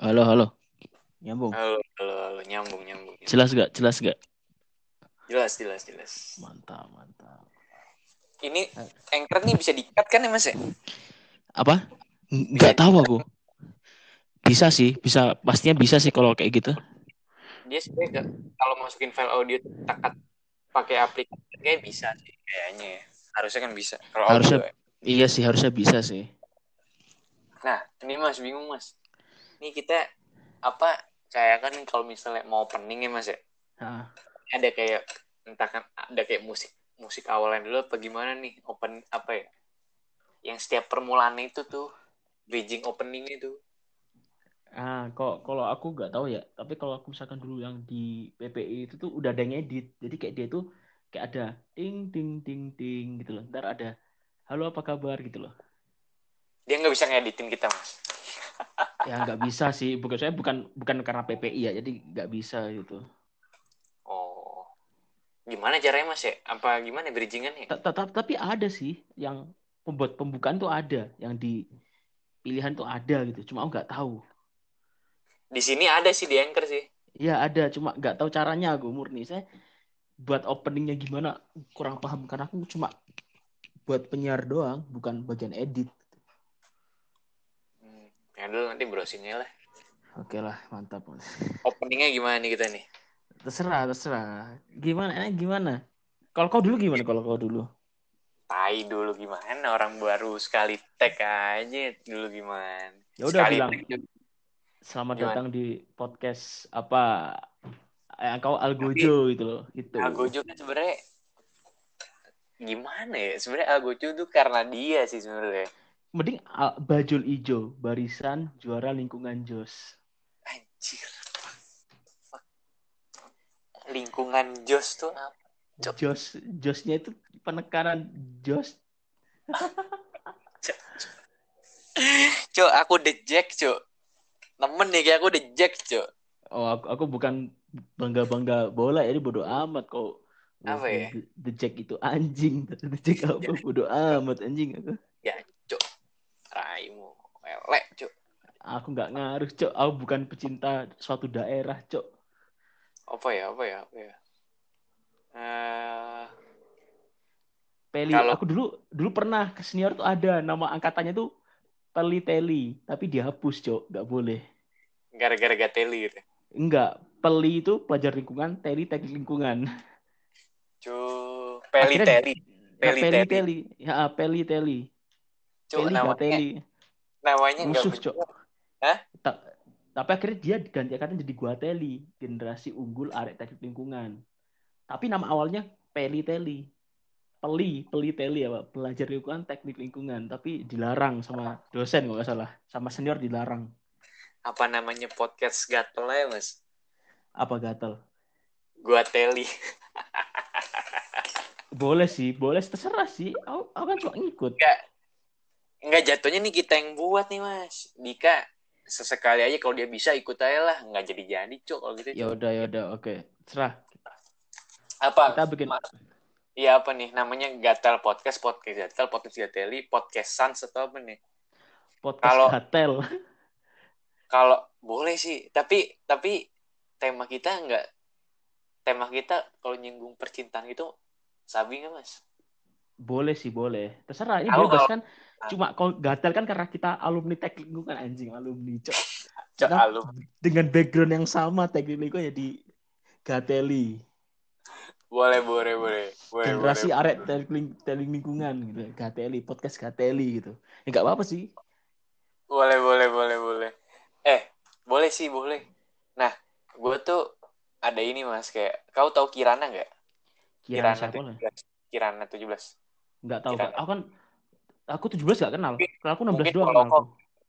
Halo, halo. Nyambung. Halo, halo, halo, nyambung, nyambung. nyambung. Jelas gak? Jelas gak? Jelas, jelas, jelas. Mantap, mantap. Ini anchor nih bisa di-cut kan ya, Mas ya? Apa? Nggak tahu aku. Bisa sih, bisa. Pastinya bisa sih kalau kayak gitu. Dia sebenarnya kalau masukin file audio takat pakai aplikasi kayak bisa sih kayaknya ya. Harusnya kan bisa. Kalau audio Harusnya- ya. Iya sih, harusnya bisa sih. Nah, ini Mas bingung, Mas. Ini kita apa kayak kan kalau misalnya mau opening ya, Mas ya? Ah, Ada kayak entah kan ada kayak musik musik awalnya dulu apa gimana nih open apa ya? Yang setiap permulaannya itu tuh bridging opening itu. ah kok kalau aku nggak tahu ya. Tapi kalau aku misalkan dulu yang di PPI itu tuh udah ada yang edit. Jadi kayak dia tuh kayak ada ting ting ting ting gitu loh. Ntar ada halo apa kabar gitu loh. Dia nggak bisa ngeditin kita, Mas. Ya nggak bisa sih. Bukan saya bukan bukan karena PPI ya. Jadi nggak bisa gitu. Oh. Gimana caranya Mas ya? Apa gimana bridgingannya? Ta- ta- ta- Tapi ada sih yang pembuat pembukaan tuh ada, yang di pilihan tuh ada gitu. Cuma aku nggak tahu. Di sini ada sih di Anchor sih. Ya ada, cuma nggak tahu caranya aku murni. Saya buat openingnya gimana kurang paham karena aku cuma buat penyiar doang, bukan bagian edit. Ya dulu nanti browsingnya lah. Oke lah, mantap. Openingnya gimana nih kita nih? Terserah, terserah. Gimana? Eh, gimana? Kalau kau dulu gimana? Kalau kau dulu? Tai dulu gimana? Orang baru sekali tag aja dulu gimana? Ya udah bilang. tag. Selamat Gimana? datang di podcast apa? Yang kau Algojo gitu loh. Itu. Algojo kan sebenarnya gimana ya? Sebenarnya Algojo tuh karena dia sih sebenarnya. Mending ah, bajul ijo, barisan juara lingkungan Jos. Anjir. Fuck. Lingkungan Jos tuh apa? Cok. Jos, Josnya itu penekanan Jos. Cok, aku Jack, Cok. Temen nih kayak aku Jack, Cok. Oh, aku, aku bukan bangga-bangga bola, jadi bodoh amat kok. Apa ya? Jack itu anjing. Jack apa? Bodoh amat anjing aku. Ya. Elek, Cok. Aku nggak ngaruh, Cok. Aku bukan pecinta suatu daerah, Cok. Apa ya, apa ya, apa ya? Eh, Peli, Kalau- aku dulu dulu pernah ke senior tuh ada nama angkatannya tuh Peli Teli, tapi dihapus, Cok. Nggak boleh. gara-gara gateli gitu. Enggak, Peli itu pelajar lingkungan, Teli teknik lingkungan. Cok. Peli Akhirnya- Teli. Ya, Peli Peli Teli. Teli. Ya, Peli Teli. Cok, Peli namanya, Teli. Namanya Musuh. Cok. Hah? Ta- tapi akhirnya dia diganti angkatan jadi Gua Teli, generasi unggul arek teknik lingkungan. Tapi nama awalnya Peli Teli. Peli, Peli Teli apa? Pelajar lingkungan teknik lingkungan, tapi dilarang sama dosen kalau nggak salah, sama senior dilarang. Apa namanya podcast gatel ya, Mas? Apa gatel? Gua Teli. Boleh sih, boleh terserah sih. Aku, aku kan cuma ngikut. Nggak jatuhnya nih kita yang buat nih, Mas. Dika sesekali aja kalau dia bisa ikut aja lah. Nggak jadi-jadi, Cok, kalau gitu. Ya udah, ya udah, oke. Terserah. Apa? Kita bikin Iya apa nih? Namanya Gatel Podcast, Podcast Gatel, Podcast Gateli, Podcast Sans atau apa nih? podcast kalau- gatel. Kalau boleh sih, tapi tapi tema kita nggak tema kita kalau nyinggung percintaan itu sabi nggak mas? Boleh sih, boleh. Terserah, ini Kalau- bebas kalau- kan. Cuma kalau gatel kan karena kita alumni teknik lingkungan anjing, alumni. Cok. Cok, Karena alum. dengan background yang sama teknik lingkungan jadi gateli. Boleh boleh boleh. boleh Generasi boleh, arek teknik ling- teknik lingkungan gitu. Gateli, podcast gateli gitu. Ya nggak apa-apa sih. Boleh boleh boleh boleh. Eh boleh sih boleh. Nah gue tuh ada ini mas kayak kau tahu Kirana nggak? Kira siapa lah? 17. Kirana 17 Nggak tahu. Kirana. Aku kan aku 17 nggak kenal. Kalau aku 16 mungkin doang kenal aku.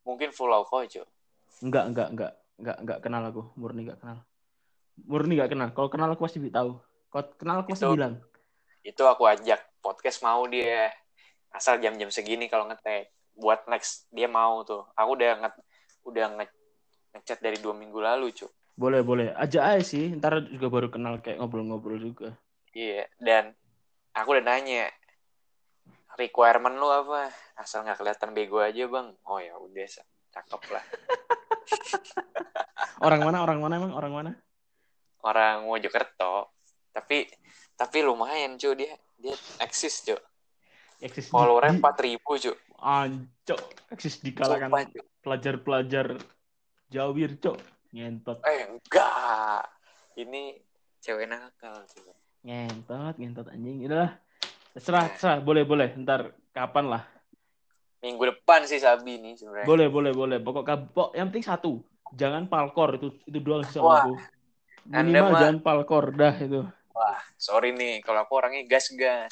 Mungkin full aku aja. Enggak, enggak, enggak, enggak, enggak kenal aku. Murni enggak kenal. Murni enggak kenal. Kalau kenal aku pasti tahu. Kalau kenal aku pasti Itu- bilang. Itu aku ajak podcast mau dia. Asal jam-jam segini kalau ngetek. Buat next dia mau tuh. Aku udah nge udah nge ngechat dari dua minggu lalu cuy. Boleh, boleh. Aja aja sih. Ntar juga baru kenal kayak ngobrol-ngobrol juga. Iya, dan aku udah nanya requirement lu apa? Asal nggak kelihatan bego aja bang. Oh ya udah, Sa. cakep lah. Orang mana? Orang mana emang? Orang mana? Orang Mojokerto. Tapi tapi lumayan cuy dia dia eksis cuy. Eksis Followernya empat ribu cuy. Ancok. Eksis di kalangan pelajar-pelajar Jawir, cok. Ngentot. Eh enggak. Ini cewek nakal cuy. Ngentot, ngentot anjing. Udah. Serah, serah. Boleh, boleh. Ntar kapan lah. Minggu depan sih Sabi nih sebenarnya. Boleh, boleh, boleh. Pokok pok, yang penting satu. Jangan palkor itu itu doang sih aku. Anda Minimal jangan palkor dah itu. Wah, sorry nih kalau aku orangnya gas-gas.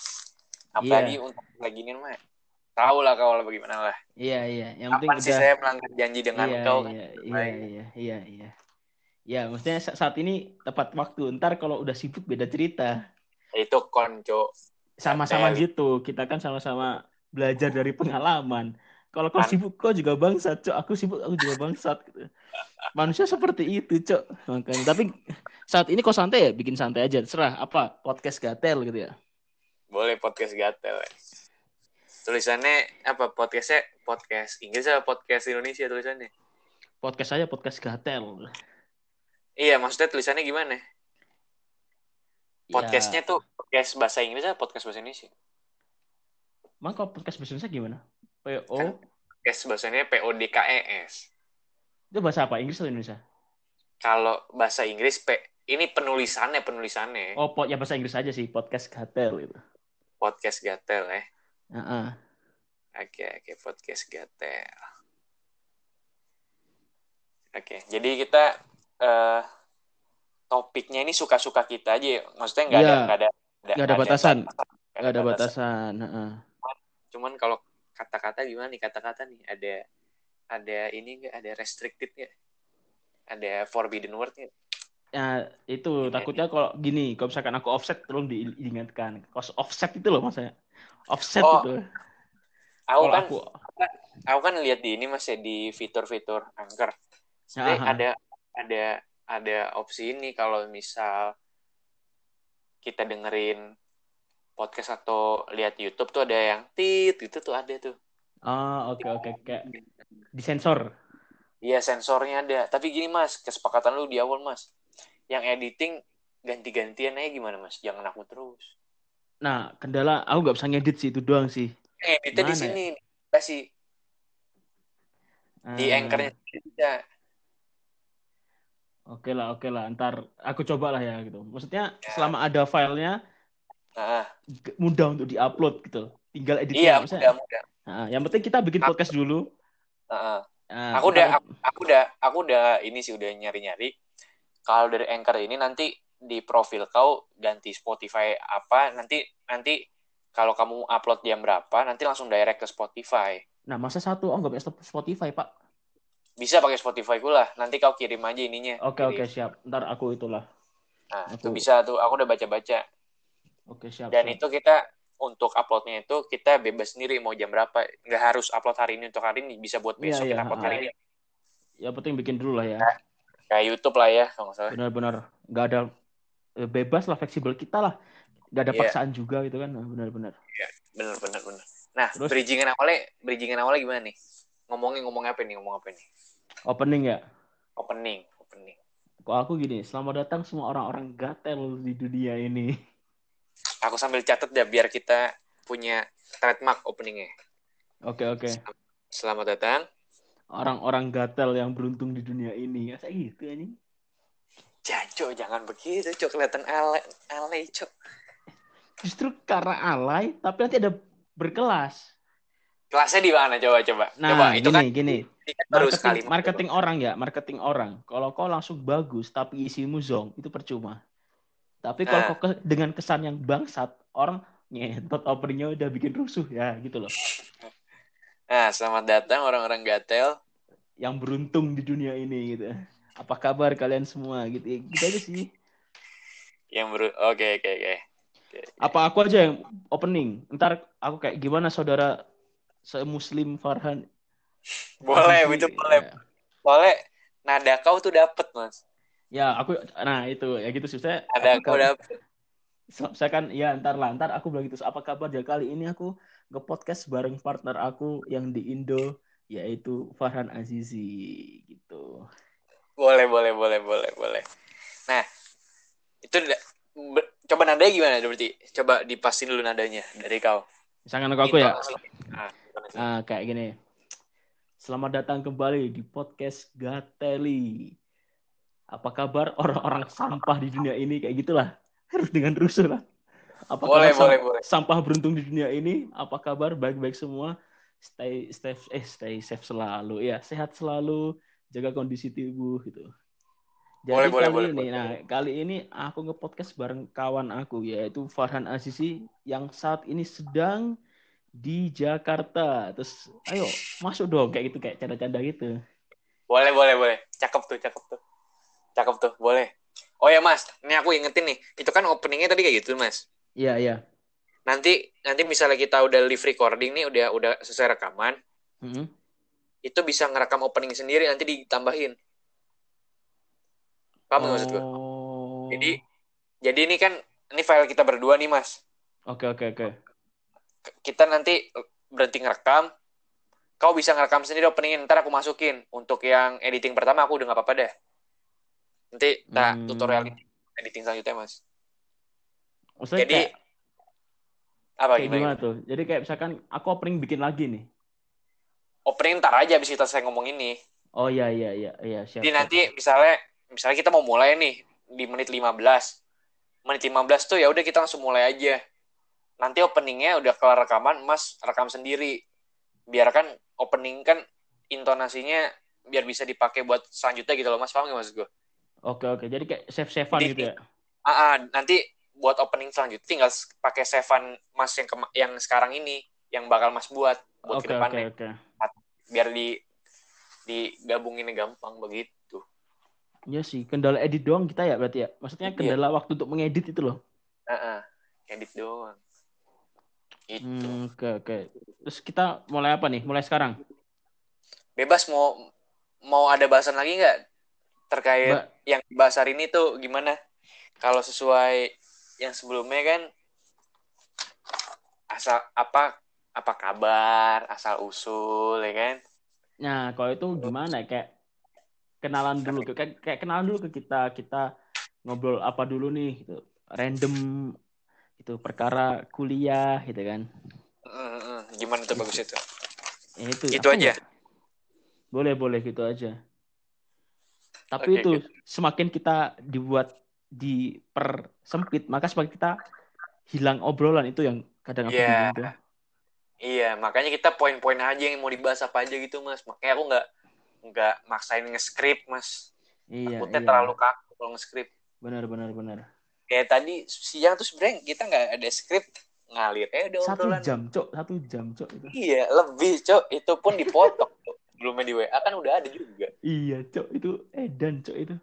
Apalagi untuk lagi ini mah. Tahu lah kalau bagaimana lah. Iya, iya. Yang penting Kapan sih udah saya melanggar janji dengan iya, kau kan? iya, iya, iya, iya, iya. Ya, maksudnya sa- saat ini tepat waktu. Ntar kalau udah sibuk beda cerita. Itu konco. Sama-sama gitu. Kita kan sama-sama belajar dari pengalaman. Kalau kau Kan- sibuk, kau juga bangsat, cok. Aku sibuk, aku juga bangsat. Gitu. Manusia seperti itu, cok. Makanya. Tapi saat ini kau santai ya, bikin santai aja. Serah apa podcast gatel gitu ya. Boleh podcast gatel. ya. Tulisannya apa podcastnya podcast Inggris atau podcast Indonesia tulisannya? Podcast saya podcast gatel. Iya maksudnya tulisannya gimana? Podcastnya Ya, tuh podcast bahasa Inggris atau podcast bahasa Indonesia? emang kalau podcast bahasa Indonesia gimana? PO Kan- Podcast bahasanya PODKES. itu bahasa apa? Inggris atau Indonesia? Kalau bahasa Inggris P ini penulisannya penulisannya Oh, po- ya bahasa Inggris aja sih, podcast gatel gitu. podcast gatel ya. Heeh. Oke oke podcast gatel. Oke jadi kita eh topiknya ini suka-suka kita aja ya. Maksudnya nggak ada Iya. nggak ada Nggak ada batasan. nggak Gak ada batasan. Cuman kalau kata-kata gimana nih kata-kata nih ada ada ini nggak ada restricted nggak? Ada forbidden word nggak? Ya, itu takutnya kalau gini, kalau misalkan aku offset tolong di- diingatkan. Kalau offset itu loh maksudnya. Offset Oh, itu. Aku Kalau kan aku aku kan lihat di ini mas ya di fitur-fitur. Sebenarnya Aha. ada ada ada opsi ini kalau misal kita dengerin podcast atau lihat YouTube tuh ada yang tit itu tuh ada tuh. Ah, oke oke kayak disensor. Iya sensornya ada. Tapi gini mas, kesepakatan lu di awal mas. Yang editing ganti-gantian aja gimana mas? Jangan aku terus. Nah, kendala aku nggak bisa ngedit sih itu doang sih. Eh, editnya di Gimana sini kasih di Ah, anchornya bisa. Oke lah, oke lah. Ntar aku coba lah ya gitu. Maksudnya Ya. selama ada filenya Nah, mudah untuk diupload gitu. Tinggal editnya. iya mudah mudah. Nah, yang penting kita bikin Aku- podcast dulu. Nah, Nah, aku udah aku, aku udah aku udah ini sih udah nyari-nyari kalau dari anchor ini nanti di profil kau ganti Spotify apa nanti nanti kalau kamu upload jam berapa nanti langsung direct ke Spotify Nah, masa satu oh nggak punya Spotify, Pak. Bisa pakai Spotify gue lah nanti kau kirim aja ininya Oke, Kirim. oke, siap. Ntar aku itulah. nah itu Aku- bisa tuh aku udah baca-baca Oke, siap. dan siap. itu kita untuk uploadnya itu kita bebas sendiri mau jam berapa nggak harus upload hari ini untuk hari ini bisa buat Iya, besok iya, kita upload ha. hari ini Yang penting bikin dulu lah ya. kayak YouTube lah ya kalau nggak salah Benar-benar nggak ada eh, bebas lah, fleksibel kita lah. Nggak ada Iya. paksaan juga gitu kan. Nah, Benar-benar. bener bener bener nah Terus? bridgingan awalnya bridgingan awalnya gimana nih ngomongin ngomong apa nih ngomong apa nih Opening ya. opening opening Kok aku gini, selamat datang semua orang-orang gatel di dunia ini. aku sambil catat ya biar kita punya trademark openingnya Oke, oke. selamat datang Orang-orang gatel yang beruntung di dunia ini. Masa gitu anjing? Jaco jangan begitu cok kelihatan alay alay cok Justru karena alay, tapi nanti ada berkelas. Kelasnya di mana coba coba Nah, coba itu gini, kan gini. baru Marketing, sekali marketing orang ya, marketing orang. Kalau kau langsung bagus tapi isimu zong, itu percuma. Tapi kalau Nah. kau ke- dengan kesan yang bangsat, orang ngetot openingnya udah bikin rusuh ya gitu loh. nah selamat datang orang-orang gatel Yang beruntung di dunia ini gitu. Apa kabar kalian semua gitu. Ya, gitu aja sih. yang baru oke oke oke Apa aku aja yang opening? Ntar aku kayak gimana saudara se-muslim Farhan? boleh Azizi? itu boleh Ya. boleh nada kau tuh dapet mas Ya, aku nah itu ya gitu sih saya. nada apa kau kabar- dapet saya kan ya ntar lah ntar aku bilang gitu apa kabar ya kali ini aku nge podcast bareng partner aku yang di Indo yaitu Farhan Azizi gitu Boleh, boleh, boleh, boleh, boleh. Nah, itu coba nadanya gimana berarti? Coba dipasin dulu nadanya dari kau. Misalkan aku, aku ya. Intonasi. Ah, gimana sih? Ah, kayak gini. Selamat datang kembali di podcast Gateli. Apa kabar orang-orang sampah di dunia ini kayak gitulah. Harus dengan rusuh lah. Apa Boleh, kabar sam- boleh, boleh. sampah beruntung di dunia ini? Apa kabar baik-baik semua? Stay stay eh stay safe selalu ya, sehat selalu, jaga kondisi tubuh gitu. Jadi Boleh, boleh, kali boleh, ini, boleh. nah kali ini aku nge-podcast bareng kawan aku yaitu Farhan Azizi yang saat ini sedang di Jakarta. Terus ayo masuk dong kayak gitu kayak canda-canda gitu. Boleh, boleh, boleh. Cakep tuh, cakep tuh. Cakep tuh, boleh. Oh ya mas, ini aku ingetin nih. Itu kan openingnya tadi kayak gitu mas. Iya iya. Nanti nanti misalnya kita udah live recording nih, udah udah selesai rekaman, Mm-mm. itu bisa ngerekam opening sendiri nanti ditambahin. Paham nggak maksud gue? Oh. Jadi jadi ini kan ini file kita berdua nih mas. Oke oke oke. K- Kita nanti berhenti ngerekam. Kau bisa ngerekam sendiri openingnya, ntar aku masukin. Untuk yang editing pertama aku udah nggak apa-apa deh. Nanti kita Hmm. tutorial editing selanjutnya mas. Maksudnya Jadi kayak, apa kayak gimana? gimana tuh? Jadi kayak misalkan aku opening bikin lagi nih. Opening ntar aja abis kita saya ngomong ini. Oh iya iya iya iya siap. Jadi siap. nanti misalnya misalnya kita mau mulai nih di menit 15. Menit 15 tuh ya udah kita langsung mulai aja. Nanti openingnya udah kelar rekaman, Mas rekam sendiri. Biar kan opening kan intonasinya biar bisa dipakai buat selanjutnya gitu loh Mas. Paham nggak maksud gue? Oke oke. Jadi kayak save-savean Jadi- gitu ya. Ah, ah, nanti buat opening selanjutnya tinggal pakai savean Mas yang yang sekarang ini yang bakal Mas buat buat oke ke depannya oke. biar di digabungin gampang begitu. Iya sih, kendala edit doang kita ya berarti ya. Maksudnya Iya. kendala waktu untuk mengedit itu loh. Heeh. Edit doang. Itu. Hmm, oke oke. Terus kita mulai apa nih? Mulai sekarang. Bebas mau mau ada bahasan lagi nggak terkait Mbak, yang dibahas hari ini tuh gimana? Kalau sesuai yang sebelumnya kan asal apa apa kabar, asal usul ya kan? nah kalau itu gimana ya? Kayak kenalan dulu kayak kayak kenalan dulu ke kita kita ngobrol apa dulu nih gitu. Random itu perkara kuliah gitu kan. Mm, mm, mm. Gimana tuh bagus itu? Ya, itu Itu aku aja. nggak- Boleh boleh gitu aja. Tapi Oke, itu semakin kita dibuat dipersempit, maka semakin kita hilang obrolan itu yang kadang aku Iya. bingung. Iya, makanya kita poin-poin aja yang mau dibahas apa aja gitu, Mas. Makanya aku nggak nggak maksain nge-script, Mas. Iya, Takutnya iya. terlalu kaku kalau nge-script. Benar benar benar. Kayak tadi siang tuh sebenarnya kita nggak ada script ngalir. Eh udah Satu obrolan. jam, Cok. Satu jam, Cok. Itu. Iya, lebih, Cok. Itu pun dipotong. Cok. Belumnya di WA kan udah ada juga. Iya, Cok. Itu edan, Cok itu.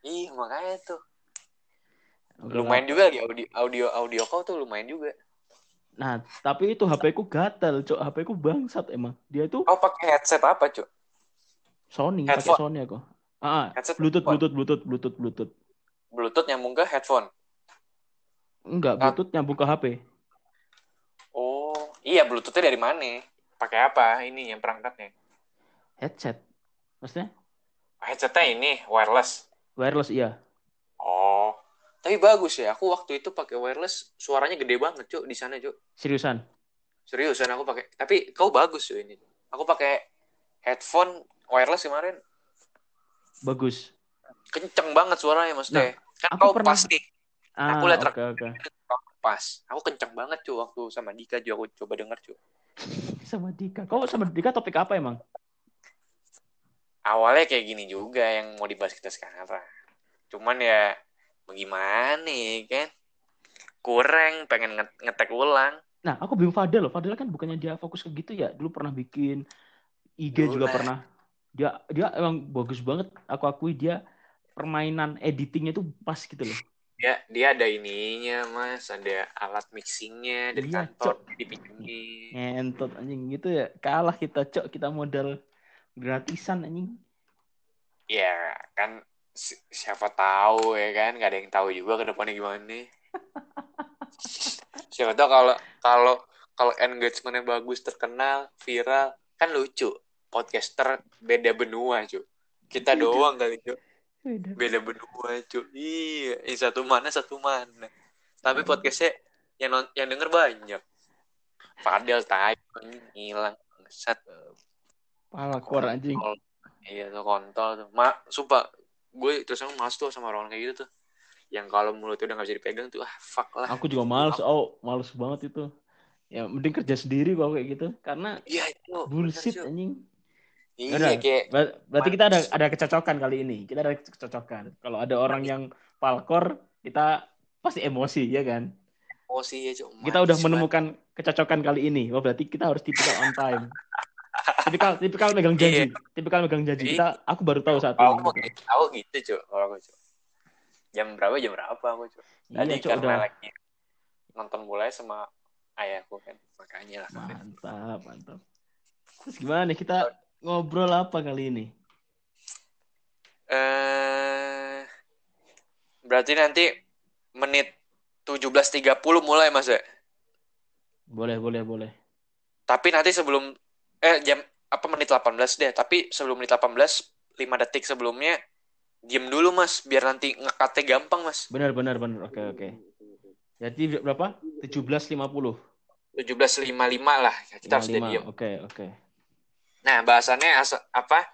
Iya, makanya tuh. Oke, Lumayan lah. juga lagi audio audio audio kau tuh lumayan juga. Nah, tapi itu HP ku gatel, Cok. HP ku bangsat emang. Dia itu Kau pakai headset apa, Cok? Sony, pakai. Sony aku. Ah, ah, Headset Bluetooth? Bluetooth, Bluetooth, Bluetooth, Bluetooth. Bluetooth nyambung ke headphone. Enggak. Bluetooth nyambung ke HP. Oh, iya Bluetoothnya dari mana? Pakai apa ini yang perangkatnya? Headset. Maksudnya Headsetnya ini wireless. wireless iya. Oh, tapi bagus ya. Aku waktu itu pakai wireless, suaranya gede banget, Cuk, di sana, Cuk. Seriusan. Seriusan aku pakai. Tapi kau bagus Cuk ini. Aku pakai headphone wireless kemarin. Bagus. Kenceng banget suaranya maksudnya. kan aku kau pernah- pas nih, Ah, Aku lihat oke oke. pas. Aku kenceng banget, Cuk, waktu sama Dika juga aku coba denger, Cuk. Sama Dika. Kau sama Dika topik apa emang? Awalnya kayak gini juga yang mau dibahas kita sekarang. Cuman ya bagaimana ya, kan? Kurang pengen nge- ngetek ulang. Nah, aku bingung Fadel loh. Fadel kan bukannya dia fokus ke gitu ya. Dulu pernah bikin IG Dulu juga lah. pernah. Dia dia emang bagus banget. Aku akui dia permainan editingnya tuh pas gitu loh. Dia dia ada ininya, Mas, ada alat mixingnya dari Iya, kantor dipinjemin. Ngentot anjing gitu ya. Kalah kita, Cok. Kita modal gratisan anjing. Ya, kan si- siapa tahu ya kan, nggak ada yang tahu juga ke depannya gimana. siapa tahu kalau kalau kalau engagementnya bagus, terkenal, viral, kan lucu. Podcaster beda benua, cu. Kita Beda. doang kali, Cuk. Beda. Beda berdua, Cuk. Iya, yang satu mana satu mana. Tapi podcastnya yang non- yang denger banyak. Fadel tai ngilang. Set. Palakor anjing. Kontol. Iya tuh kontol tuh. Ma, sumpah gue terus emang males tuh sama orang kayak gitu tuh. Yang kalau mulutnya udah gak bisa dipegang tuh ah fuck lah. Aku juga males. Oh, males banget itu. Ya, mending kerja sendiri kalau kayak gitu. Karena Iya itu. bullshit bener, anjing. Iya kayak Ber- Berarti kita ada ada kecocokan kali ini. Kita ada kecocokan. Kalau ada orang yang palkor, kita pasti emosi, ya kan? emosi ya Cuk. Kita udah menemukan kecocokan kali ini. Oh, berarti kita harus tipikal on time. tipikal tipikal megang janji. Tipikal megang janji. Kita aku baru tahu saat Aku ini. gitu. Aku gitu, Cuk. Kalau aku, Cuk. Jam berapa jam berapa aku, Cuk. Tadi Iya, Cok, karena udah. lagi nonton bola sama ayahku kan. Makanya lah. Mantap, mantap. Terus gimana nih kita ngobrol apa kali ini? Eh berarti nanti menit 17.30 mulai Mas ya. Boleh, boleh, boleh. Tapi nanti sebelum eh jam apa menit 18 deh, tapi sebelum menit 18 5 detik sebelumnya diem dulu Mas biar nanti ngekatnya gampang Mas. Benar, benar, benar. Oke, oke. Jadi berapa? 17.50. 17.55 lah. Kita harus udah 55. diem. Oke, oke. Nah, bahasannya asal apa?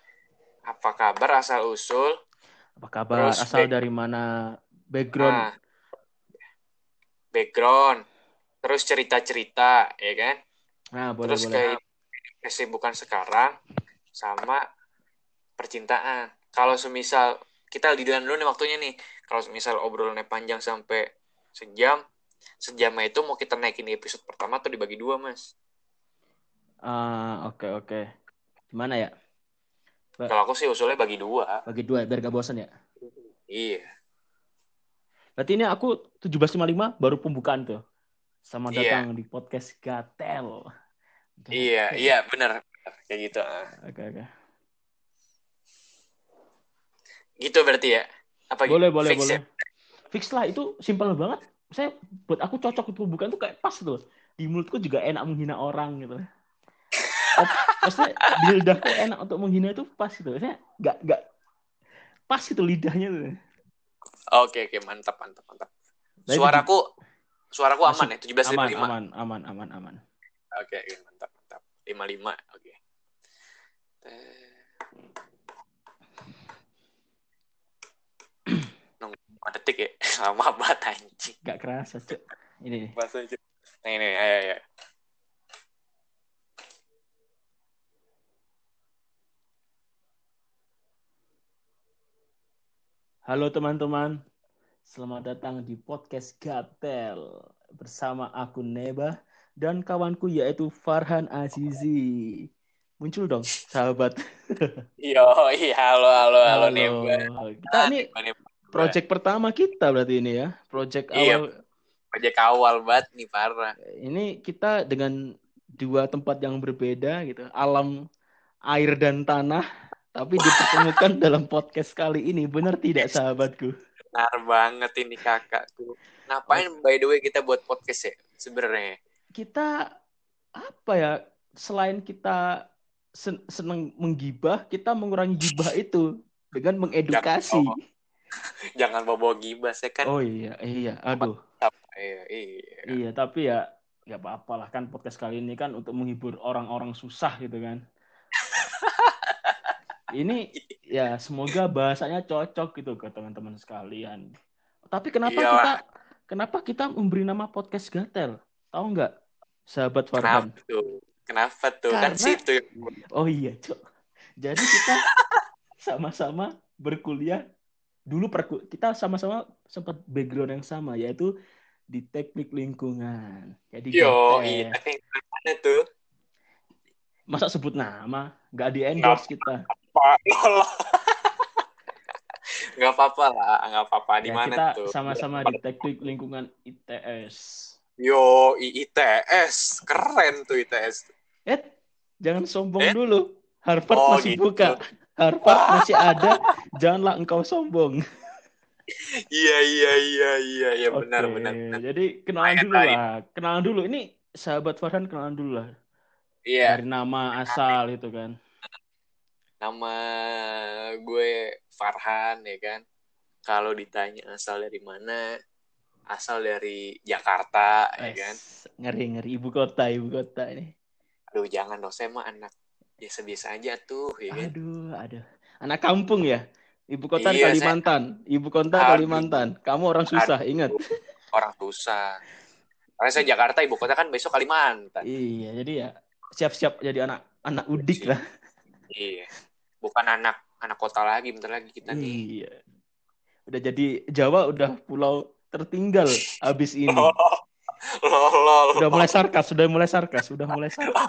Apa kabar asal usul? Apa kabar? Terus Asal back- dari mana? Background. Nah, background. Terus cerita-cerita, ya kan? Nah, boleh, Terus boleh. kayak kesibukan sekarang sama percintaan. Kalau semisal kita lidiran dulu nih waktunya nih. Kalau semisal obrolannya panjang sampai sejam, sejamnya itu mau kita naikin di episode pertama atau dibagi dua, Mas? Ah, oke, oke. Gimana ya? Kalau aku sih usulnya bagi dua. Bagi dua biar gak bosan ya. Iya. Berarti ini aku 17.55 baru pembukaan tuh. Sama Iya. datang di podcast Gatel. Gatel. Iya, iya, benar. Kayak gitu. ah. Oke, oke. Gitu berarti ya? Apa gitu? Boleh, boleh, Fix boleh. ya? Fix lah itu simpel banget. Saya buat aku cocok itu bukan tuh kayak pas tuh. Di mulutku juga enak menghina orang gitu. Oh, maksudnya di lidahku enak untuk menghina itu pas gitu. Maksudnya nggak nggak pas itu lidahnya tuh. Oke, oke, mantap, mantap, mantap. Nah, itu Suaraku Suaraku Masuk. aman ya, 17.55. aman, aman, aman, aman, aman. Oke, oke, mantap, mantap. 55, oke. Nung 5 detik ya. Lama banget anjing. Gak kerasa, Cuk. Ini nih. Bahasa aja. Nah, ini, ayo, ayo. Halo teman-teman, selamat datang di podcast Gatel bersama aku Neba dan kawanku yaitu Farhan Azizi. Muncul dong, sahabat. Yo, iya, halo, halo, halo, Neba. Kita ini project pertama kita berarti ini ya, project Iya. awal. Project awal banget nih, parah. Ini kita dengan dua tempat yang berbeda gitu, alam air dan tanah, tapi dipertemukan dalam podcast kali ini. Benar tidak sahabatku? Benar banget ini kakak tuh. Ngapain by the way kita buat podcast ya sebenarnya? kita apa ya selain kita sen- senang menggibah kita mengurangi gibah itu dengan mengedukasi Jangan Jangan bawa gibah saya kan. oh iya iya aduh Iya, iya. iya tapi ya ya apa lah kan podcast kali ini kan untuk menghibur orang-orang susah gitu kan ini ya semoga bahasanya cocok gitu ke teman-teman sekalian tapi kenapa Iyalah. kita kenapa kita memberi nama podcast gatel tahu nggak sahabat Farhan Kenapa tuh? Kenapa tuh? Kan Karena- situ yang Oh iya, Cok. Jadi kita sama-sama berkuliah dulu perku kita sama-sama sempat background yang sama yaitu di teknik lingkungan. Jadi Yo, GT. iya. Mana tuh? masa sebut nama nggak di endorse kita. Pak. Nggak apa-apa lah, nggak apa-apa. Di Ya, mana kita tuh? sama-sama di teknik lingkungan ITS. Yo, ITS. Keren tuh ITS. Eh, jangan sombong Eh? dulu. Harvard Oh, masih gitu. buka. Harvard masih ada. Janganlah engkau sombong. Iya, iya, iya, iya. Ya, benar, Oke, benar, benar. Jadi kenalan Lumayan dulu lah lah. Kenalan dulu. Ini sahabat Farhan kenalan dulu lah. Iya, Dari nama asal itu kan. Nama gue Farhan ya kan. Kalau ditanya asal dari mana, asal dari Jakarta ya kan. Ngeri ngeri ibu kota ibu kota ini. Aduh jangan dong, saya mah anak biasa-biasa aja tuh ya kan. Aduh, aduh. Anak kampung ya. Ibu kota Iya, Kalimantan. Ibu kota Aduh. Kalimantan. Kamu orang susah, ingat. Orang susah. Karena saya Jakarta, ibu kota kan besok Kalimantan. Iya, jadi ya siap-siap jadi anak anak udik lah. Iya. Bukan anak anak kota lagi, bentar lagi kita nih. Iya. Udah jadi Jawa udah pulau tertinggal abis ini. Lol, lol. Udah mulai sarkas, sudah mulai sarkas, sudah mulai sarkas.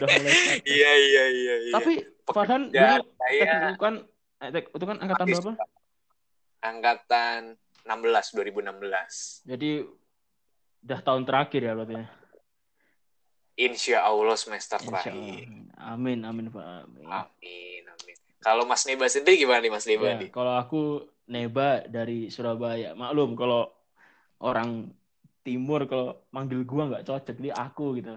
Udah mulai sarkas. Iya, iya, iya. iya. Tapi Farhan dulu saya kan itu kan angkatan berapa? angkatan 16, 2016. Jadi udah tahun terakhir ya berarti ya. Insya Allah semester Insya terakhir. Amin, amin Pak. Amin. Amin, amin. Kalau Mas Neba sendiri gimana nih Mas Neba Ya, nih? kalau aku Neba dari Surabaya, maklum kalau orang timur kalau manggil gua nggak cocok, jadi aku gitu.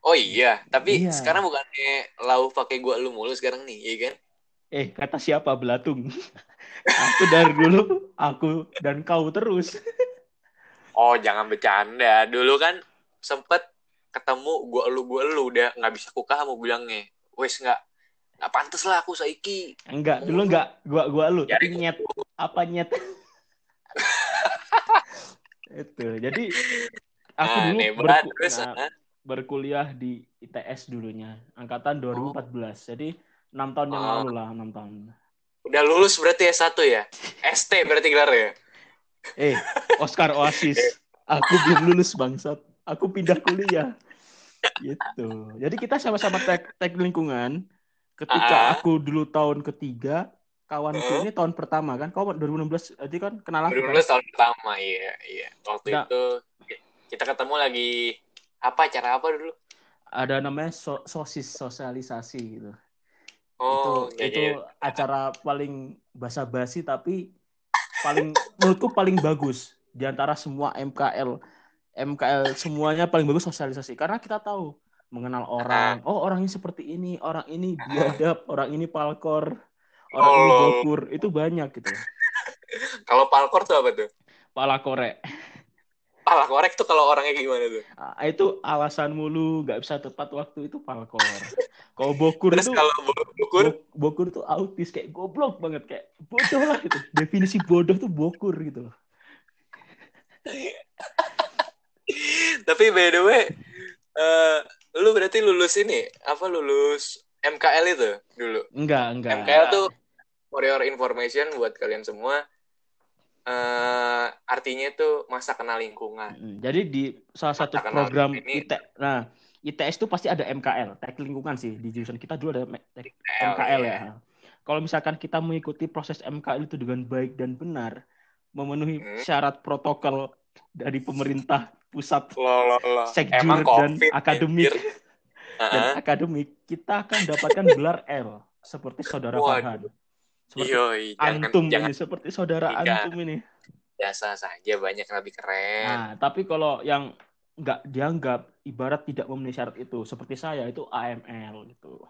Oh iya, tapi Iya. sekarang bukannya lau pakai gua lu mulu sekarang nih, iya kan? Eh, kata siapa belatung? aku dari dulu, aku dan kau terus. Oh, jangan bercanda. Dulu kan sempet ketemu gua lu gua lu udah nggak bisa ku kamu bilangnya. Wes nggak nggak pantas lah aku saiki. Enggak, dulu enggak gua gua lu, Ya, tapi nyet. Apa nyet? itu. Jadi aku Nah, dulu Neba berku- terus nah, ah, berkuliah di ITS dulunya, angkatan 2014. Jadi enam tahun yang Oh. lalu lah, enam tahun. udah lulus berarti S1 ya? ST berarti gelar ya? Eh, Oscar Oasis. Aku belum lulus bangsat. Aku pindah kuliah. Gitu. Jadi kita sama-sama tek, lingkungan. Ketika Ah. aku dulu tahun ketiga, kawanku Hmm. ini tahun pertama kan. Kau 2016 jadi kan kenal aku. kan? 2016 tahun pertama, iya, iya. Waktu Nah. itu kita ketemu lagi apa acara apa dulu? Ada namanya so- sosis sosialisasi gitu. Oh, itu iya, itu iya. acara paling basa-basi tapi paling menurutku paling bagus di antara semua MKL MKL semuanya paling bagus sosialisasi karena kita tahu mengenal orang oh orang ini seperti ini orang ini biadab orang ini palkor orang ini Oh. bokur itu banyak gitu Kalau palkor tuh apa tuh? palakore Pala korek tuh kalau orangnya kayak gimana tuh? Ah, itu alasan mulu nggak bisa tepat waktu itu palkor kalau bokur Terus itu kalau bu- bukur, Bok- Bokur tuh autis kayak goblok banget kayak bodoh lah gitu. Definisi bodoh tuh bokur gitu loh. tapi by the way, eh, lu berarti lulus ini apa lulus MKL itu dulu? Enggak, enggak. MKL tuh for your information buat kalian semua. eh artinya itu masa kenal lingkungan. Jadi di salah satu Katakanlah program ini- IT, nah ITS tuh pasti ada MKL, teknik lingkungan sih di jurusan kita dulu ada MKL, MKL ya. ya. Kalau misalkan kita mengikuti proses MKL itu dengan baik dan benar, memenuhi Hmm. syarat protokol dari pemerintah pusat, sekjur dan COVID, akademik dan Heeh. akademik, kita akan dapatkan gelar L seperti saudara. Farhan. Seperti Yoi, jangan, antum jangan ini seperti saudara antum ini. biasa saja banyak yang lebih keren. Nah, tapi kalau yang nggak dianggap ibarat tidak memenuhi syarat itu, seperti saya itu AML gitu.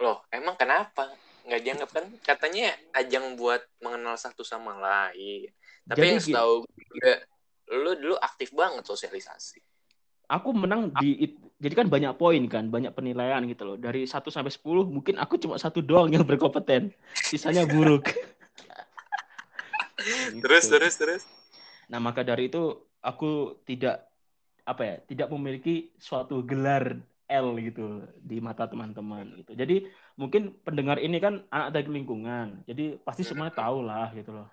Loh, emang kenapa? Nggak dianggap kan? Katanya ajang buat mengenal satu sama lain. Tapi Jadi yang setahu gue juga, lu dulu aktif banget sosialisasi. Aku menang di jadi kan banyak poin kan, banyak penilaian gitu loh. Dari 1 sampai 10 mungkin aku cuma satu doang yang berkompeten. Sisanya buruk. Gitu. Terus, terus, terus. Nah, maka dari itu aku tidak apa ya, tidak memiliki suatu gelar L gitu di mata teman-teman gitu. Jadi mungkin pendengar ini kan anak dari lingkungan. Jadi pasti semuanya tahu lah gitu loh.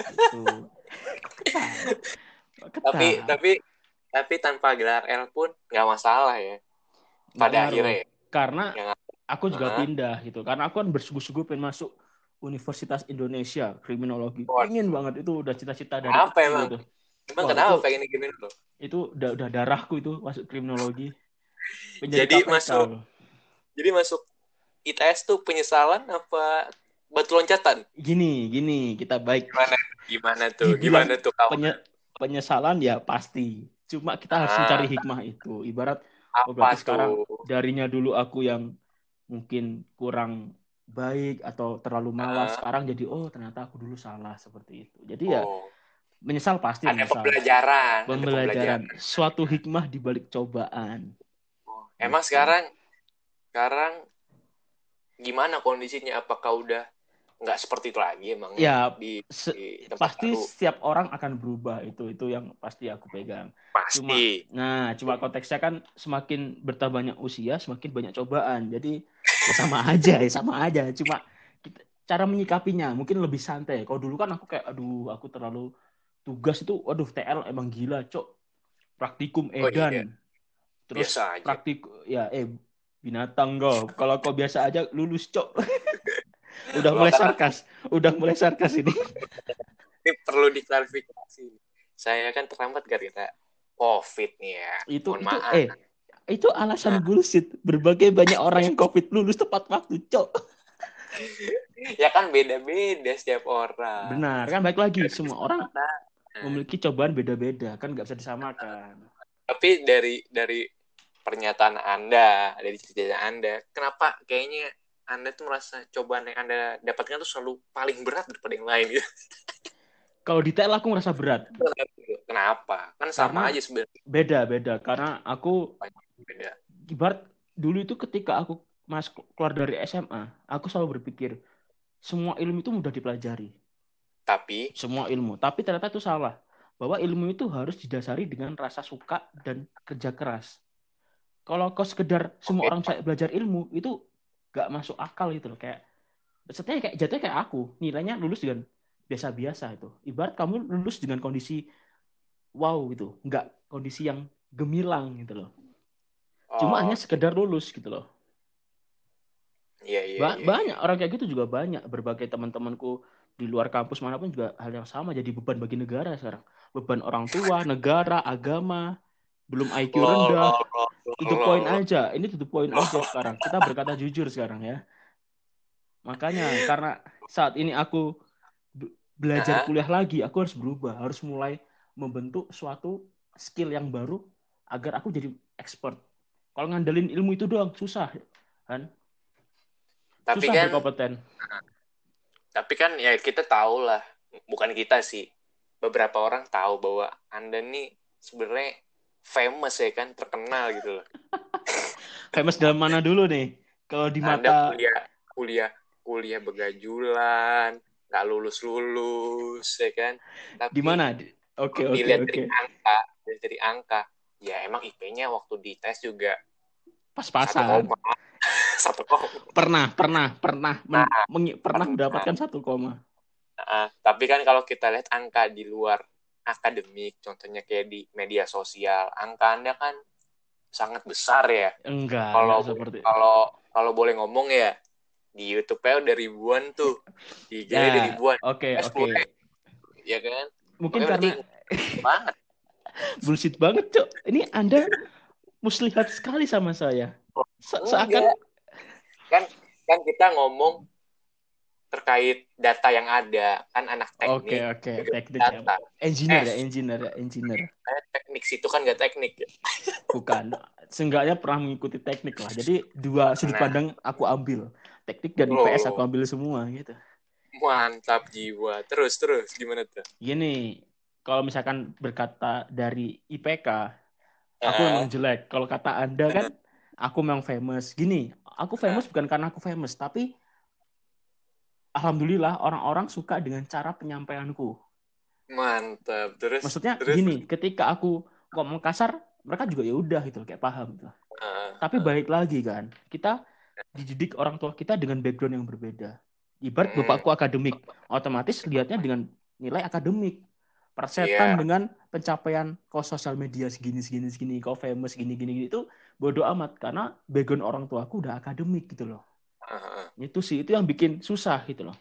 Gitu. Tapi, tapi, tapi tanpa gelar L pun nggak masalah ya. Pada ngaruh. akhirnya ya. Karena aku juga Hah? pindah gitu. Karena aku kan bersungguh-sungguh pengen masuk Universitas Indonesia kriminologi. Waduh. Pengen banget itu udah cita-cita dari kecil emang? gitu. Emang Wah, kenapa itu- pengen? Itu udah udah darahku itu masuk kriminologi. Jadi KPK masuk. Jadi masuk ITS tuh penyesalan apa batu loncatan? Gini, gini, kita baik. Gimana? Gimana tuh? Gimana tuh kamu? Penye- penyesalan ya pasti. Cuma kita harus Ah. mencari hikmah itu. Ibarat oh, Apa sekarang tuh? darinya dulu aku yang mungkin kurang baik atau terlalu malas uh. sekarang jadi oh ternyata aku dulu salah seperti itu jadi ya Oh, menyesal pasti ada menyesal pembelajaran. ada pembelajaran suatu hikmah di balik cobaan Oh, Emang sekarang sekarang gimana kondisinya? Apakah udah nggak seperti itu lagi emang ya di, se- di pasti baru? setiap orang akan berubah itu itu yang pasti aku pegang Pasti. Nah, cuma konteksnya kan semakin bertambahnya usia, semakin banyak cobaan. Jadi ya sama aja, ya sama aja. Cuma kita, cara menyikapinya mungkin lebih santai. Kalau dulu kan aku kayak, aduh, aku terlalu tugas itu, waduh, TL emang gila, cok. Praktikum Oh, edan. iya. Terus praktik, ya, eh, binatang kau. Kalau kau biasa aja, lulus, cok. udah mulai sarkas, udah mulai sarkas ini. Ini perlu diklarifikasi. Saya kan terlambat gara-gara COVID nih ya. Itu, Mohon itu, maaf. eh, itu alasan bullshit. Berbagai banyak orang yang COVID lulus tepat waktu, cok. Ya kan beda-beda setiap orang. Benar, kan baik lagi semua orang Nah, memiliki cobaan beda-beda, kan nggak bisa disamakan. Tapi dari dari pernyataan Anda, dari cerita Anda, kenapa kayaknya Anda tuh merasa cobaan yang Anda dapatkan tuh selalu paling berat daripada yang lain gitu? Kalau detail aku ngerasa berat, Kenapa? Kan sama Karena- aja sebenarnya beda-beda. Karena aku beda. ibarat dulu itu ketika aku mas keluar dari SMA, aku selalu berpikir semua ilmu itu mudah dipelajari, Tapi semua ilmu. Tapi ternyata itu salah, bahwa ilmu itu harus didasari dengan rasa suka dan kerja keras. Kalau kau sekedar semua Oke. orang bisa belajar ilmu itu gak masuk akal gitu loh. Kayak setidaknya kayak jatuhnya kayak aku. Nilainya lulus dengan biasa-biasa itu. Ibarat kamu lulus dengan kondisi wow gitu. Nggak kondisi yang gemilang gitu loh. Cuma oh, hanya sekedar lulus gitu loh. Iya, iya, Ba- iya. banyak orang kayak gitu juga banyak. Berbagai teman-temanku di luar kampus mana pun juga hal yang sama. Jadi beban bagi negara sekarang. Beban orang tua negara agama. Belum IQ Lol, rendah. lol, to the point aja. Ini to the point aja sekarang. Kita berkata jujur sekarang ya. Makanya karena saat ini aku be- belajar kuliah lagi aku harus berubah. Harus mulai membentuk suatu skill yang baru agar aku jadi expert. Kalau ngandelin ilmu itu doang susah kan? Tapi susah kan berkompeten. Tapi kan ya kita tahu lah, bukan kita sih. Beberapa orang tahu bahwa Anda nih sebenarnya famous ya kan, terkenal gitu loh. famous dalam mana dulu nih kalau di Anda mata kuliah kuliah kuliah begajulan, nggak lulus lulus ya kan. Tapi di mana Di- oke oke dilihat dari angka, dilihat dari angka, ya emang IP-nya waktu dites juga satu pas-pasan satu koma. pernah pernah pernah Nah, pernah pernah. mendapatkan satu koma Nah, tapi kan kalau kita lihat angka di luar akademik, contohnya kayak di media sosial, angka Anda kan sangat besar ya. enggak Kalau seperti kalau kalau boleh ngomong ya di YouTube-nya udah ribuan tuh, di IG Ya, udah ribuan, oke Tes oke boleh. ya kan? mungkin Makanya karena banget. bullshit banget cok ini anda muslihat sekali sama saya Se- seakan kan kan kita ngomong terkait data yang ada. Kan anak oke teknik. Oke juga teknik ya. data. Engineer Eh. ya engineer ya engineer. Saya teknik situ kan nggak teknik ya. Bukan. Seenggaknya pernah mengikuti teknik lah. Jadi dua sudut Nah. pandang aku ambil. Teknik dan Oh. IPS aku ambil semua gitu. Mantap jiwa. Terus terus gimana tuh? Gini kalau misalkan berkata dari IPK aku memang jelek. Kalau kata anda kan aku memang famous. Gini aku famous bukan karena aku famous tapi alhamdulillah orang-orang suka dengan cara penyampaianku. Mantap. Terus maksudnya terus? gini ketika aku ngomong kasar mereka juga ya udah gitu kayak paham gitu. Ah, tapi balik lagi kan kita dididik orang tua kita dengan background yang berbeda. Ibarat Hmm. bapakku akademik otomatis lihatnya dengan nilai akademik. Persetan Iya. dengan pencapaian kau sosial media segini segini segini kau famous gini gini gini itu bodoh amat karena background orang tuaku udah akademik gitu loh ah. itu sih itu yang bikin susah gitu loh.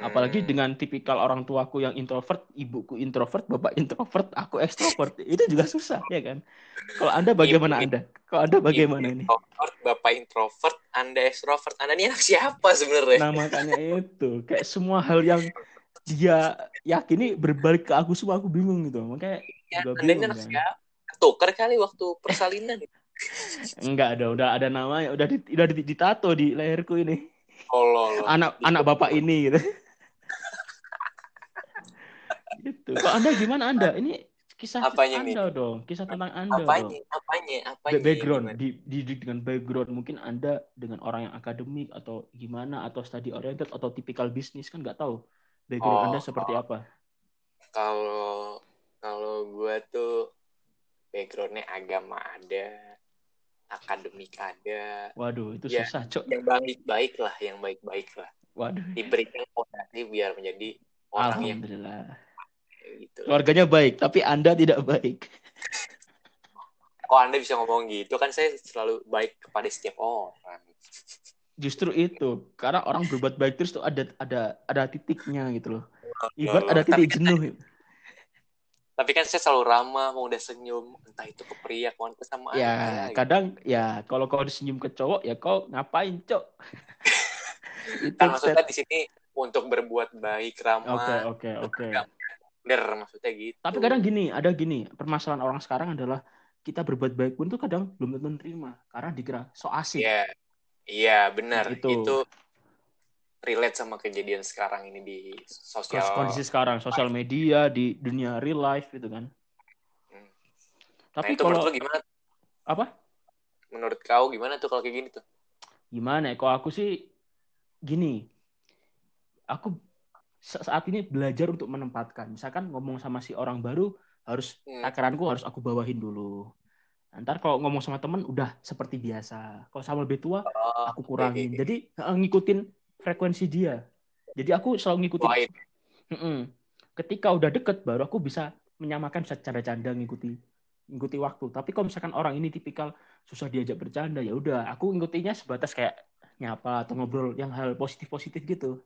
Apalagi Hmm. dengan tipikal orang tuaku yang introvert ibuku introvert bapak introvert aku ekstrovert itu juga susah ya kan? Kalau anda bagaimana Ibu- anda? kalau anda bagaimana ini? Introvert, bapak introvert anda extrovert anda ini anak siapa sebenarnya? Nah makanya itu. Kayak semua hal yang dia yakini berbalik ke aku semua aku bingung gitu. Makanya ya, anda ini anak kan. siapa? Tuker kali waktu persalinan Enggak ada, udah ada namanya, udah di, udah ditato di leherku ini. Oh. Anak anak bapak ini gitu. gitu. Kok Anda gimana Anda? Ini kisah Apanya Anda dong, kisah tentang Anda apanya? dong. Apanya? Apanya? Ba- background Gimana? di, dididik dengan background mungkin anda dengan orang yang akademik atau gimana atau study oriented atau tipikal bisnis kan nggak tahu background Oh, anda seperti apa Kalau kalau gue tuh backgroundnya agama ada, akademik ada, waduh itu Ya. susah cok yang baik-baik lah, yang baik-baik lah. waduh Diberikan fondasi biar menjadi orang yang alhamdulillah gitu. keluarganya baik tapi anda tidak baik Kok anda bisa ngomong gitu? Kan saya selalu baik kepada setiap orang. justru itu karena orang berbuat baik terus tuh ada ada ada titiknya gitu loh ibarat ada titik jenuh Tapi kan saya selalu ramah, mau udah senyum, entah itu ke pria, kawan sama ya anda. gitu. kadang ya kalau kau disenyum ke cowok ya kau ngapain cok itu Kan maksudnya di sini untuk berbuat baik, oke ramah, oke oke bener maksudnya gitu. Tapi kadang gini, ada gini, permasalahan orang sekarang adalah kita berbuat baik pun tuh kadang belum tentu nerima karena dikira so asik. Iya, iya benar. Itu. Itu. Relate sama kejadian sekarang ini di sosial. Kondisi sekarang sosial media di dunia real life gitu kan. Hmm. Tapi nah, itu kalau menurut gimana? apa? Menurut kau gimana tuh kalau kayak gini tuh? Gimana ya? Kalau aku sih gini. Aku sa- saat ini belajar untuk menempatkan. Misalkan ngomong sama si orang baru harus Hmm. takaranku harus aku bawahin dulu. Ntar kalau ngomong sama temen udah seperti biasa. Kalau sama lebih tua Oh, aku kurangin. oke. Jadi ngikutin frekuensi dia. Jadi aku selalu ngikutin. Wah, itu. Mm-mm. Ketika udah deket baru aku bisa menyamakan secara canda ngikuti ngikuti waktu. Tapi kalau misalkan orang ini tipikal susah diajak bercanda ya udah aku ngikutinya sebatas kayak nyapa atau ngobrol yang hal positif-positif gitu.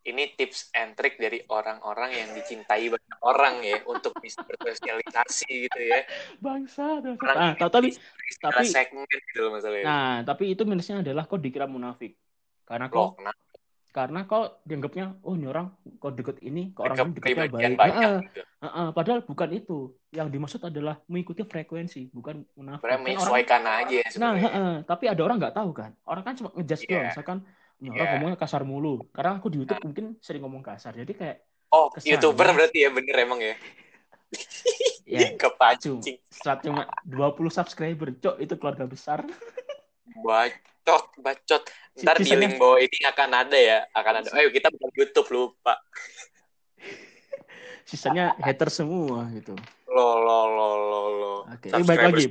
Ini tips and trick dari orang-orang yang dicintai banyak orang ya untuk bisa bersosialisasi gitu ya. Bangsa. Orang Nah, ta- tapi tapi segmen gitu loh masalahnya. nah, tapi itu minusnya adalah kau dikira munafik. Karena kenapa? karena kau dianggapnya oh ini orang kau deket ini ke orang ini deketnya baik. banyak Heeh. gitu. Heeh, padahal bukan itu. Yang dimaksud adalah mengikuti frekuensi, bukan munafik. Sebenarnya Kan orang, aja nah, sebenarnya. heeh, tapi ada orang nggak tahu kan. Orang kan cuma ngejudge Iya. doang. Misalkan ini orang Iya. ngomongnya kasar mulu. Karena aku di YouTube mungkin sering ngomong kasar. Jadi kayak Oh, Kesannya- youtuber berarti ya bener emang ya. ya Kepancing. cuma 20 subscriber, cok itu keluarga besar. Bacot, bacot. Ntar di link bawah ini akan ada ya, akan ada. Ayo kita bukan YouTube lupa. Sisanya hater semua gitu. Lo lo lo lo lo. Oke, ini baik lagi.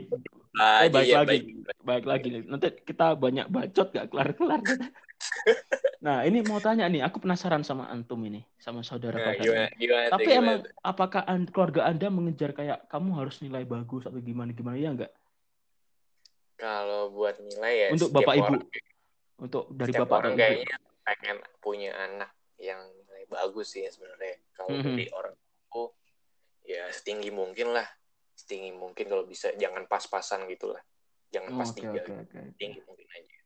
Nah, Eh, baik iya, lagi. baik. Baik lagi. Nanti kita banyak bacot gak kelar-kelar. nah, ini mau tanya nih, aku penasaran sama antum ini, sama saudara Nah, gimana, gimana, Tapi gimana emang apakah an- keluarga Anda mengejar kayak kamu harus nilai bagus atau gimana gimana ya enggak? Kalau buat nilai ya Untuk bapak ibu, orang, untuk dari bapak orang ibu. kayaknya pengen punya anak yang nilai bagus sih ya sebenarnya. Kalau Mhm. dari orang tua ya setinggi mungkin lah, setinggi mungkin kalau bisa jangan pas-pasan gitu lah, jangan Oh, pas Oke tiga, oke oke. tinggi mungkin aja.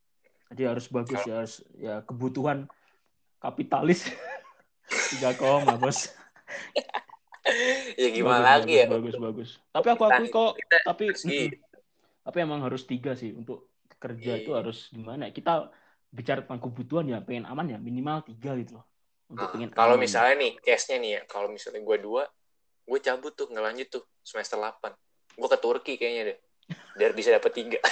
Jadi harus bagus ya, harus ya kebutuhan kapitalis tiga koma bos. ya gimana Bagus, lagi ya? Bagus bagus. Tapi aku akui kok, Kita tapi gitu. Tapi emang harus tiga sih untuk kerja itu Iya. harus gimana? ya, Kita bicara tentang kebutuhan ya pengen aman ya minimal tiga gitu loh. Untuk Nah, pengen kalau aman. misalnya nih, case-nya nih ya, kalau misalnya gue dua, gue cabut tuh, nggak lanjut tuh, semester 8. Gue ke Turki kayaknya deh, biar bisa dapet tiga.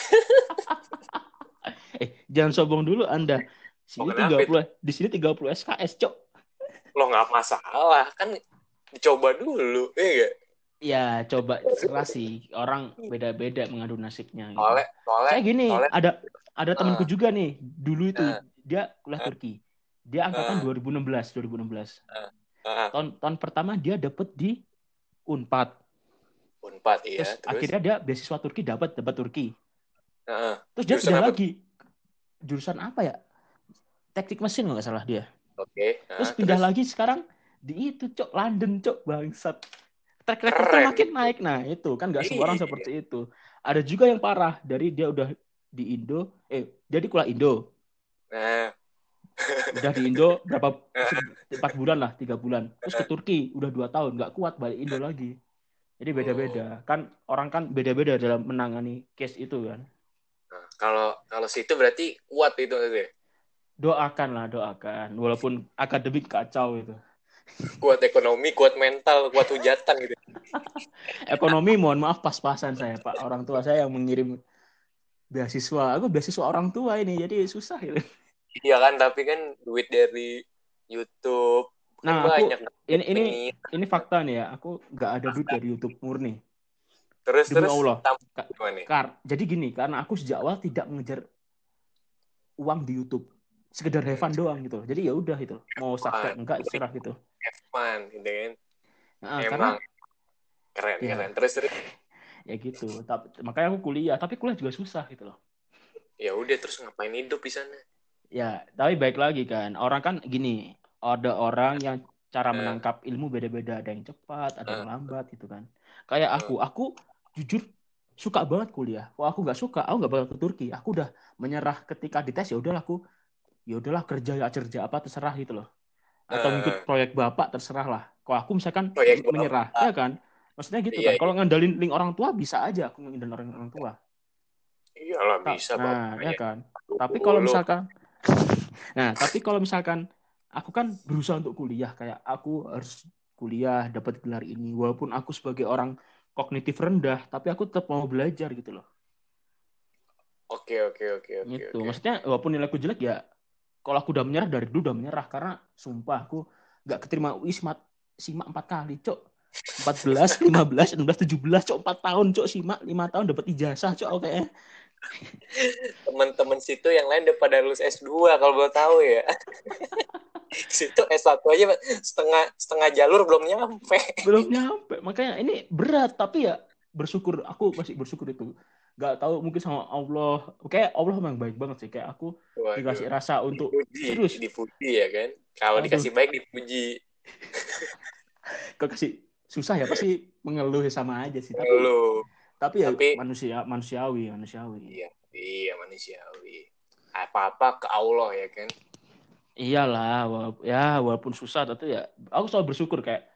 eh jangan sombong dulu Anda. Sini Oh, kenapa 30 di sini 30 SKS, Cok. Lo nggak masalah, kan dicoba dulu, iya nggak? Ya, coba serah sih. Orang beda-beda mengadu nasibnya. Gitu. Soalnya, soalnya, Saya gini, soalnya- ada ada temanku Ah. juga nih. Dulu itu Ah. dia kuliah Ah. Turki. Dia angkatan Ah. 2016, 2016. ah, Tahun tahun pertama dia dapet di Unpad. Unpad, iya, Terus, terus, akhirnya dia beasiswa Turki dapat dapat Turki. Heeh. Terus dia apa? lagi. Jurusan apa ya? Teknik mesin nggak salah dia. oke. nah, Terus pindah lagi sekarang di itu, Cok, London, Cok, bangsat. Track recordnya makin naik. Nah, itu kan nggak semua orang Iya. seperti itu. Ada juga yang parah dari dia udah di Indo, eh dia di kuliah Indo, Nah, udah di Indo berapa empat bulan lah, tiga bulan. Terus ke Turki udah dua tahun, nggak kuat balik Indo lagi. Jadi beda-beda. Kan orang kan beda-beda dalam menangani case itu kan. Nah, kalau kalau situ berarti kuat itu maksudnya. Doakan lah, doakan. Walaupun akademik kacau itu. Kuat ekonomi, kuat mental, kuat hujatan gitu. Ekonomi mohon maaf pas-pasan saya, Pak. Orang tua saya yang mengirim beasiswa. Aku beasiswa orang tua ini, jadi susah gitu. Iya kan, tapi kan duit dari YouTube kan Nah, aku banyak. ini ini ini fakta nih ya. Aku nggak ada duit dari YouTube murni. terus Demi terus Allah. Kar, jadi gini, karena aku sejak awal tidak mengejar uang di YouTube, sekedar have fun doang gitu. Jadi ya udah itu, mau subscribe enggak serah gitu. Fun, gitu kan. Nah, karena Emang keren Iya. keren. Terus terus ya gitu. Tapi makanya aku kuliah, tapi kuliah juga susah gitu loh. ya udah terus ngapain hidup di sana? Ya, tapi baik lagi kan. Orang kan gini, ada orang yang cara Eh. menangkap ilmu beda-beda. Ada yang cepat, ada yang Eh. lambat gitu kan. Kayak aku, aku jujur suka banget kuliah. Kalau aku nggak suka, aku nggak bakal ke Turki. Aku udah menyerah ketika dites ya udahlah aku ya udahlah kerja ya kerja apa terserah gitu loh. Atau Eh. ngikut proyek bapak terserah lah. Kalau aku misalkan Proyek bapak. menyerah, ya kan? Maksudnya gitu Iya, kan. Kalau ngandalin link orang tua bisa aja aku ngandalin orang orang tua. Iyalah bisa nah, bapaknya. ya kan. Tapi kalau misalkan Nah, tapi kalau misalkan aku kan berusaha untuk kuliah kayak aku harus kuliah dapat gelar ini walaupun aku sebagai orang kognitif rendah tapi aku tetap mau belajar gitu loh. Oke oke oke oke. gitu. oke. Maksudnya walaupun nilaiku jelek ya kalau aku udah menyerah dari dulu udah menyerah karena sumpah aku nggak keterima UI simak simak empat kali, cok. 14, 15, 16, 17, cok 4 tahun, cok simak 5 tahun dapat ijazah, cok oke. Teman-teman situ yang lain udah pada lulus S2 kalau boleh tahu ya. situ S1 aja setengah setengah jalur belum nyampe. belum nyampe makanya ini berat tapi ya bersyukur aku masih bersyukur itu nggak tahu mungkin sama Allah kayak Allah memang baik banget sih kayak aku Waduh. dikasih rasa untuk dipuji, serius. dipuji ya kan. Kalau Aduh. dikasih baik dipuji. kok kasih susah ya pasti mengeluh sama aja sih tapi Lu. tapi ya Tapi- manusia manusiawi manusiawi Iya, iya manusiawi. Apa-apa ke Allah ya kan. iyalah walaupun, ya walaupun susah tapi ya aku selalu bersyukur kayak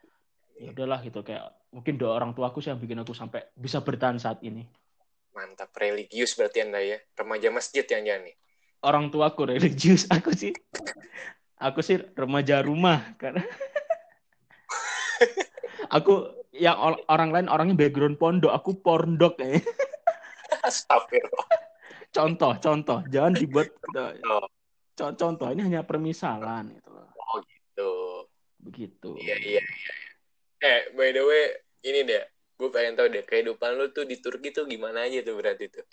ya udahlah gitu kayak mungkin doa orang tua aku sih yang bikin aku sampai bisa bertahan saat ini Mantap religius berarti Anda ya. Remaja masjid yang jangan nih. orang tuaku religius aku sih aku sih remaja rumah karena aku yang or- orang lain orangnya background pondok aku pondok ya Astagfirullah. contoh contoh jangan dibuat kita- Oh. co- contoh ini hanya permisalan gitu loh Oh gitu. begitu Iya, iya, iya. Eh, by the way, ini deh. Gue pengen tahu deh, kehidupan lu tuh di Turki tuh gimana aja tuh berarti tuh.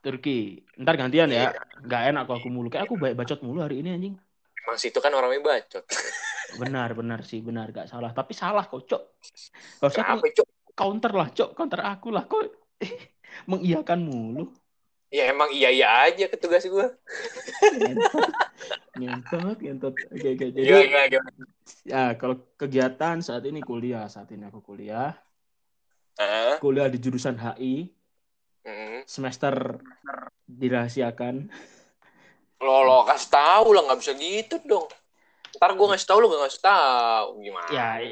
Turki. Ntar gantian Iya. ya nggak enak kalau aku mulu kayak aku baik bacot mulu hari ini anjing. Emang situ kan orangnya bacot. benar benar sih. Benar gak salah. Tapi salah kok cok. Harusnya aku Kenapa, Cuk? counter lah cok. Counter aku lah. Kok mengiyakan mulu? Ya emang iya-iya aja ke tugas gue. ngentot ngentot. Oke oke. Jadi ya kalau kegiatan saat ini kuliah. Saat ini aku kuliah Ah, kuliah di jurusan HI mm. semester dirahasiakan Lo, lo kasih tahu lah, nggak bisa gitu dong. Ntar gue ngasih tahu lo gak ngasih tahu. Gimana? ya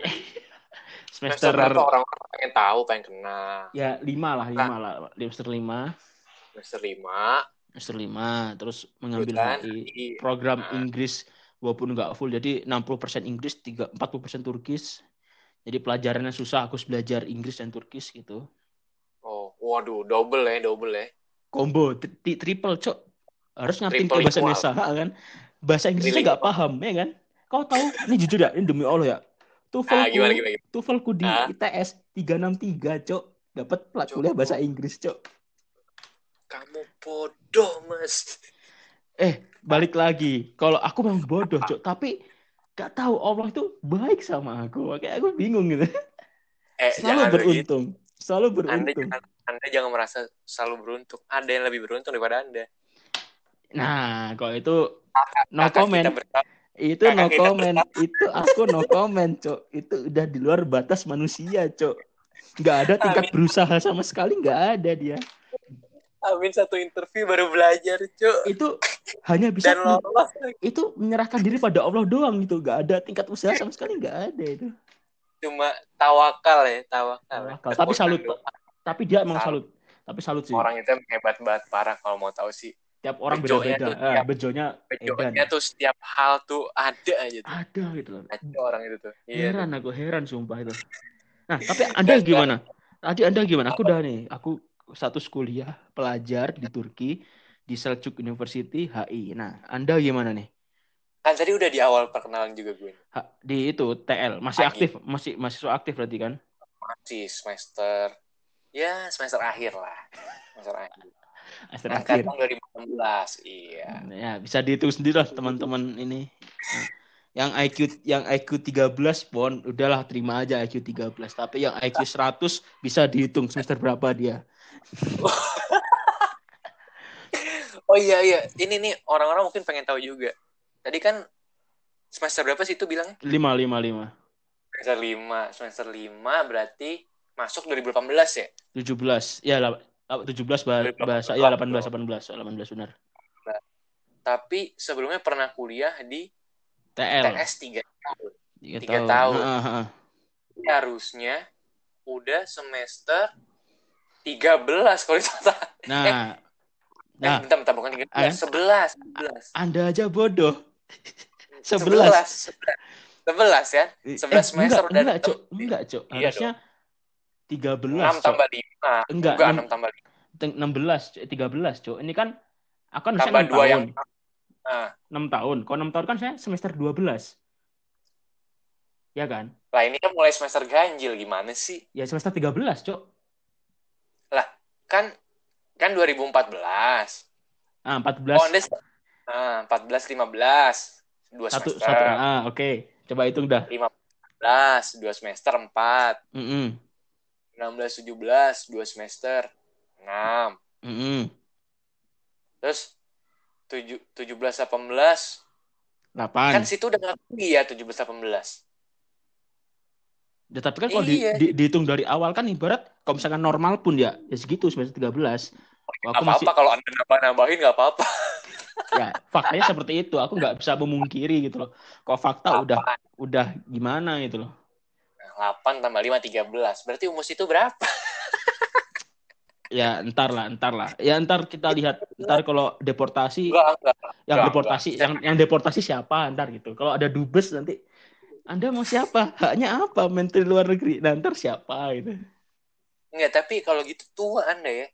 Semester semester berapa orang-orang pengen tahu, pengen kenal. ya lima lah lima lah semester lima Semester lima. semester lima terus mengambil HI. program Nah. Inggris walaupun nggak full jadi 60% Inggris 3 40% Turkis jadi pelajarannya susah aku harus belajar Inggris dan Turkis gitu. Oh, waduh, double ya, double ya. combo tri- tri- triple cok. Harus Triple ke bahasa. Indonesia kan? Bahasa Inggrisnya nggak paham ya kan? Kau tahu ini jujur ya ini demi Allah ya. Ah, TOEFLku gimana, gimana, gimana? TOEFLku di Ah. ITS 363 cok. Dapat plat kuliah bahasa Inggris cok. Kamu bodoh, mas. eh balik lagi. Kalau aku memang bodoh cok. Tapi gak tahu Allah itu baik sama aku. Kayak aku bingung gitu. Eh, selalu begitu. beruntung. Selalu Anda beruntung. Jangan, anda jangan merasa selalu beruntung. Ada yang lebih beruntung daripada Anda. nah kalau itu no Kakak comment. itu kakak no comment. itu aku no comment cok. Itu udah di luar batas manusia cok. Nggak ada tingkat Amin. berusaha sama sekali nggak ada dia Amin satu interview baru belajar, Cuk. itu hanya bisa Dan lolos. itu menyerahkan diri pada Allah doang gitu nggak ada tingkat usaha sama sekali nggak ada itu cuma tawakal ya tawakal. Tawakal. Tapi salut, Kekuatan doa. Tapi dia emang Salut. salut. Tapi salut sih. orang itu emang hebat banget parah kalau mau tahu sih Tiap orang bejonya beda-beda. tuh Ah, tiap- bejonya bejonya edan. tuh setiap hal tuh ada aja tuh Ada gitu loh. ada orang itu tuh iya Heran aku, heran sumpah itu. Nah, tapi Anda gimana? Tadi Anda gimana? Aku udah nih, aku status kuliah pelajar di Turki di Selçuk University HI. Nah, Anda gimana nih? kan tadi udah di awal perkenalan juga gue Ha- di itu TL masih HI. aktif, masih mahasiswa aktif berarti kan? masih semester ya semester akhir lah semester akhir Semester akhir. angkatan 2016 iya Ya, bisa dihitung sendiri lah teman-teman ini. Yang IQ yang IQ 13 pon udahlah terima aja IQ 13, tapi yang IQ 100 bisa dihitung semester berapa dia. oh iya iya ini nih orang-orang mungkin pengen tahu juga tadi kan semester berapa sih itu bilangnya 5 5 5. semester 5 semester 5 berarti masuk 2018 ya 17. Ya, lah, 17 bah- bahasa ya 18 18 18 benar. tapi sebelumnya pernah kuliah di TL. TS 3 tahun Tiga tiga tahun. Heeh, heeh. Ini harusnya udah semester 13 kalau salah. Nah, Eh, nah, bentar, bentar, bukan 13, Ah. 11, 11. Anda aja bodoh. 11. 11, 11 ya. 11 Eh, semester enggak, udah enggak. Cok. Enggak, Cok. Iya Harusnya 13, 6 Cok. tambah 5. Enggak, Enggak, enam- 6 tambah 5. Teng- 16, Cok. 13, Cok. Ini kan aku kan Tambah harusnya 6 2 tahun. yang Nah, 6 tahun. Kalau 6 tahun kan saya semester 12. Ya kan? lah ini kan mulai semester ganjil gimana sih? Ya semester 13, Cok. Kan kan 2014. Ah, 14. Oh, nah, 14 15. 2 satu semester. satu. Ah, oke. Coba hitung dah. 15, 2 semester 4. Mm 16 17, 2 semester 6. -mm. Terus 7 17 18 8. kan situ udah nggak kuliah 17 18. Ya, tapi kan kalau di- Iya. di- dihitung dari awal kan ibarat kalau misalkan normal pun ya ya segitu semester 13. Kalau Gak aku masih apa-apa kalau Anda nambah-nambahin gak apa-apa. ya faktanya seperti itu. Aku nggak bisa memungkiri gitu loh. Kalau fakta udah udah gimana gitu loh. 8 tambah 5 13. Berarti umus itu berapa? Ya entar lah, entar lah. Ya entar kita lihat ntar kalau deportasi Enggak, enggak. yang enggak, deportasi yang yang deportasi siapa ntar gitu. Kalau ada dubes nanti Anda mau siapa? Haknya apa? Menteri luar negeri. Nah, ntar siapa gitu. Enggak, tapi kalau gitu tua Anda ya.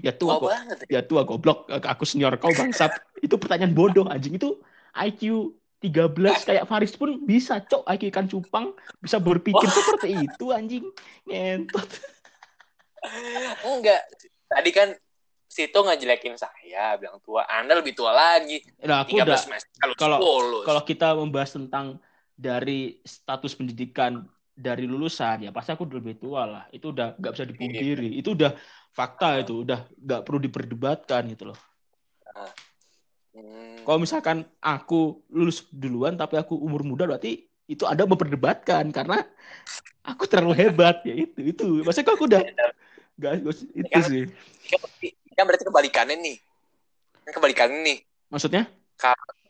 Ya tua Tua banget. Ya Ya. tua goblok. Aku senior kau bangsat. itu pertanyaan bodoh anjing itu IQ 13 kayak Faris pun bisa cok IQ ikan cupang bisa berpikir seperti itu anjing ngentot Enggak. Tadi kan Situ ngejelekin saya, bilang tua. Anda lebih tua lagi. nah aku 13 udah. Kalau kalau- 10. kalau kita membahas tentang dari status pendidikan dari lulusan ya pasti aku lebih tua lah. Itu udah nggak bisa dipungkiri. Itu udah fakta itu udah nggak perlu diperdebatkan gitu loh. Hmm. kalau misalkan aku lulus duluan tapi aku umur muda berarti itu ada memperdebatkan karena aku terlalu hebat ya itu itu. Maksudnya aku udah nggak itu Kan- sih. Kan berarti kebalikannya nih. Kan kebalikannya nih. maksudnya?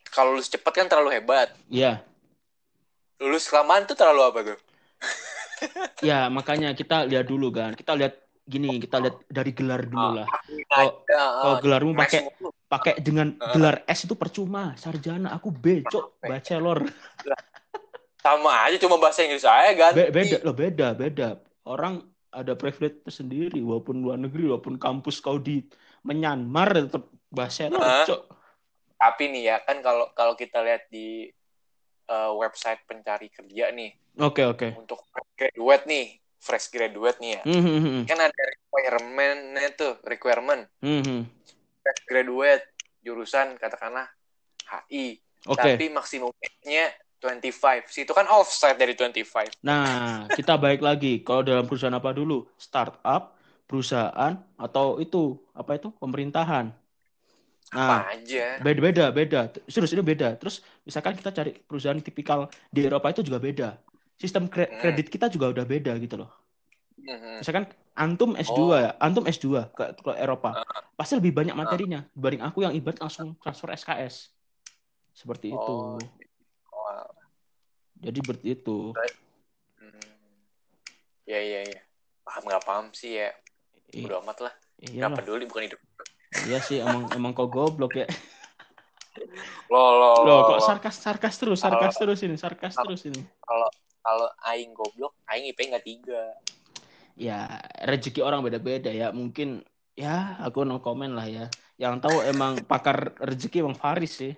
Kalau lulus cepet kan terlalu hebat. ya Lulus kelamaan tuh terlalu apa tuh? ya makanya kita lihat dulu kan. Kita lihat gini kita lihat dari gelar dulu lah. Kalau- Nah, kalau ah, gelarmu pakai pakai dengan Ah. gelar S itu percuma. Sarjana aku becok bachelor sama aja cuma bahasa Inggris saya ganti. Be- beda loh beda beda. Orang ada privilege tersendiri walaupun luar negeri walaupun kampus kau di Myanmar tetap bachelor Ah. cok. Tapi nih ya kan kalau kalau kita lihat di eh, website pencari kerja nih oke oke untuk fresh graduate nih, fresh graduate nih ya. Hmm, hmm, hmm, Kan ada requirement-nya tuh, requirement hmm, hmm. fresh graduate jurusan katakanlah HI. oke Tapi maksimum age-nya 25. Situ kan offside dari 25. nah kita balik lagi kalau dalam perusahaan apa dulu startup perusahaan atau itu apa itu pemerintahan nah Apa aja. beda beda beda. Serius ini beda. Terus misalkan kita cari perusahaan tipikal di Eropa itu juga beda. Sistem kre- Hmm. kredit kita juga udah beda gitu loh. Mhm. misalkan antum S2 Oh. ya antum S2 ke, ke Eropa. Pasti lebih banyak materinya dibanding aku yang ibarat langsung transfer SKS seperti itu. Oh. Oh, jadi seperti itu. Ya ya ya. Paham nggak paham sih ya. Udah amat lah. Nggak peduli bukan hidup iya sih emang emang kok goblok ya. Lo lo lo, loh kok sarkas sarkas terus sarkas terus ini sarkas terus ini. kalau aing goblok aing IP nggak tiga. Ya rezeki orang beda-beda ya. Mungkin ya aku no comment lah ya. Yang tahu emang pakar rezeki emang Faris sih.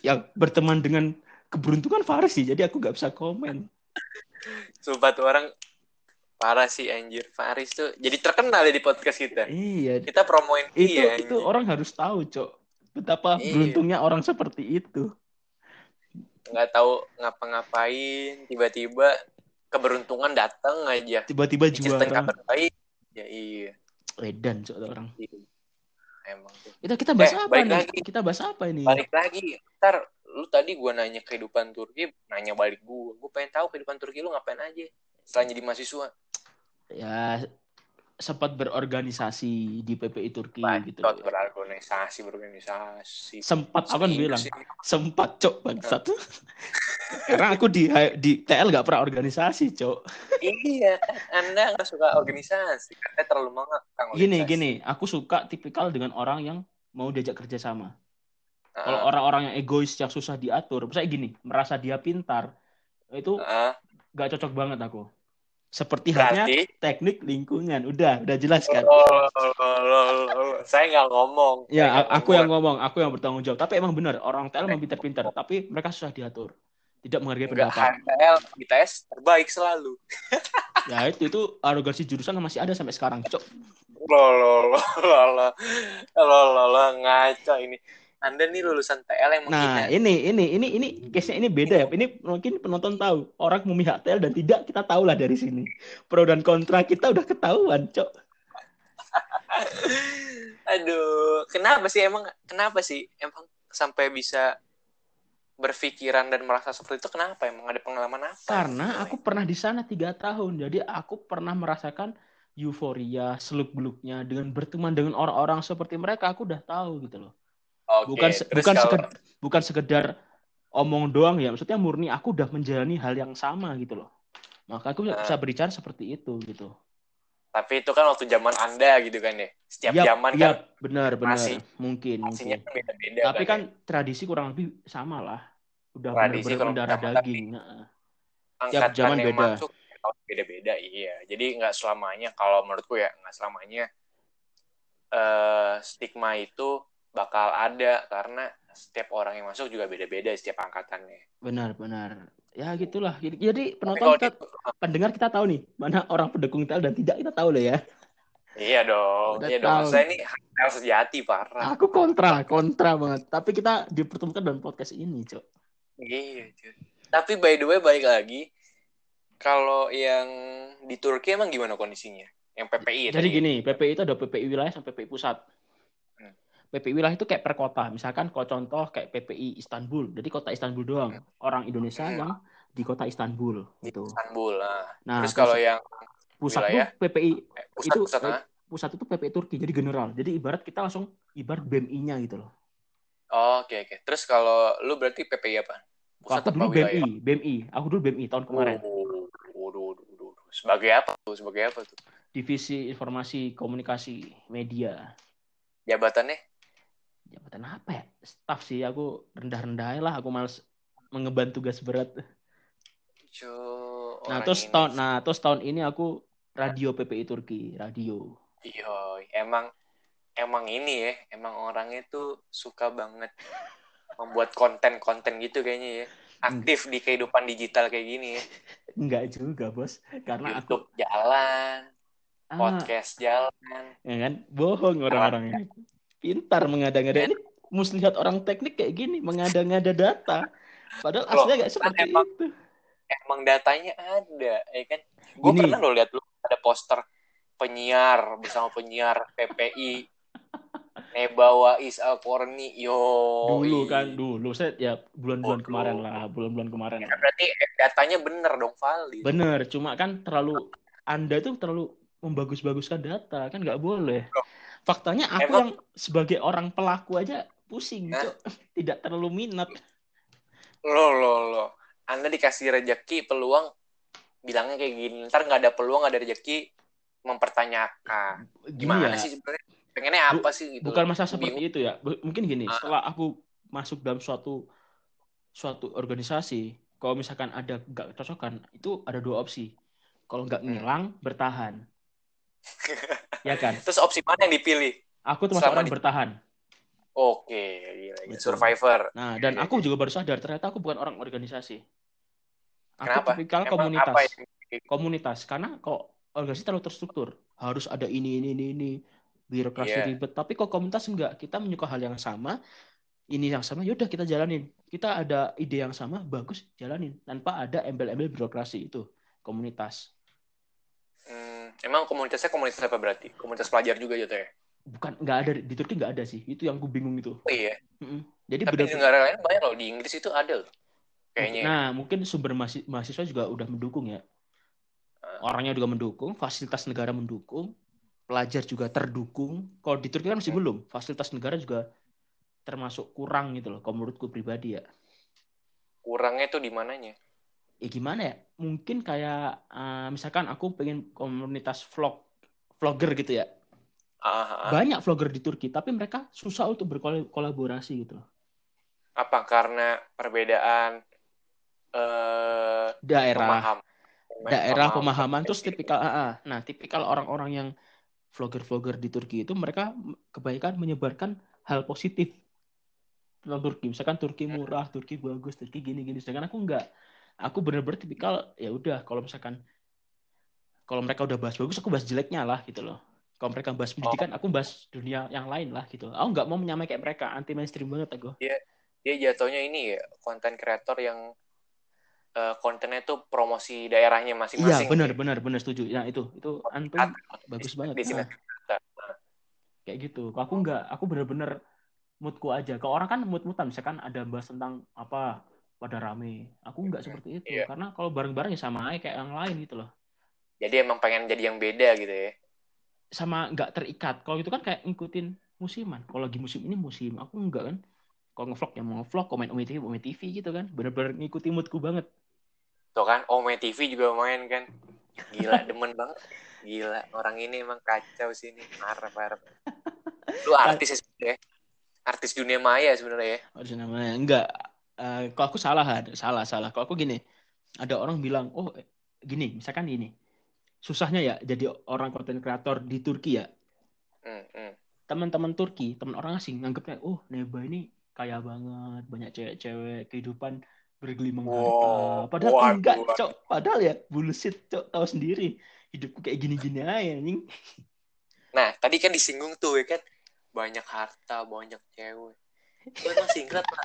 Yang berteman dengan keberuntungan Faris sih jadi aku nggak bisa komen. Sumpah tuh orang parah sih anjir. Faris tuh jadi terkenal ya di podcast kita. Iya. Kita promoin itu dia itu anjir. orang harus tahu cok betapa Iya. beruntungnya orang seperti itu. Nggak tahu ngapa-ngapain tiba-tiba keberuntungan datang aja. Tiba-tiba juara. kabar baik. Ya iya. Edan cok orang. Emang tuh kita kita bahas Eh, apa nih? lagi. kita bahas apa ini? Balik lagi. Ntar lu tadi gua nanya kehidupan Turki nanya balik gua. Gua pengen tahu kehidupan Turki lu ngapain aja setelah jadi mahasiswa. Ya sempat berorganisasi di PPI Turki gitu. Bacot berorganisasi berorganisasi. Sempat aku kan bilang sempat cok bangsat. Karena aku di di TL nggak pernah organisasi cok. Iya anda nggak suka organisasi. Katanya terlalu mengekang gini gini. Aku suka tipikal dengan orang yang mau diajak kerja sama. Ah, kalau orang-orang yang egois yang susah diatur misalnya gini merasa dia pintar itu ah, nggak cocok banget aku. Seperti halnya berarti teknik lingkungan. Udah udah jelas kan? Oh, lo, lo. saya nggak ngomong. Ya Saya aku yang ngomong. aku yang bertanggung jawab. Tapi emang benar orang TL memang pintar-pintar tapi mereka susah diatur. Tidak menghargai Enggak, pendapat. HTL di tes terbaik selalu. ya itu itu arogansi jurusan masih ada sampai sekarang cok. Lo, lo, lo, lo, lo, lo, lo, lo, ngaco ini. Anda nih lulusan TL yang Nah, menghina. ini ini ini ini case-nya ini beda ya. Ini mungkin penonton tahu. Orang memihak TL dan tidak kita tahu lah dari sini. Pro dan kontra kita udah ketahuan, Cok. Aduh, kenapa sih emang kenapa sih emang sampai bisa berpikiran dan merasa seperti itu kenapa emang ada pengalaman apa? Karena aku pernah di sana tiga tahun. Jadi aku pernah merasakan euforia, seluk-beluknya dengan berteman dengan orang-orang seperti mereka. Aku udah tahu gitu loh. Oke, Bukan terus bukan kalau- sekedar, bukan sekedar omong doang ya. Maksudnya murni aku udah menjalani hal yang sama gitu loh. Maka aku Ah. bisa berbicara seperti itu gitu. tapi itu kan waktu zaman Anda gitu kan ya. Setiap Yap, zaman yap, kan benar benar. masih- mungkin mungkin. kan beda-beda Tapi kan. kan ya. tradisi kurang lebih sama lah. Udah benar-benar mendarah sama, daging. Nah, angkatan zaman beda. masuk beda-beda iya jadi nggak selamanya kalau menurutku ya nggak selamanya eh stigma itu bakal ada karena setiap orang yang masuk juga beda-beda setiap angkatannya Benar-benar. Ya gitulah. Jadi, penonton kita, gitu, pendengar kita tahu nih mana orang pendukung tel dan tidak kita tahu loh ya. iya dong Udah iya dong saya ini hal sejati parah Aku kontra, kontra banget. Tapi kita dipertemukan dalam podcast ini, Cok. iya cuy. tapi by the way balik lagi kalau yang di Turki emang gimana kondisinya yang PPI Jadi tadi? gini, PPI itu ada PPI wilayah sama PPI pusat. Hmm. PPI wilayah itu kayak per kota. Misalkan kalau contoh kayak PPI Istanbul. Jadi kota Istanbul doang. Orang Indonesia Hmm. yang di kota Istanbul di gitu. Istanbul lah Nah, terus kalau yang pusat wilayah? tuh PPI eh, pusat Itu- pusat ah? pusat itu PPI Turki jadi general. Jadi ibarat kita langsung ibarat BMI-nya gitu loh. Oh, oke oke. Terus kalau lu berarti PPI apa? Pusat Aku dulu wilayah? BMI, BMI. Aku dulu BMI tahun kemarin. Oh, waduh, waduh, waduh. Sebagai apa tuh? Sebagai apa tuh? Divisi Informasi Komunikasi Media. Jabatannya? Jabatan apa ya? Staff sih. Aku rendah-rendah lah. Aku males mengemban tugas berat. Cu, Nah, orang terus ini. tahun nah, terus tahun ini aku radio PPI Turki, radio. Iya, emang emang ini ya, emang orangnya tuh suka banget membuat konten-konten gitu kayaknya ya. Aktif di kehidupan digital kayak gini ya. Enggak juga, Bos. Karena aku YouTube jalan, ah, podcast jalan. ya kan bohong orang-orangnya. Pintar mengada-ngada. Ini mesti lihat orang teknik kayak gini, mengada-ngada data. Padahal Loh, aslinya kayak seperti emang- itu. Emang datanya ada, ya kan? Gue pernah lo lihat lu ada poster penyiar bersama penyiar PPI Nebawa Is Alkorni yo dulu kan dulu saya ya bulan-bulan Dulu. kemarin lah bulan-bulan kemarin Ya, berarti eh, datanya bener dong valid bener cuma kan terlalu anda tuh terlalu membagus-baguskan data kan nggak boleh Loh. Faktanya aku Emang- yang sebagai orang pelaku aja pusing Hah? Cok. tidak terlalu minat lo lo lo anda dikasih rejeki peluang bilangnya kayak gini ntar nggak ada peluang nggak ada rezeki mempertanyakan gimana ya, sih sebenarnya pengennya Bu- apa sih gitu bukan masalah Bingung. seperti itu ya. Bu- Mungkin gini, Ah. setelah aku masuk dalam suatu suatu organisasi, kalau misalkan ada nggak cocokan, itu ada dua opsi. Kalau nggak Hmm. ngilang, bertahan. ya kan? terus opsi mana yang dipilih Aku termasuk Sama orang di- bertahan. oke gila, gila. Betul. survivor Nah, dan aku juga baru sadar ternyata aku bukan orang organisasi. Aku Kenapa? tipikal Emang komunitas. apa yang- Komunitas karena kok organisasi terlalu terstruktur, harus ada ini ini ini ini birokrasi Iya. ribet. Tapi kok komunitas enggak, kita menyuka hal yang sama, ini yang sama, yaudah kita jalanin. Kita ada ide yang sama, bagus jalanin tanpa ada embel-embel birokrasi itu komunitas. Emang komunitasnya komunitas apa berarti komunitas pelajar juga gitu ya Bukan nggak ada di Turki nggak ada sih. Itu yang aku bingung itu. oh iya Mm-mm. Jadi tapi di negara lain banyak loh di Inggris itu ada loh kayaknya Nah, mungkin sumber mahasi- mahasiswa juga udah mendukung ya. Ah. Orangnya juga mendukung, fasilitas negara mendukung, pelajar juga terdukung. Kalau di Turki kan masih Hmm. belum. Fasilitas negara juga termasuk kurang gitu loh, kalau menurutku pribadi ya. kurangnya tuh di mananya Ya gimana ya? Mungkin kayak eh, misalkan aku pengen komunitas vlog, vlogger gitu ya. Ah, ah, ah. Banyak vlogger di Turki, tapi mereka susah untuk berkolaborasi gitu loh. apa karena perbedaan eh Daerah, pemaham daerah pemaham- pemahaman terus tipikal ah. nah tipikal orang-orang yang vlogger-vlogger di Turki itu mereka kebanyakan menyebarkan hal positif tentang Turki misalkan Turki murah Turki bagus Turki gini-gini sedangkan aku enggak aku bener-bener tipikal ya udah kalau misalkan kalau mereka udah bahas bagus aku bahas jeleknya lah gitu loh. Kalau mereka bahas pendidikan aku bahas dunia yang lain lah gitu. Aku nggak mau menyamai kayak mereka anti mainstream banget aku. Dia jatuhnya ini ya konten kreator yang eh, kontennya tuh promosi daerahnya iya masing-masing benar benar benar setuju. Ya itu itu antum bagus banget. Di sini Nah. kayak gitu. Kalau aku nggak, aku bener-bener moodku aja. Kalau orang kan mood-moodan, misalkan ada bahas tentang apa pada rame. Aku nggak seperti itu, Iya. karena kalau bareng-bareng ya sama aja kayak yang lain gitu loh. jadi emang pengen jadi yang beda gitu ya Sama nggak terikat. Kalau itu kan kayak ngikutin musiman. Kalau lagi musim ini musim, aku nggak kan. Kalau ngevlog ya mau ngevlog, komen Ome TV, Ome TV gitu kan. Bener-bener ngikutin moodku banget. tuh kan Ome TV juga main kan gila demen banget gila orang ini emang kacau sih ini parah parah lu artis ya sebenarnya artis dunia maya sebenarnya ya Harus namanya enggak. Eh, kalau aku salah, ada salah salah. Kalau aku gini, ada orang bilang, oh eh, gini, misalkan gini, susahnya ya jadi orang konten kreator di Turki ya. hmm, hmm. Teman-teman Turki, teman orang asing nganggapnya, oh Neba ini kaya banget, banyak cewek-cewek, kehidupan bergelimang harta. Wow. Padahal Waduh, enggak, cok. Padahal ya bullshit, cok. Tahu sendiri. Hidupku kayak gini-gini aja, anjing. nah tadi kan disinggung tuh ya kan banyak harta banyak cewek lu emang single apa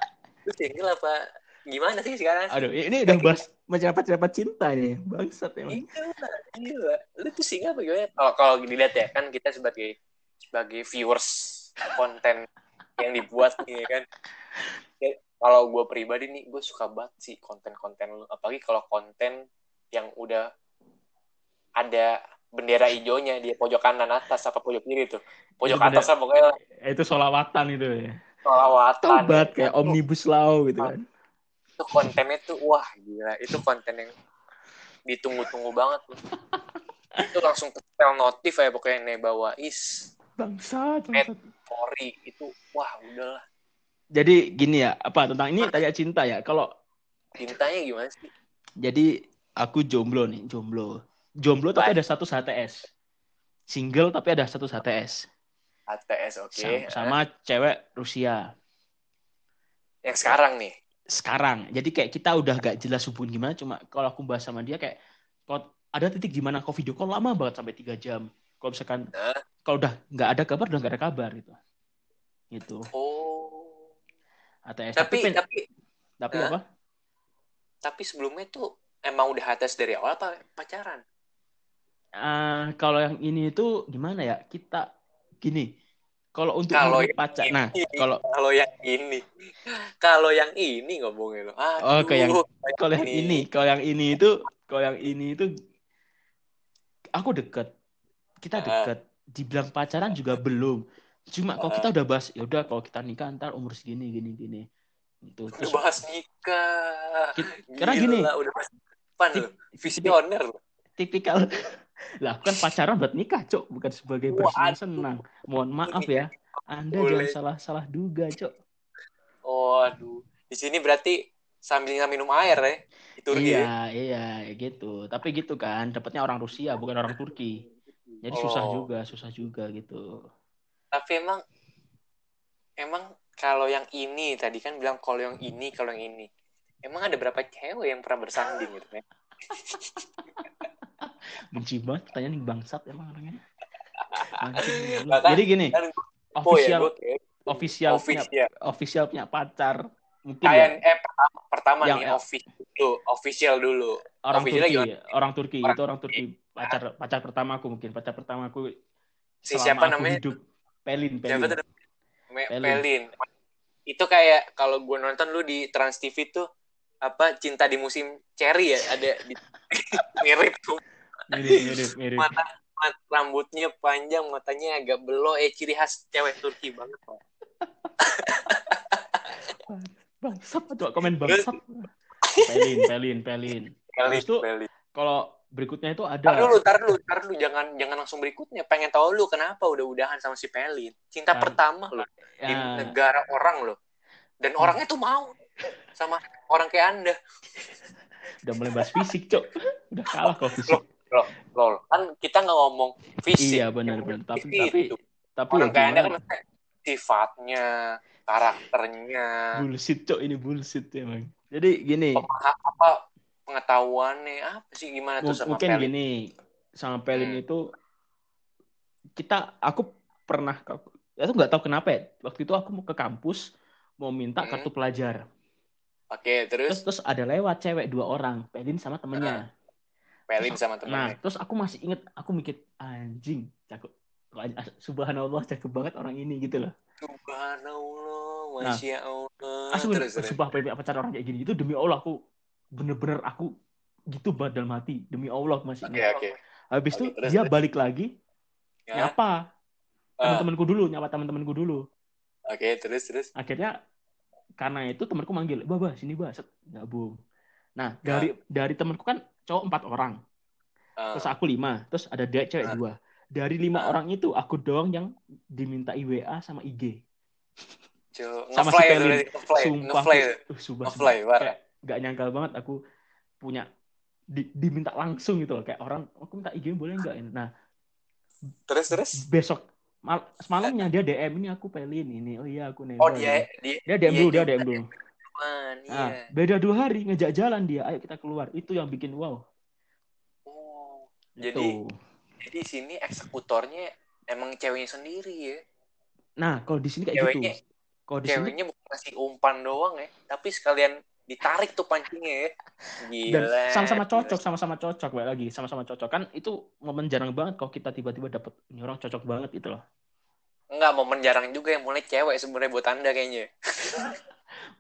lu single apa gimana sih sekarang Aduh, ini udah bahas masyarakat-masyarakat cinta nih. Bangsat emang. Gila, gila. Lu tuh single apa gimana? Kalau kalau dilihat ya kan kita sebagai sebagai viewers konten yang dibuat nih ya kan. Ya, kalau gue pribadi nih, gue suka banget sih konten-konten lu. Apalagi kalau konten yang udah ada bendera hijaunya di pojok kanan atas apa pojok kiri tuh. Pojok Itu atas lah pokoknya Itu solawatan itu ya. Selawatan. Tobat ya. kayak Itu- omnibus law gitu kan. Itu kontennya tuh wah gila. Itu konten yang ditunggu-tunggu banget tuh. itu langsung ketel notif ya pokoknya Neba Wais Bangsat, Met. bangsat. Ori itu wah udahlah Jadi gini ya, apa tentang ini tanya cinta ya. Kalau cintanya gimana sih jadi aku jomblo nih, jomblo. Jomblo tapi ada status HTS. Single tapi ada status HTS. ATS oke Sama, sama cewek Rusia. yang sekarang nih Sekarang. Jadi kayak kita udah gak jelas hubungan gimana. Cuma kalau aku bahas sama dia kayak kalau ada titik gimana kau video call lama banget sampai tiga jam. Kalau misalkan Hah? kalau udah nggak ada kabar udah nggak ada kabar gitu. Gitu. oh HTS. tapi pen- tapi tapi Hah? apa? tapi sebelumnya tuh emang udah ATS dari awal apa pacaran Ah, kalau yang ini itu gimana ya? Kita gini. Kalau untuk Kalau pacar, ini- nah kalau kalau yang ini kalau yang ini ngomongin lo Oh, ke yang- kalau yang ini, kalau yang ini itu, kalau yang ini itu, aku deket, kita Ah. deket. Dibilang pacaran juga belum. Cuma kalau Ah. kita udah bahas, ya udah kalau kita nikah ntar umur segini, gini, gini. Itu udah terus bahas nikah Ki- karena gini. Udah bahas. Visioner tipikal lah kan pacaran buat nikah cok bukan sebagai bersenang-senang mohon maaf ya anda Boleh. jangan salah salah duga cok Oh, aduh. Di sini berarti sambil minum air ya. Di Turki ya. iya iya gitu tapi gitu kan dapatnya orang Rusia bukan orang Turki jadi susah Oh. juga susah juga gitu Tapi emang emang kalau yang ini tadi kan bilang kalau yang ini kalau yang ini. Emang ada berapa cewek yang pernah bersanding gitu ya? benci banget pertanyaan bangsat emang orangnya Anjing, jadi gini kan Oh ya, official gue kayak official punya official. official punya pacar mungkin Kayak ya, eh pertama, pertama Yang- nih official dulu, official dulu. orang officialnya Turki gimana? orang Turki Orang itu orang Turki pacar pacar pertamaku mungkin pacar pertamaku Si selama siapa aku namanya? hidup Pelin Siapa Pelin tuh? Me- Pelin. Pelin. Itu kayak kalau gue nonton lu di Trans TV tuh apa cinta di musim cherry ya ada di, mirip tuh mirip mirip mirip. Mata, mat- rambutnya panjang matanya agak belok eh ciri khas cewek Turki banget Pak. bangsat. Coba komen bangsat. Pelin Pelin Pelin. Pelin, itu Pelin. kalau berikutnya itu Tar ada dulu, tar dulu, tar dulu, jangan jangan langsung berikutnya. Pengen tahu lu kenapa udah-udahan sama si Pelin. Cinta Kan- pertama lo di ya, negara orang lo. Dan orangnya tuh mau. Sama orang kayak Anda. udah mulai bahas fisik cok. Udah kalah kalau fisik. Loh, lol. Kan kita nggak ngomong fisik. iya benar benar tapi Itu. tapi tapi ya orang kayak Anda kan sifatnya, karakternya, bullshit cok ini bullshit emang jadi gini pemaha- apa pengetahuannya apa sih gimana tuh sama mungkin Pelin? gini sama Pelin Hmm. itu kita aku pernah aku nggak tahu kenapa ya waktu itu aku mau ke kampus mau minta Hmm. kartu pelajar Oke, terus terus terus ada lewat cewek dua orang Pelin sama temennya Pelin sama nah temennya. terus aku masih inget aku mikir anjing cakep subhanallah cakep banget orang ini gitu loh Subhanallah, Nah. Masya Allah. Aku terus, terus. sumpah pacar orang kayak gini itu demi Allah aku bener-bener aku gitu banget dalam hati demi Allah aku masih Oke, ingat. oke. Habis itu terus, dia terus. balik lagi Ya. nyapa Ah, teman-temanku dulu, nyapa teman-temanku dulu. Oke, terus terus. Akhirnya karena itu temanku manggil, "Bah, bah, sini, Bah." Set, gabung. Nah, dari dari temanku kan cowok empat orang, Ah, terus aku lima, terus ada dia cewek Ah. dua. Dari lima Ah. orang itu aku doang yang diminta WA sama IG. sama ngefly si Pelin. ngefly, Sumpah, ngefly, uh, sumpah, ngefly, sumpah. parah. Kayak gak nyangkal banget aku punya di- diminta langsung gitu loh kayak orang aku minta IG boleh nggak nah Terus terus. besok mal, semalamnya dia DM ini aku pelin ini oh iya aku nih Oh dia dia dia DM dulu dia. DM dulu Man, nah, iya. beda dua hari ngejak jalan dia ayo kita keluar itu yang bikin wow Oh, Itu. Jadi jadi di sini eksekutornya emang ceweknya sendiri ya. nah kalau di sini kayak Ceweknya gitu kalau di sini ceweknya bukan ngasih umpan doang ya, tapi sekalian ditarik tuh pancingnya ya. Gila. dan sama-sama cocok sama-sama cocok balik lagi sama-sama cocok kan itu momen jarang banget kalau kita tiba-tiba dapet ini orang cocok banget gitu loh Enggak, momen jarang juga yang mulai cewek sebenarnya buat Anda kayaknya.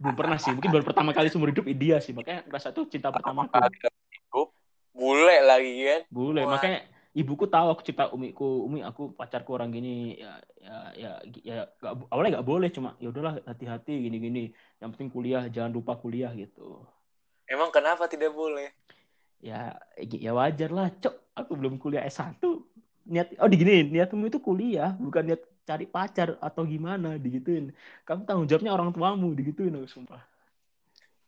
belum pernah sih mungkin baru pertama kali seumur hidup dia sih makanya rasa tuh cinta dalam hidup, bule lagi kan. boleh Wah. makanya ibuku tahu aku cerita umiku umi aku pacarku orang gini ya ya ya, ya gak, awalnya nggak boleh cuma ya udahlah hati-hati gini-gini yang penting kuliah jangan lupa kuliah gitu Emang kenapa tidak boleh? ya ya wajar lah cok aku belum kuliah S1 niat oh diginiin niatmu itu kuliah bukan niat cari pacar atau gimana digituin kamu tanggung jawabnya orang tuamu digituin aku sumpah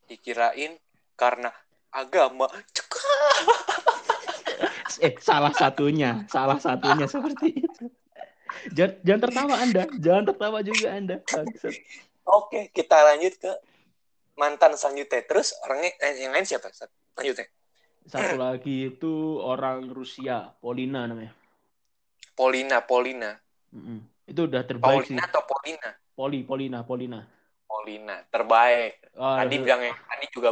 Dikirain karena agama. Eh salah satunya salah satunya seperti itu jangan, jangan tertawa anda jangan tertawa juga anda. Oke, kita lanjut ke mantan selanjutnya. Terus orangnya eh, yang lain siapa? Lanjutnya. satu lagi itu orang Rusia Polina namanya Polina, Polina. Mm-mm. Itu udah terbaik sih Paulina atau Polina? Poli Polina Polina Polina, terbaik. Oh, Tadi bilang yang tadi juga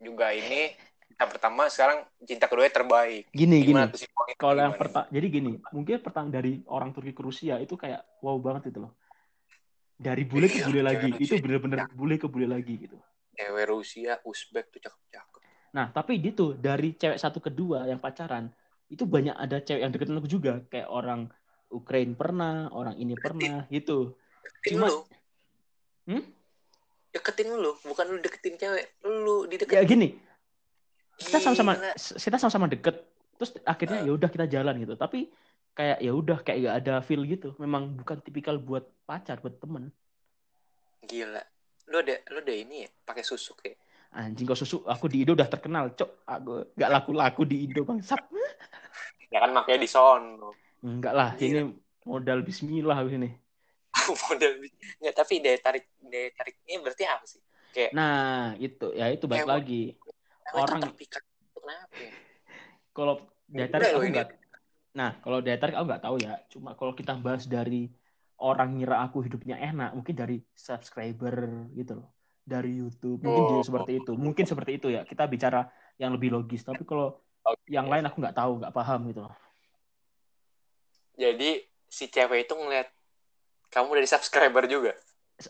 juga ini cinta pertama, sekarang cinta kedua terbaik. gini gini Gimana Polina? kalau yang pertama jadi gini mungkin pertama dari orang Turki ke Rusia itu kayak wow banget itu loh dari bule ke Iya, bule lagi cewek itu bener-bener bule ke bule lagi gitu Cewek Rusia, Uzbek tuh cakep-cakep. nah tapi gitu dari cewek satu kedua yang pacaran itu banyak ada cewek yang deketin aku juga kayak orang Ukraine pernah orang ini pernah gitu Deketin Cuma- lu. Hmm? Deketin lu, bukan lu deketin cewek. Lu ya dideketin. gini kita sama-sama kita sama-sama deket terus akhirnya Ah. ya udah kita jalan gitu tapi kayak ya udah kayak gak ada feel gitu memang bukan tipikal buat pacar buat temen Gila. Lu ada lu ada ini ya, pakai susuk ya. anjing kok susu aku di Indo udah terkenal cok aku gak laku-laku di Indo bangsat Ya kan makanya di sono. Enggak lah Gila. ini modal Bismillah habis ini Model nggak tapi daya tarik daya tariknya berarti apa sih? Kayak nah itu ya itu balik Kayak- lagi orang terpikat itu kenapa ya? kalau daya tarik aku ini. nggak nah kalau daya tarik aku nggak tahu ya cuma kalau kita bahas dari orang ngira aku hidupnya enak mungkin dari subscriber gitu loh dari YouTube mungkin Oh. dia seperti itu mungkin seperti itu ya kita bicara yang lebih logis tapi kalau Oke. yang lain aku nggak tahu nggak paham gitu loh Jadi si cewek itu ngeliat kamu dari subscriber juga.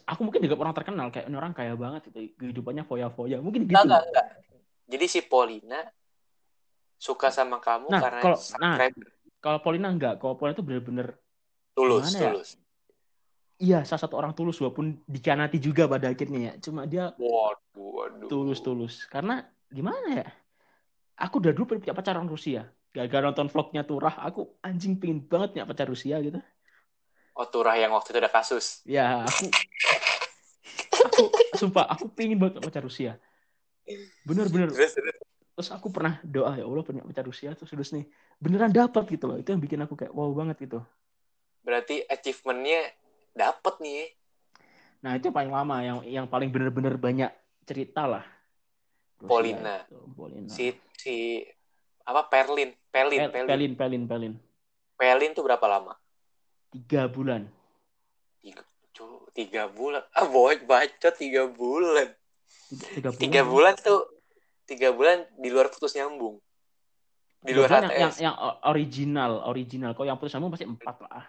aku mungkin juga orang terkenal kayak orang kaya banget gitu kehidupannya foya-foya mungkin gitu enggak, enggak. Jadi si Polina suka sama kamu Nah, karena kalau- subscriber. kalau Polina enggak kalau Polina itu bener-bener tulus, ya? tulus. iya salah satu orang tulus walaupun dikhianati juga pada akhirnya ya cuma dia Waduh, waduh. tulus tulus karena gimana ya aku udah dulu punya pacar orang Rusia gara-gara nonton vlognya Turah aku anjing pingin banget punya pacar Rusia gitu Oh, Turah yang waktu itu ada kasus. ya aku aku sumpah aku pingin banget punya pacar Rusia bener-bener Terus, terus. terus aku pernah doa ya Allah punya pacar Rusia terus terus nih beneran dapat gitu loh itu yang bikin aku kayak wow banget gitu Berarti achievementnya dapet nih. nah itu yang paling lama yang yang paling bener-bener banyak cerita lah Rusia Polina. itu, Polina. Si si apa Perlin, Pelin, Pel- Pelin. pelin pelin pelin Pelin tuh berapa lama? tiga bulan Tiga, cu- tiga bulan. Ah, boy, baca tiga bulan. tiga, tiga bulan Tiga bulan tuh, tiga bulan di luar putus nyambung. Di luar yang, yang, yang original original kalau yang putus nyambung pasti empat lah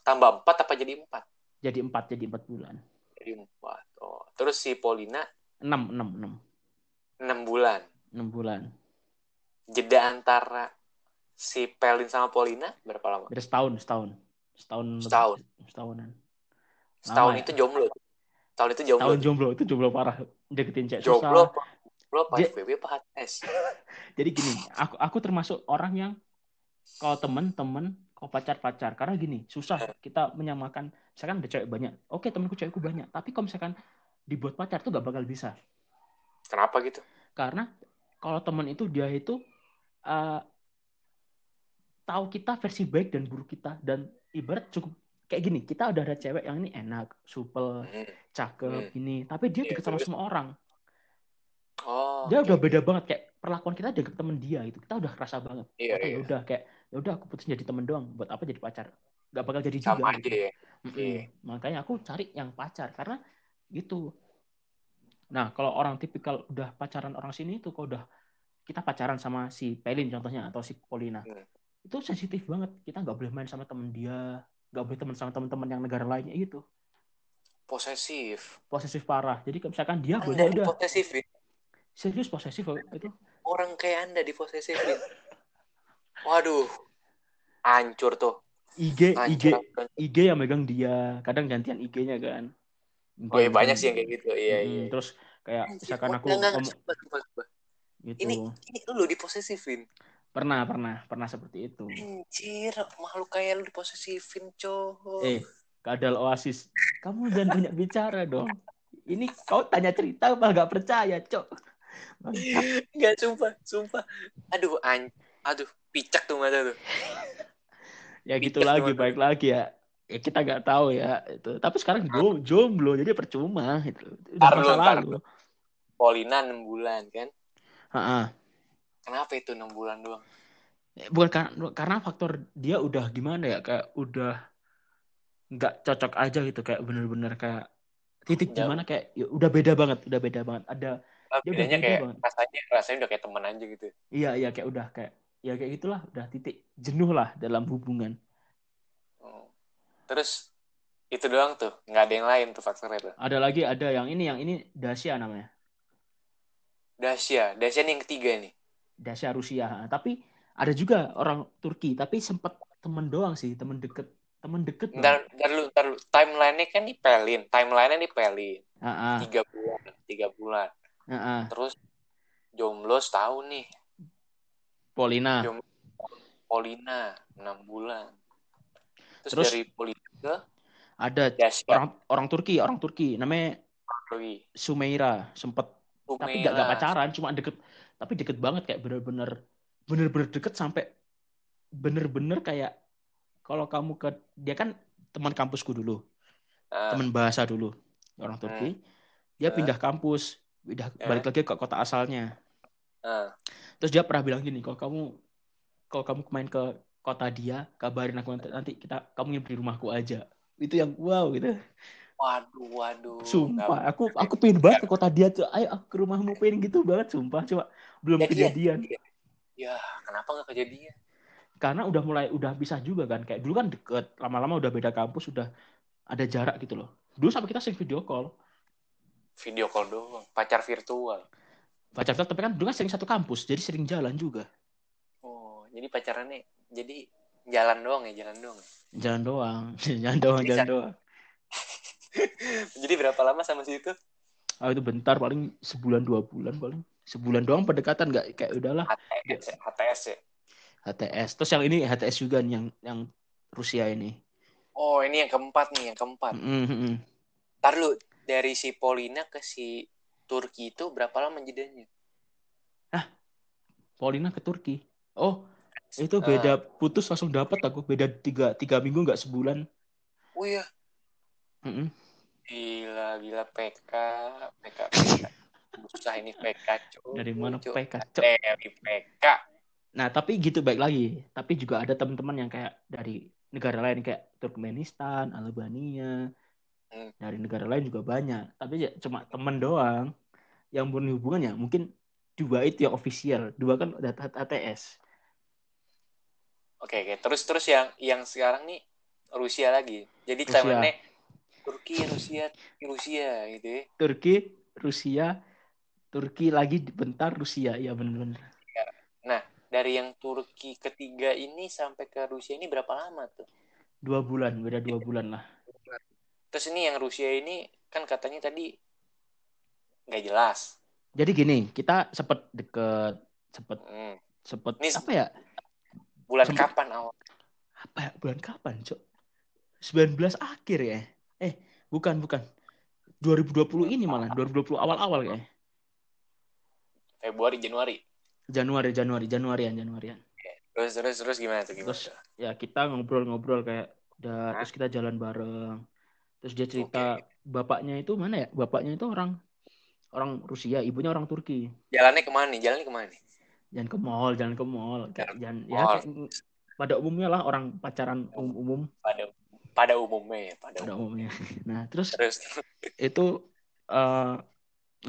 Tambah empat apa jadi empat? jadi empat jadi empat bulan Jadi empat. Oh. Terus si Polina enam enam enam enam bulan. enam bulan Jeda antara si Pelin sama Polina berapa lama? beda setahun setahun setahun Setahun. setahunan Setahun itu ya. jomblo. Setahun itu jomblo. tahun jomblo itu jomblo parah deketin cewek Jomblo, susah jomblo apa Dia- FWB apa HTS? jadi gini aku aku termasuk orang yang kalau temen temen kalau pacar pacar karena gini susah kita menyamakan misalkan ada cewek banyak oke temenku cewekku banyak tapi kalau misalkan dibuat pacar tuh gak bakal bisa Kenapa gitu? karena kalau temen itu dia itu eh, tahu kita versi baik dan buruk kita. Dan ibarat cukup kayak gini kita udah ada cewek yang ini enak supel Hmm. cakep ini tapi dia Iya, deket sama semua orang. Oh, dia udah beda banget kayak perlakuan kita deket temen dia gitu. Kita udah kerasa banget. Iya, Oke, iya. ya udah kayak ya udah aku putus jadi temen doang. Buat apa jadi pacar? Nggak bakal jadi Sama juga aja ya. Mm-mm. Iya. makanya aku cari yang pacar karena gitu. Nah kalau orang tipikal udah pacaran orang sini itu kalau udah kita pacaran sama si Pelin contohnya atau si Polina Hmm. itu sensitif banget kita nggak boleh main sama temen dia nggak boleh teman sama teman-teman yang negara lainnya itu Posesif. posesif parah jadi misalkan dia boleh Anda udah diposesifin. serius posesif itu Orang kayak Anda diposesifin. Waduh. Hancur tuh. IG IG Hancur. hancur. IG yang megang dia kadang gantian IG-nya kan Oh iya banyak sih yang kayak gitu. Iya, Mm, iya. terus kayak misalkan aku ngomong. Gitu Ini ini lu diposesifin. pernah pernah pernah seperti itu Anjir, makhluk kayak lu diposesifin, cowok. eh kadal oasis kamu jangan banyak bicara dong ini kau tanya cerita malah gak percaya cok. Enggak, sumpah, sumpah. Aduh, an aduh, picak tuh mata tuh. ya gitu lagi baik lagi ya ya kita nggak tahu ya itu tapi sekarang jom- jomblo jadi percuma itu udah masa lalu Polina 6 bulan kan. Ha-ha. Kenapa itu 6 bulan doang? Eh, bukan karena karena faktor dia udah gimana ya kayak udah nggak cocok aja gitu kayak bener-bener kayak titik Udah. gimana kayak ya udah beda banget udah beda banget ada Ya udah bedanya kayak banget. rasanya rasanya udah kayak teman aja gitu. iya iya kayak udah kayak ya kayak gitulah udah titik jenuh lah dalam hubungan Hmm. Terus itu doang tuh, nggak ada yang lain tuh faktornya tuh. ada lagi ada yang ini yang ini Dacia namanya Dasya, Dasya nih yang ketiga nih. Dacia Rusia tapi ada juga orang Turki tapi sempat temen doang sih temen deket temen deket Ntar, ntar lu, ntar lu. Timeline-nya kan di Pelin. Timeline-nya di Pelin. Ah, ah, Tiga bulan. Tiga bulan. ah. Terus jomblo setahun nih. Polina. Jomblo Polina enam bulan. Terus, Terus- dari Polina ke Ada Dasya orang orang Turki, orang Turki namanya Rui. Sumeira, tapi nggak nggak pacaran, cuma deket tapi deket banget kayak bener-bener bener-bener deket sampai bener-bener kayak kalau kamu ke dia kan teman kampusku dulu, Ah, teman bahasa dulu orang Turki, dia Ah. pindah kampus, pindah Ah. balik lagi ke kota asalnya. ah. Terus dia pernah bilang gini, kalau kamu kalau kamu main ke kota dia, kabarin aku nanti, nanti kita kamu nginep di rumahku aja. Itu yang wow gitu. Waduh, waduh. Sumpah, aku aku pengen banget ke kota dia tuh. Ayo aku ke rumahmu pengen gitu banget, sumpah. Cuma belum Ya, iya. kejadian. Ya, kenapa nggak kejadian? Karena udah mulai udah bisa juga kan. Kayak dulu kan deket, lama-lama udah beda kampus, udah ada jarak gitu loh. Dulu sampai kita sering video call. Video call doang, pacar virtual. Pacar tapi kan dulu kan sering satu kampus, jadi sering jalan juga. Oh, jadi pacarannya jadi jalan doang ya, jalan doang. Jalan doang, jalan doang, jalan doang. jadi berapa lama sama si itu? Ah itu bentar paling sebulan dua bulan paling. Sebulan doang pendekatan nggak kayak udahlah HTS, ya? HTS ya. HTS. Terus yang ini HTS juga nih yang yang Rusia ini. Oh, ini yang keempat nih, yang keempat. Mm, mm, mm. Ntar lu, dari si Polina ke si Turki itu berapa lama jedanya? Paulina ke Turki. Oh, itu beda putus langsung dapat aku beda tiga tiga minggu nggak sebulan. Oh iya, Mm-mm. gila, gila PK, PK, PK. Susah ini PK, cuy. Dari mana Cuy. PK? Cok. Dari PK. Nah tapi gitu baik lagi. Tapi juga ada teman-teman yang kayak dari negara lain kayak Turkmenistan, Albania, Hmm. dari negara lain juga banyak. Tapi ya cuma teman doang yang murni hubungannya. Mungkin dua itu yang official, dua kan udah HTS. Oke, oke. Terus terus yang yang sekarang nih Rusia lagi. Jadi Rusia. Turki, Rusia, Rusia gitu ya. Turki, Rusia, Turki lagi bentar Rusia, ya benar-benar. Dari yang Turki ketiga ini sampai ke Rusia ini berapa lama tuh? Dua bulan, beda dua bulan lah. Terus ini yang Rusia ini kan katanya tadi nggak jelas. Jadi gini, kita sempet deket, sempet, Hmm. sempet Ini apa ya? bulan Sempet- kapan awal? Apa ya? Bulan kapan, Cok? 19 akhir ya? Eh, bukan, bukan. 2020 ini malah, 2020 awal-awal kayak. Februari, Januari. Januari, Januari, Januarian, Januarian. Terus terus terus gimana tuh gimana? Terus ya kita ngobrol-ngobrol kayak udah Hah? terus kita jalan bareng. Terus dia cerita bapaknya itu mana ya? Bapaknya itu orang orang Rusia, ibunya orang Turki. Jalannya ke mana nih? Jalannya ke mana nih? Jangan ke mall, jangan ke mall. Kayak jangan ya kayak, pada umumnya lah orang pacaran umum-umum Pada pada umumnya ya, pada pada umum. umumnya. Nah, terus Terus itu eh,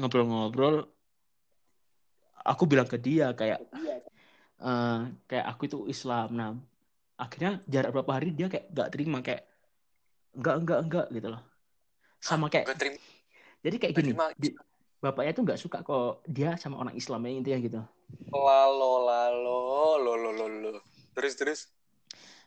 ngobrol-ngobrol aku bilang ke dia kayak eh, kayak aku itu Islam nah akhirnya jarak berapa hari dia kayak gak terima kayak enggak enggak enggak gitu loh sama Gak kayak terima, jadi kayak gak gini terima. di- bapaknya tuh nggak suka kok dia sama orang Islam ya intinya gitu Lalo lalo lo lo lo lo. Terus terus.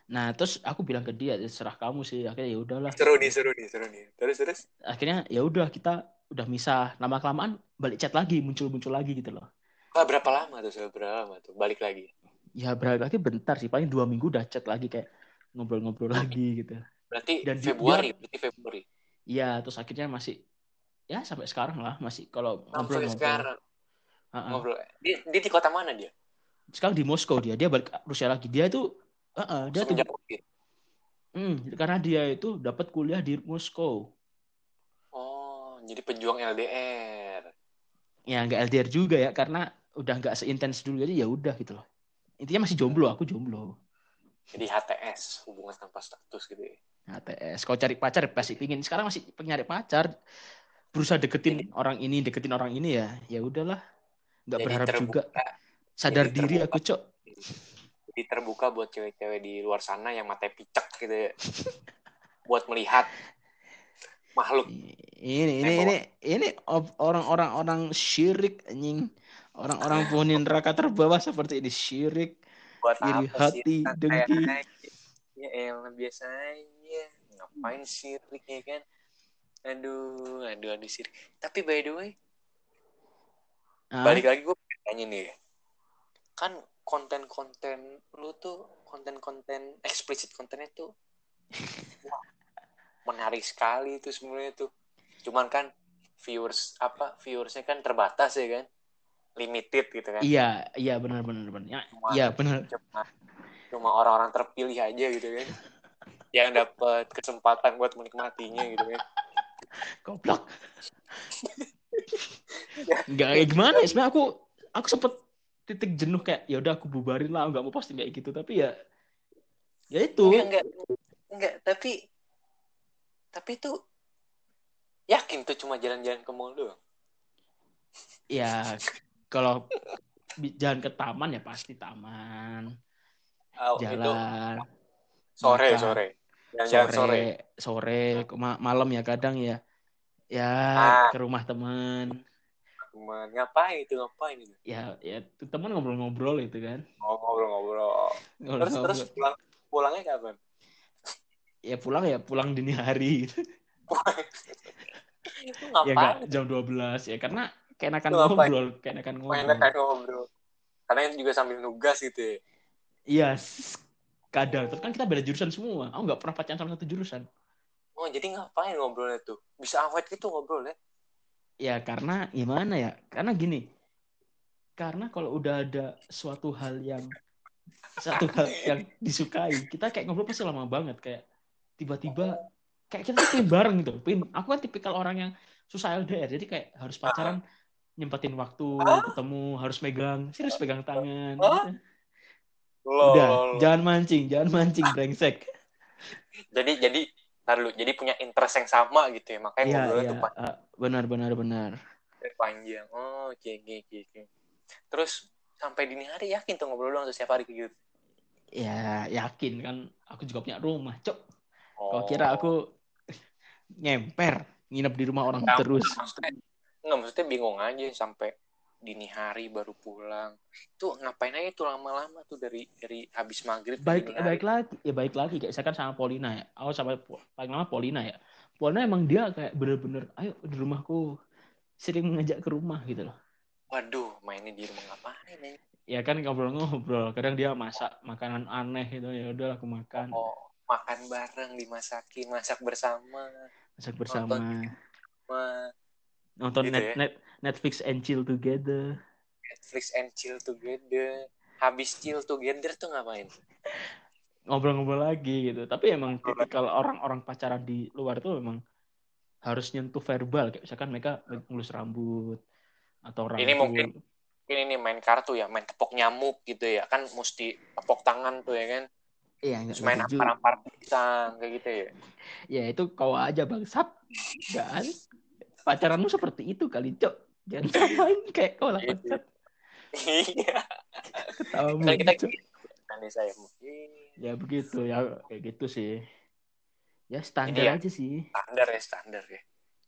Nah terus aku bilang ke dia "Ya, serah kamu sih akhirnya ya udahlah Seru nih seru nih seru nih. Terus terus. akhirnya ya udah kita udah misah lama kelamaan balik chat lagi muncul muncul lagi gitu loh Wah, berapa lama tuh? Berapa lama tuh? Balik lagi. ya balik lagi bentar sih paling dua minggu udah chat lagi kayak ngobrol-ngobrol lagi gitu Berarti Dan Februari, berarti Februari. Iya, terus akhirnya masih ya sampai sekarang lah masih kalau Sampai ngobrol-ngobrol. sekarang Ha-ha. ngobrol. Dia, dia di kota mana dia? Sekarang di Moskow dia, dia balik Rusia lagi. Dia itu ha-ha, dia tuh Semenjak COVID. hmm, karena dia itu dapat kuliah di Moskow. Oh, jadi pejuang LDR. Ya nggak LDR juga ya karena udah nggak seintens dulu jadi ya udah gitu loh. Intinya masih jomblo, aku jomblo. Jadi HTS, hubungan tanpa status gitu ya. HTS. Kalau cari pacar pasti pingin. Sekarang masih pengen nyari pacar. Berusaha deketin orang ini, deketin orang ini ya. Ya udahlah. Nggak Jadi berharap terbuka. juga. Sadar Jadi diri terbuka. aku, Cok. Jadi terbuka buat cewek-cewek di luar sana yang matanya picek gitu ya. buat melihat makhluk Ini ini ini ini orang-orang orang syirik anjing. Orang-orang penghuni neraka terbawah seperti ini syirik. buat Iri apa hati, sih? Dengki. Ya elah biasa aja. Ngapain sirik ya kan? Aduh, aduh, aduh sirik. Tapi by the way, Ah, balik lagi gue tanya nih kan konten-konten lu tuh konten-konten eksplisit kontennya tuh wah, menarik sekali itu sebenarnya tuh. Cuman kan viewers apa viewersnya kan terbatas ya kan? Limited gitu kan. Iya iya benar benar benar. Ya, Cuma- iya benar. cuma cuma orang-orang terpilih aja gitu kan. Yang dapat kesempatan buat menikmatinya gitu kan. Goblok. Nggak kayak gimana ya? Sebenarnya aku aku sempet titik jenuh kayak ya udah aku bubarin lah nggak mau posting kayak gitu. Tapi ya ya itu. Enggak enggak enggak. Tapi tapi itu yakin tuh cuma jalan-jalan ke mall doang? Ya kalau jalan ke taman ya pasti taman. Oh, itu jalan sore makan. sore. Jalan-jalan sore, sore. sore ma- malam ya kadang ya. Ya Ah. ke rumah teman Cuman ngapain itu ngapain itu ya ya teman ngobrol-ngobrol itu kan. Oh, ngobrol-ngobrol. Terus terus Ngobrol-ngobrol. pulang pulangnya kapan? Ya pulang ya pulang dini hari. Gitu. itu ya ngapain enggak jam 12 ya karena keenakan ngobrol keenakan ngobrol. Ngobrol. Karena itu juga sambil nugas gitu ya. Iya kadang terus kan kita beda jurusan semua. Aku nggak pernah pacaran sama satu jurusan. Oh jadi ngapain ngobrolnya tuh? Bisa awet gitu ngobrolnya ya karena gimana ya? Karena gini. Karena kalau udah ada suatu hal yang satu hal yang disukai kita kayak ngobrol pasti lama banget. Kayak tiba-tiba kayak kita tuh pengen bareng gitu. Pengen, aku kan tipikal orang yang susah LDR jadi kayak harus pacaran nyempetin waktu ketemu harus megang serius pegang tangan gitu. Udah jangan mancing jangan mancing brengsek. Jadi jadi ntar dulu jadi punya interest yang sama gitu ya makanya iya ngobrolnya iya. tuh panjang. Ah, benar benar benar. Panjang. Oh oke oke oke oke. terus sampai dini hari yakin tuh ngobrol doang tuh setiap hari kayak gitu? Ya yakin kan. Aku juga punya rumah cok. Oh. Kau kira aku nyemper nginep di rumah orang Nggak, terus. maksudnya nggak maksudnya bingung aja sampai dini hari baru pulang. Tuh ngapain aja tuh lama-lama tuh dari dari habis maghrib baik baik lagi ya baik lagi. Kayak misalkan sama Polina ya. Aku sama paling lama Polina ya. Polina emang dia kayak bener-bener ayo di rumahku. Sering ngajak ke rumah gitu loh. Waduh mainnya di rumah ngapain ya ya kan ngobrol-ngobrol. Kadang dia masak makanan aneh gitu. Ya udah aku makan. Oh makan bareng dimasakin masak bersama. Masak bersama. Wah, nonton Gitu net, ya. net Netflix and chill together. Netflix and chill together. Habis chill together tuh ngapain? Ngobrol-ngobrol lagi gitu. Tapi emang tipikal orang-orang pacaran di luar tuh memang harus nyentuh verbal. Kayak misalkan mereka ngelus rambut atau rambut. Ini mungkin- ini nih main kartu ya main tepok nyamuk gitu ya. Kan mesti tepok tangan tuh ya kan? Iya terus main nggak setuju. ampar ampar pisang kayak gitu ya. Ya itu kau aja bangsat. Kan pacaranmu seperti itu kali cok jangan kayak kau lah Gitu. bangsat. Iya. Ketawamu kan kita kan nih saya mungkin. Ya begitu. Ya kayak gitu sih. Ya standar ya. aja sih. Standar ya standar ya.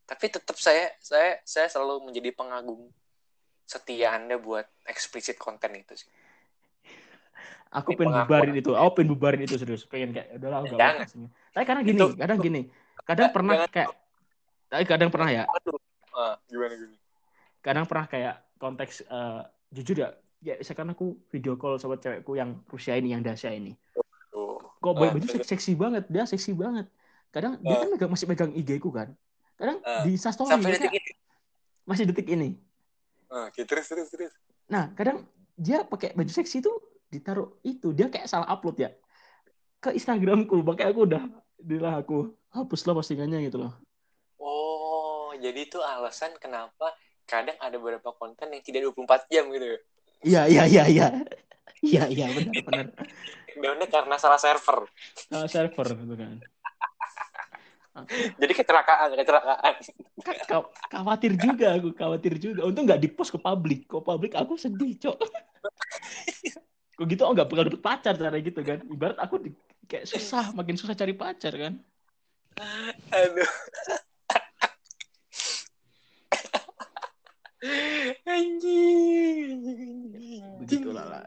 Tapi tetap saya saya saya selalu menjadi pengagum setia anda buat eksplisit konten itu sih. Aku Ini pengen bubarin itu. Aku pengen bubarin itu serius. Pengen kayak udahlah enggak Jangan. mau tapi kadang gini Itu- kadang gini. Kadang pernah Jangan. kayak tapi kadang pernah ya. Aduh. Ah, gimana gimana kadang pernah kayak konteks eh, jujur ya ya misalkan aku video call sama cewekku yang Rusia ini yang Dasya ini. Tuh kok Ah, baju terus. seksi banget dia seksi banget. Kadang dia Ah. kan megang, masih megang IG ku kan. Kadang Ah. di instastory sampai detik ini. masih detik ini. Ah, oke terus terus terus. Nah kadang dia pakai baju seksi itu ditaruh itu dia kayak salah upload ya. Ke Instagramku makanya aku udah udah aku hapus lah postingannya gitu loh. Oh jadi itu alasan kenapa kadang ada beberapa konten yang tidak 24 jam gitu. Ya iya iya iya iya. Iya iya benar benar. Downnya karena salah server. Salah server gitu kan. Jadi kecelakaan kecelakaan. Ka- ka- khawatir juga aku khawatir juga. Untung nggak di post ke publik. Kok publik aku sedih cok. Kok gitu oh nggak bakal dapet pacar cara gitu kan. Ibarat aku di- kayak susah makin susah cari pacar kan. Aduh anjing begitulah lah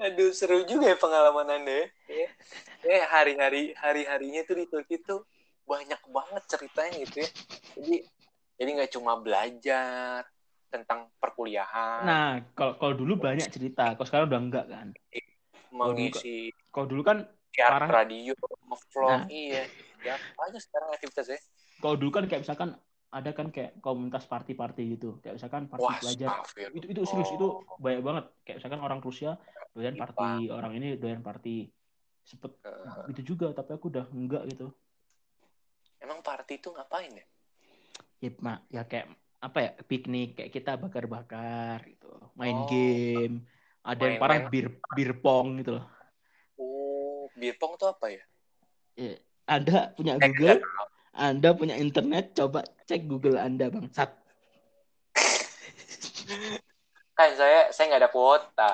aduh seru juga ya pengalaman anda ya ya Ya, hari-hari hari-harinya tuh di Turki tuh banyak banget ceritanya gitu ya jadi jadi nggak cuma belajar tentang perkuliahan. Nah, kalau kalau dulu banyak cerita, kalau sekarang udah enggak kan. mengisi Kalau dulu kan parah. radio, vlog, Nah. iya. Ya, apa aja sekarang aktivitasnya. kalau dulu kan kayak misalkan ada kan kayak komunitas party-party gitu. Kayak misalkan party Wah, pelajar. astagfirullah. Itu itu serius itu banyak banget. Kayak misalkan orang Rusia doyan Iya, party, orang ini doyan party. Sempet Eh, itu juga, tapi aku udah enggak gitu. emang party itu ngapain ya? Ya, ma- ya kayak apa ya piknik kayak kita bakar-bakar gitu, main Oh. game. Ada yang Main- parah main- bir bir pong gitu loh. Oh, beer pong tuh apa ya? Ya, Anda punya Eh, Google, Anda punya internet, coba cek Google Anda bangsat. Kan saya saya nggak ada kuota.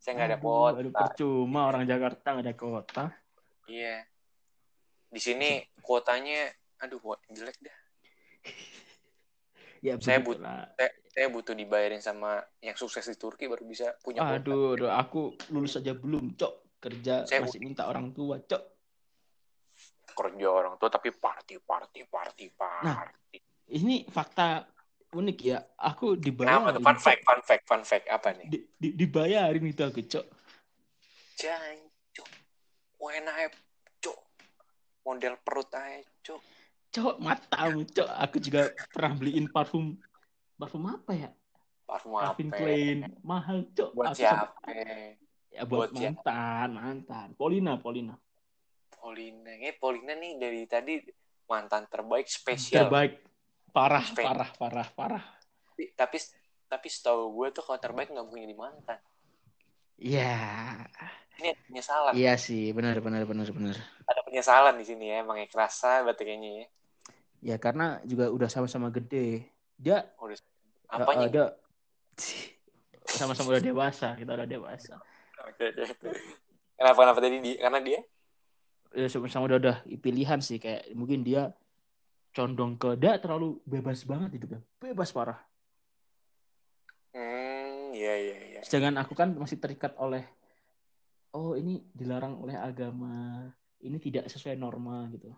Saya nggak ada kuota. aduh, percuma orang Jakarta nggak ada kota. Iya. Di sini kuotanya, aduh, jelek dah. Ya, Saya begitulah. Saya, saya butuh dibayarin sama yang sukses di Turki baru bisa punya kuota. Aduh, aduh, aku lulus aja belum, cok. Kerja Saya- masih minta orang tua, cok. Kerja orang tua tapi party, party, party, party. Nah, Ini fakta unik ya. Aku dibayar. Tuh? Fun fact, fun fact, fun fact. Apa nih? Di, di, dibayarin itu aku, cok. Jancuk. Wena aja, cuk. Model perut aja, cuk. Cok, matamu, cok. Aku juga pernah beliin parfum. Parfum apa ya? Parfum apa? Calvin Klein. Mahal, cok. Buat Aku siapa? sampai- Ya, buat, Buat siapa? mantan, mantan. Polina, Polina. Polina. Ini Polina nih dari tadi mantan terbaik spesial. Terbaik. Parah, Spe- parah, parah, parah. Tapi, tapi tapi setahu gue tuh kalau terbaik nggak mungkin jadi mantan. Iya. Ini ada penyesalan. Iya sih, benar, benar, benar, benar. Ada penyesalan di sini ya. Emang ya kerasa berarti kayaknya ya. Ya karena juga udah sama-sama gede. Dia Udah. eh, Apanya? ada sama-sama udah dewasa, kita udah dewasa. Oke, oke. Kenapa kenapa tadi dia? Karena dia Ya sama-sama udah udah pilihan sih kayak mungkin dia condong ke dia terlalu bebas banget hidupnya. Bebas parah. hmm, iya iya iya. Sedangkan aku kan masih terikat oleh oh ini dilarang oleh agama. Ini tidak sesuai norma gitu.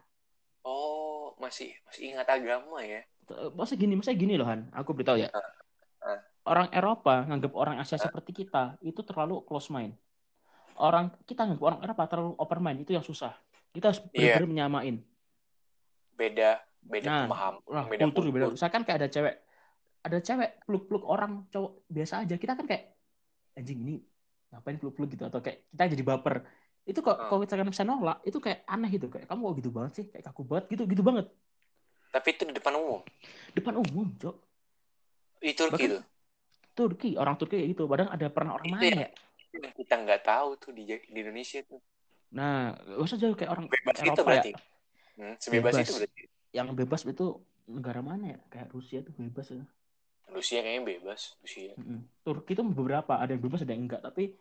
Oh, masih masih ingat agama ya? Masa gini, masa gini loh Han, aku beritahu ya. Ah. Orang Eropa nganggap orang Asia seperti kita itu terlalu close mind. Orang kita nganggap orang Eropa terlalu open mind itu yang susah. Kita harus Iya. benar-benar menyamain. Beda beda Nah, pemahaman, Nah, beda kultur kultur. beda. Misalkan kayak ada cewek, ada cewek peluk-peluk orang cowok biasa aja. Kita kan kayak anjing ini ngapain peluk-peluk gitu atau kayak kita jadi baper. Itu kok Hmm. kalau kita bisa nolak, itu kayak aneh gitu kayak kamu kok gitu banget sih, kayak kaku banget gitu, gitu banget. Tapi itu di depan umum. Depan umum, Cok. Di Turki Bahkan- tuh. Turki, orang Turki kayak gitu. Padahal ada pernah orang Itu mana ya. ya? Yang kita nggak tahu tuh di, di Indonesia tuh. Nah, usah jauh kayak orang Bebas itu Eropa berarti. ya. Hmm, sebebas Bebas. itu berarti. Yang bebas itu negara mana ya? Kayak Rusia tuh bebas ya. Rusia kayaknya bebas. Rusia. Mm-mm. Turki tuh beberapa, ada yang bebas, ada yang enggak. Tapi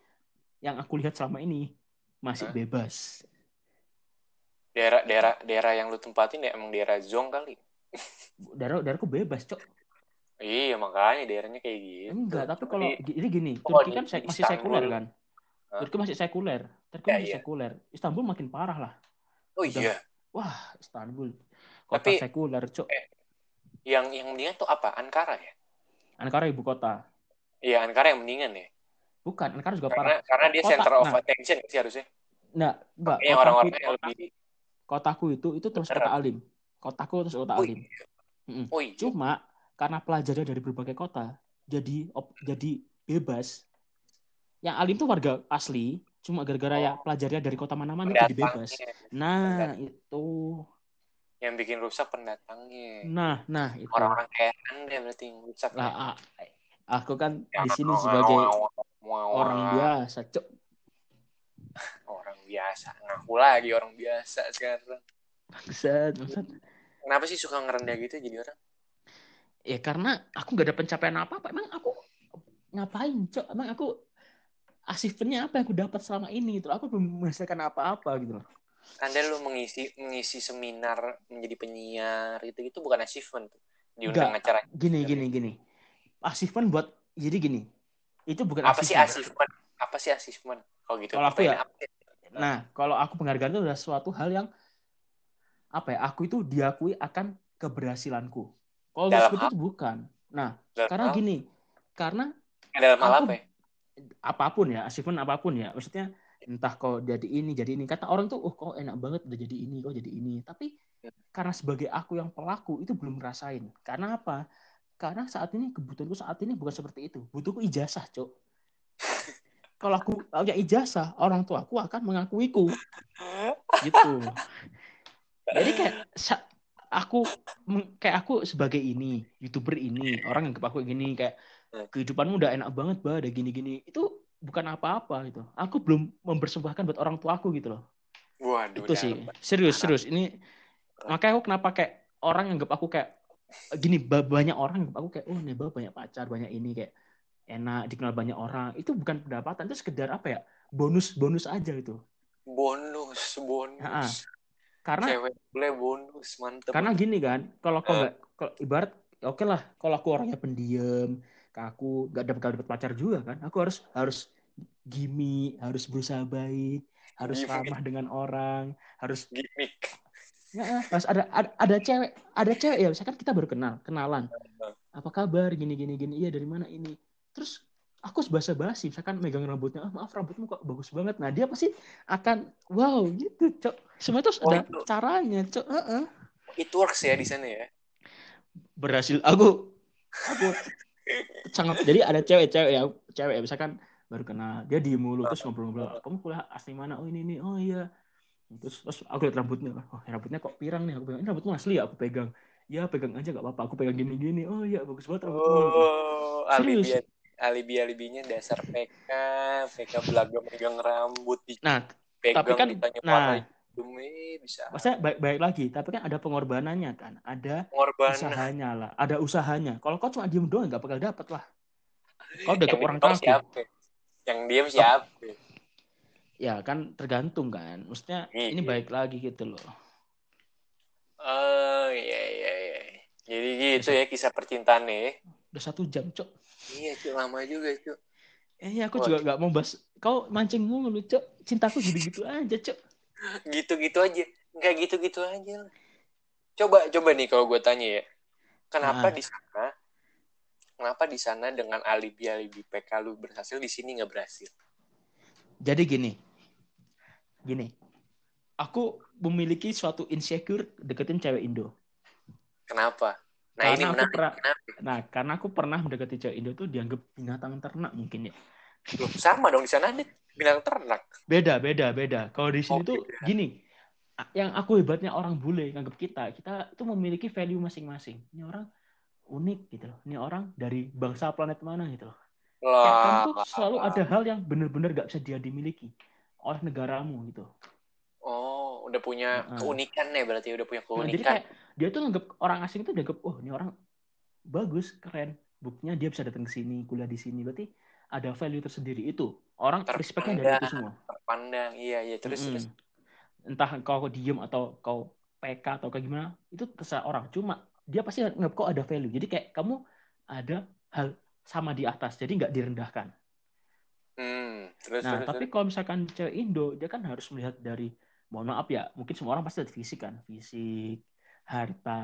yang aku lihat selama ini masih Hah? bebas. Daerah daerah daerah yang lu tempatin ya emang daerah zong kali. Daerah daerahku bebas, Cok. Iya makanya daerahnya kayak gitu. Enggak, tapi kalau ini gini, Oh, Turki kan se- masih sekuler kan? Hah? Turki masih sekuler. Turki Ya, masih iya. sekuler. Istanbul makin parah lah. oh udah. iya. Wah, Istanbul. Kota Tapi- sekuler, Cok. Yang yang mendingan tuh apa? Ankara ya? Ankara ibu kota. Iya Ankara yang mendingan ya. Bukan, Ankara juga Karena parah. karena dia Kota- center of nah. attention sih harusnya. Nah, enggak. Yang orang-orang yang lebih. kotaku itu itu terus kota alim. Kotaku terus kota Oh alim. Mm-mm. Oh iya. Cuma karena pelajarnya dari berbagai kota, jadi op- jadi bebas. Yang alim tuh warga asli, cuma gara-gara ya Oh. pelajarnya dari kota mana-mana jadi bebas. Nah, itu. Yang bikin rusak pendatangnya. Nah, nah itu. Orang-orang kayak anda berarti yang rusak. Lah, ya. aku kan Ya, di sini sebagai orang biasa, Cok. Orang biasa. Ngaku lagi orang biasa sekarang. Bangsat, bangsat. Kenapa sih suka ngerendah gitu jadi orang? Ya karena aku nggak ada pencapaian apa-apa. Emang aku ngapain, Cok? Emang aku achievementnya apa yang aku dapat selama ini gitu. Aku belum menghasilkan apa-apa gitu loh. Anda lu mengisi mengisi seminar menjadi penyiar gitu gitu bukan achievement tuh. Diundang acara. Gini, gini, gini. Achievement buat jadi gini. Itu bukan Apa sih achievement. Apa sih achievement? Kalau gitu. Kalau aku ya, apa? Nah, kalau aku penghargaan itu adalah suatu hal yang apa ya? Aku itu diakui akan keberhasilanku. Kalau Dalam itu bukan. Nah, Dalam karena hal- gini, karena dalam hal aku- apa ya? apa pun ya, achievement apa pun ya, maksudnya entah kau jadi ini, jadi ini. Kata orang tuh, oh kau enak banget udah jadi ini, kau jadi ini. Tapi karena sebagai aku yang pelaku itu belum ngerasain. Karena apa? Karena saat ini kebutuhanku saat ini bukan seperti itu. Butuhku ijazah, Cok. Kalau aku punya ijazah, orang tua aku akan mengakuiku. Gitu. Jadi kayak aku kayak aku sebagai ini, YouTuber ini, orang yang aku gini kayak kehidupanmu udah enak banget, bah, ada gini-gini. Itu bukan apa-apa gitu. Aku belum mempersembahkan buat orang tua aku gitu loh. Waduh, Itu sih. Serius, serius. Ini makanya aku kenapa kayak orang yang aku kayak gini ba- banyak orang anggap aku kayak oh Neba banyak pacar, banyak ini kayak enak dikenal banyak orang. Itu bukan pendapatan, itu sekedar apa ya? Bonus-bonus aja gitu. Bonus, bonus. Ha-ha. Karena Cewek boleh bonus, mantep. karena gini kan, kalau kau Eh. nggak kalau ibarat oke lah, kalau aku orangnya pendiam, aku nggak dapat dapat pacar juga kan, aku harus harus gimmick, harus berusaha baik, harus Gimmick. ramah dengan orang, harus gimmick. Ya, harus ada, ada ada cewek, ada cewek ya, misalkan kita baru kenal, kenalan. Apa kabar? Gini gini gini. Iya, dari mana ini? Terus aku basa-basi, misalkan megang rambutnya, ah, maaf rambutmu kok bagus banget. Nah, dia pasti akan wow gitu, Cok. Semua itu harus Oh, ada itu. caranya, Cok. Heeh. It works ya di sana ya. Berhasil aku aku sangat jadi ada cewek-cewek ya, cewek ya, misalkan baru kenal, dia diem mulu terus ngobrol-ngobrol, "Kamu kuliah asli mana?" "Oh, ini ini." "Oh, iya." Terus, terus aku lihat rambutnya, oh rambutnya kok pirang nih, aku pegang, ini rambutmu asli ya, aku pegang. Ya pegang aja gak apa-apa, aku pegang gini-gini. Oh iya bagus banget rambutmu. Oh, Serius. Alibi alibinya dasar PK, PK belaga megang rambut di Nah, pegang tapi kan, nah. eh, bisa maksudnya baik-baik lagi, tapi kan ada pengorbanannya kan, ada pengorbanan. usahanya lah, ada usahanya. Kalau kau cuma diem doang gak bakal dapet lah. Kau udah ke orang kaku. siapa? Yang diem siapa? Ya kan tergantung kan. Maksudnya Iya. ini baik lagi gitu loh. Oh iya iya iya. Jadi gitu ya kisah percintaannya. ya. Udah satu jam, Cok. Iya cuy lama juga cuy. Eh, aku Wah. juga gak mau bahas. Kau mancing mulu, Cok. Cintaku gitu-gitu aja, Cok. Gitu-gitu aja. Enggak gitu-gitu aja. lah. Coba coba nih kalau gue tanya ya. Kenapa Nah. di sana kenapa di sana dengan alibi-alibi PK lu berhasil di sini nggak berhasil? Jadi gini. Gini. Aku memiliki suatu insecure deketin cewek Indo. Kenapa? Nah ini Karena aku menarik. pernah- Kenapa? Nah, karena aku pernah mendekati cewek Indo tuh dianggap binatang ternak mungkin ya. Loh, sama dong di sana ada binatang ternak. Beda, beda, beda. Kalau di sini Oh, tuh beda. gini, yang aku hebatnya orang bule nganggap kita, kita itu memiliki value masing-masing. Ini orang unik gitu loh. Ini orang dari bangsa planet mana gitu loh. Kamu tuh selalu ada hal yang benar-benar gak bisa dia dimiliki oleh negaramu gitu. Oh, udah punya Heeh. keunikan nih berarti udah punya Nah, jadi keunikan. kayak dia tuh nganggap orang asing itu dianggap, oh ini orang bagus, keren. Buktinya dia bisa datang ke sini, kuliah di sini. Berarti ada value tersendiri itu. Orang respectnya dari itu semua. Terpandang. Iya iya terus Mm-mm. terus. Entah kau diem atau kau PK atau kayak gimana, itu terserah orang. Cuma dia pasti nganggap kau ada value. Jadi kayak kamu ada hal sama di atas, jadi nggak direndahkan. Hmm, terus Nah, terus. tapi terus. kalau misalkan cewek Indo, dia kan harus melihat dari, mohon maaf ya, mungkin semua orang pasti lihat fisik kan, fisik, harta,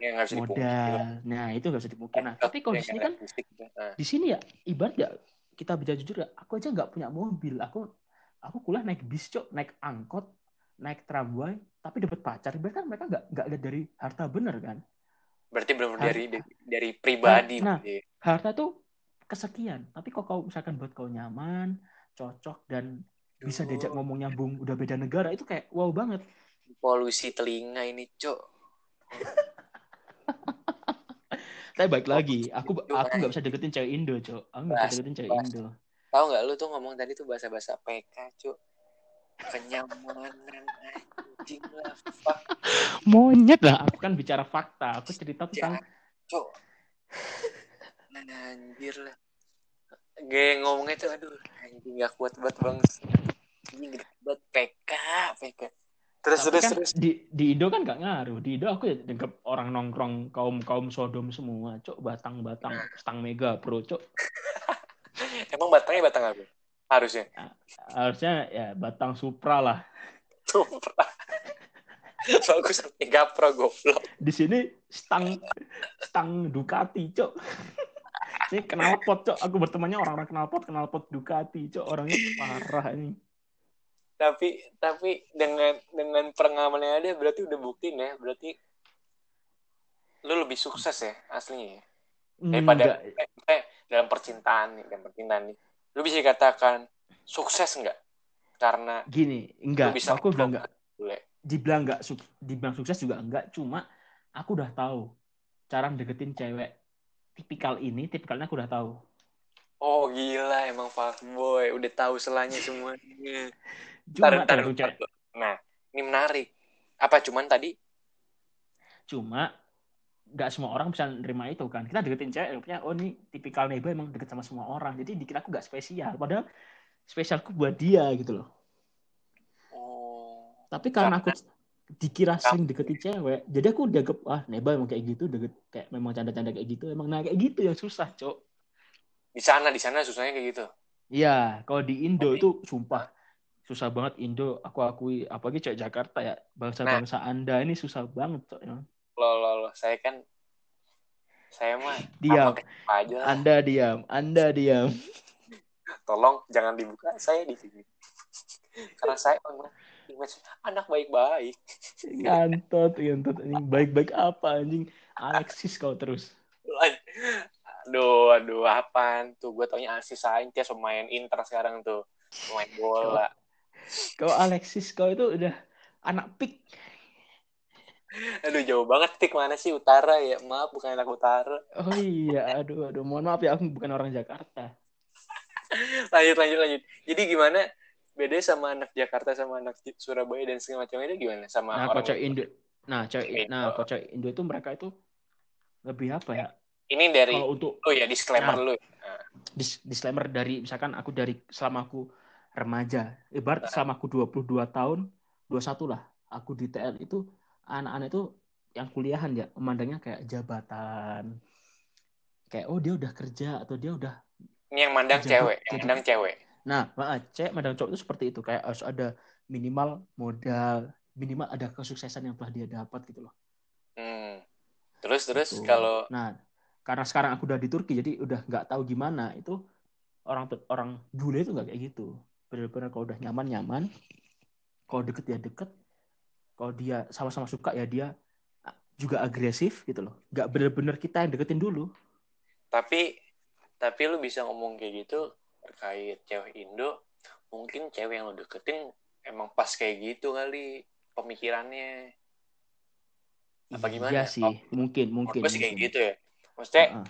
yang nggak bisa dipungkiri. modal. Nah, itu nggak bisa dipungkiri. Nah, tapi kalau di sini kan, ada fisik. Nah, di sini ya, ibarat ya, kita bicara jujur ya, aku aja nggak punya mobil. Aku aku kuliah naik bis, cok, naik angkot, naik tramway, tapi dapat pacar. Berarti kan mereka nggak nggak lihat dari harta bener kan? berarti Har- dari dari, pribadi. Nah, berarti. Harta tuh kesekian. Tapi kok kau misalkan buat kau nyaman, cocok dan bisa diajak ngomong nyambung, udah beda negara itu kayak wow banget. polusi telinga ini, Cok. Tapi baik lagi, aku aku nggak bisa deketin cewek Indo, cok. Aku nggak bisa deketin cewek bahas. Indo. Tahu nggak lu tuh ngomong tadi tuh bahasa-bahasa PK, Cok. Kenyamanan anjing lah, fuck, Monyet lah, aku kan bicara fakta. Aku cerita tentang Cok. Anjir lah. Gue ngomongnya tuh aduh, anjing gak kuat banget banget. Anjing gede banget PK, PK. Terus Tapi terus kan terus. di di Indo kan gak ngaruh. Di Indo aku ya dengkep orang nongkrong kaum kaum sodom semua, cok. Batang batang, stang mega pro, cok. Emang batangnya batang apa? Harusnya. Harusnya ya batang supra lah. Supra. bagus sampai gapro goblok Di sini stang stang Ducati, Cok. Ini kenal pot, Cok. Aku bertemannya orang-orang kenal pot, kenal pot Ducati, Cok. Orangnya parah ini. Tapi tapi dengan dengan pengalaman yang ada berarti udah buktiin ya berarti lu lebih sukses ya aslinya ya daripada Enggak. eh, eh, dalam percintaan nih dalam percintaan nih lu bisa dikatakan sukses nggak karena Gini, lu enggak. bisa Aku bilang enggak. Dibilang enggak, suk- dibilang sukses juga enggak. Cuma aku udah tahu cara deketin cewek tipikal ini, tipikalnya aku udah tahu. oh gila emang fuckboy udah tahu selanya semuanya Cuma ntar. cewek. nah ini menarik apa cuman tadi Cuma nggak semua orang bisa nerima itu kan. Kita deketin cewek, punya oh ini tipikal Nebo emang deket sama semua orang. Jadi dikira aku nggak spesial. Padahal spesialku buat dia gitu loh. oh Tapi karena aku dikira sering deketin cewek, jadi aku dianggap ah Neba emang kayak gitu, deket kayak memang canda-canda kayak gitu, emang nah kayak gitu yang susah, Cok. di sana di sana susahnya kayak gitu Iya, kalau di Indo Oke. itu sumpah susah banget Indo. Aku akui, apalagi cewek Jakarta ya, bangsa-bangsa Anda ini susah banget, Cok. ya. lo lo lo saya kan saya mah Diam, aja lah. Anda diam, Anda diam. tolong jangan dibuka saya di sini karena saya anak baik-baik Ngantot, ngantot anjing. Baik-baik apa anjing? Alexis kau terus. aduh aduh apaan tuh gue taunya Alexis Sanchez pemain Inter sekarang tuh pemain bola Kau Alexis kau itu udah anak pik. aduh jauh banget tik mana sih utara ya maaf bukan anak utara Oh iya, aduh aduh mohon maaf ya aku bukan orang Jakarta. lanjut lanjut lanjut jadi gimana beda sama anak Jakarta sama anak Surabaya dan segala macam itu gimana sama Nah, orang kocok Indo. Nah, cewek nah, kocok Indo itu mereka itu lebih apa ya? ini dari Kalau untuk oh ya disclaimer Nah. lu dis- disclaimer dari misalkan aku dari selama aku remaja, ibarat Nah. selama aku 22 tahun, 21 lah, aku di TL itu anak-anak itu yang kuliahan ya, memandangnya kayak jabatan. Kayak oh dia udah kerja atau dia udah ini yang mandang Jadi- cewek yang mandang cewek Nah, maaf, cewek mandang cowok itu seperti itu, kayak harus ada minimal modal, minimal ada kesuksesan yang telah dia dapat gitu loh. hmm. terus terus Gitu. kalau Nah, karena sekarang aku udah di Turki, jadi udah nggak tahu gimana itu orang orang bule itu nggak kayak gitu. Benar-benar kalau udah nyaman nyaman, kalau deket ya deket, kalau dia sama-sama suka ya dia juga agresif gitu loh. Nggak bener-bener kita yang deketin dulu. tapi tapi lu bisa ngomong kayak gitu terkait cewek Indo mungkin cewek yang lu deketin emang pas kayak gitu kali pemikirannya apa gimana Iya sih, Oh, mungkin mungkin. gue sih kayak gitu ya maksudnya Heeh.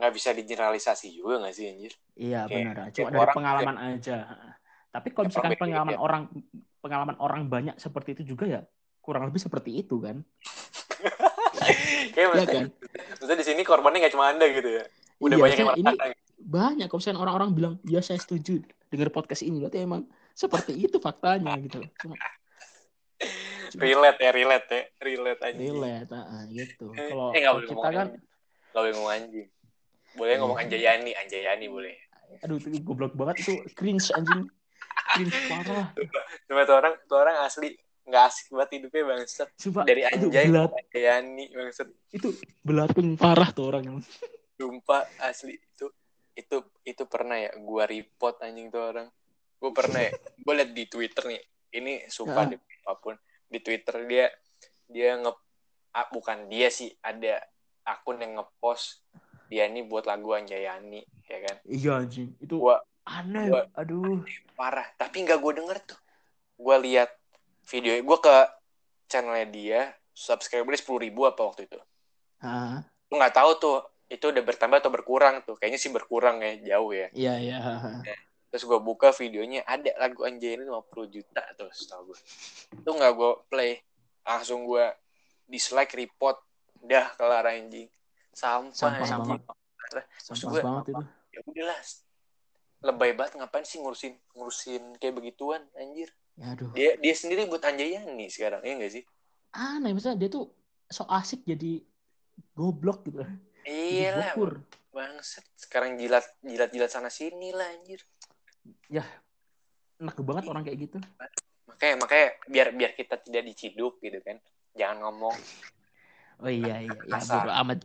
Nggak bisa digeneralisasi juga nggak sih anjir Iya benar, cuma dari orang- pengalaman aja. Tapi kalau misalkan orang pengalaman beda-beda. orang pengalaman orang banyak seperti itu juga ya kurang lebih seperti itu kan, kayak ya kan? maksudnya di sini korbannya nggak cuma anda gitu ya udah Iya, banyak yang ini merasakan banyak kalau misalkan orang-orang bilang ya saya setuju dengar podcast ini berarti emang seperti itu faktanya gitu. Cuma relate ya relate ya relate aja relate, ah, gitu. Eh, Kalau eh, kalau kita kan, boleh ngomong anjing boleh ngomong Iya. Anjayani Anjayani boleh. Aduh itu goblok banget itu. Cringe anjing, cringe parah. cuma tuh orang tuh orang asli nggak asik banget hidupnya bangsat. Coba dari anjay ke Anjayani bangsat. Itu belatung parah tuh orang sumpah asli. Itu itu itu pernah ya. Gua report anjing tuh orang. Gua pernah ya. Gua liat di Twitter nih. Ini sumpah Ya. deh apa pun. Di Twitter dia dia nge ah, bukan dia sih. Ada akun yang ngepost dia nih buat lagu Anjayani ya kan? Iya anjing, itu Gua- aneh. gua- Aduh, parah. Tapi nggak gue denger tuh. Gue lihat video gue ke channelnya dia subscribernya sepuluh ribu apa waktu itu. Ah, gue nggak tahu tuh itu udah bertambah atau berkurang tuh. Kayaknya sih berkurang ya jauh ya. Iya iya. terus gue buka videonya ada lagu Anjay ini 50 juta tuh setahu gue itu nggak gue play. Langsung gue dislike report. Dah kelar anjing sampah, Sampah anjing banget. Maksud Sampah gue, banget itu. ya udahlah lebay banget ngapain sih ngurusin ngurusin kayak begituan anjir Ya aduh. dia dia sendiri buat Anjayani sekarang ya nggak sih Aneh misalnya dia tuh so asik jadi goblok gitu. Iya lah bokur. bangsat sekarang jilat jilat jilat sana sini lah anjir Enak banget orang kayak gitu. makanya makanya biar biar kita tidak diciduk gitu kan jangan ngomong Oh iya iya ya bodo amat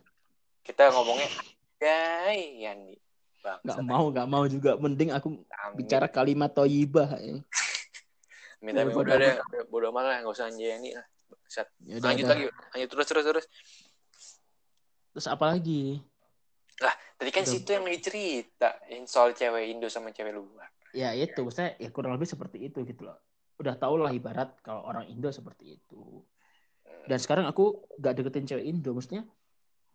kita ngomongnya gay ya nih bang nggak mau nggak mau juga. Mending aku bicara kalimat toyibah ya. minta Ya, udah deh. bodo amat lah nggak usah anjani lah. Yaudah, lanjut udah. lagi lanjut terus terus terus. Terus apa lagi? Tadi kan Udah. situ yang lagi cerita yang soal cewek Indo sama cewek luar. Ya itu. Maksudnya ya kurang lebih seperti itu gitu loh. Udah tau lah ibarat kalau orang Indo seperti itu. Dan sekarang aku gak deketin cewek Indo maksudnya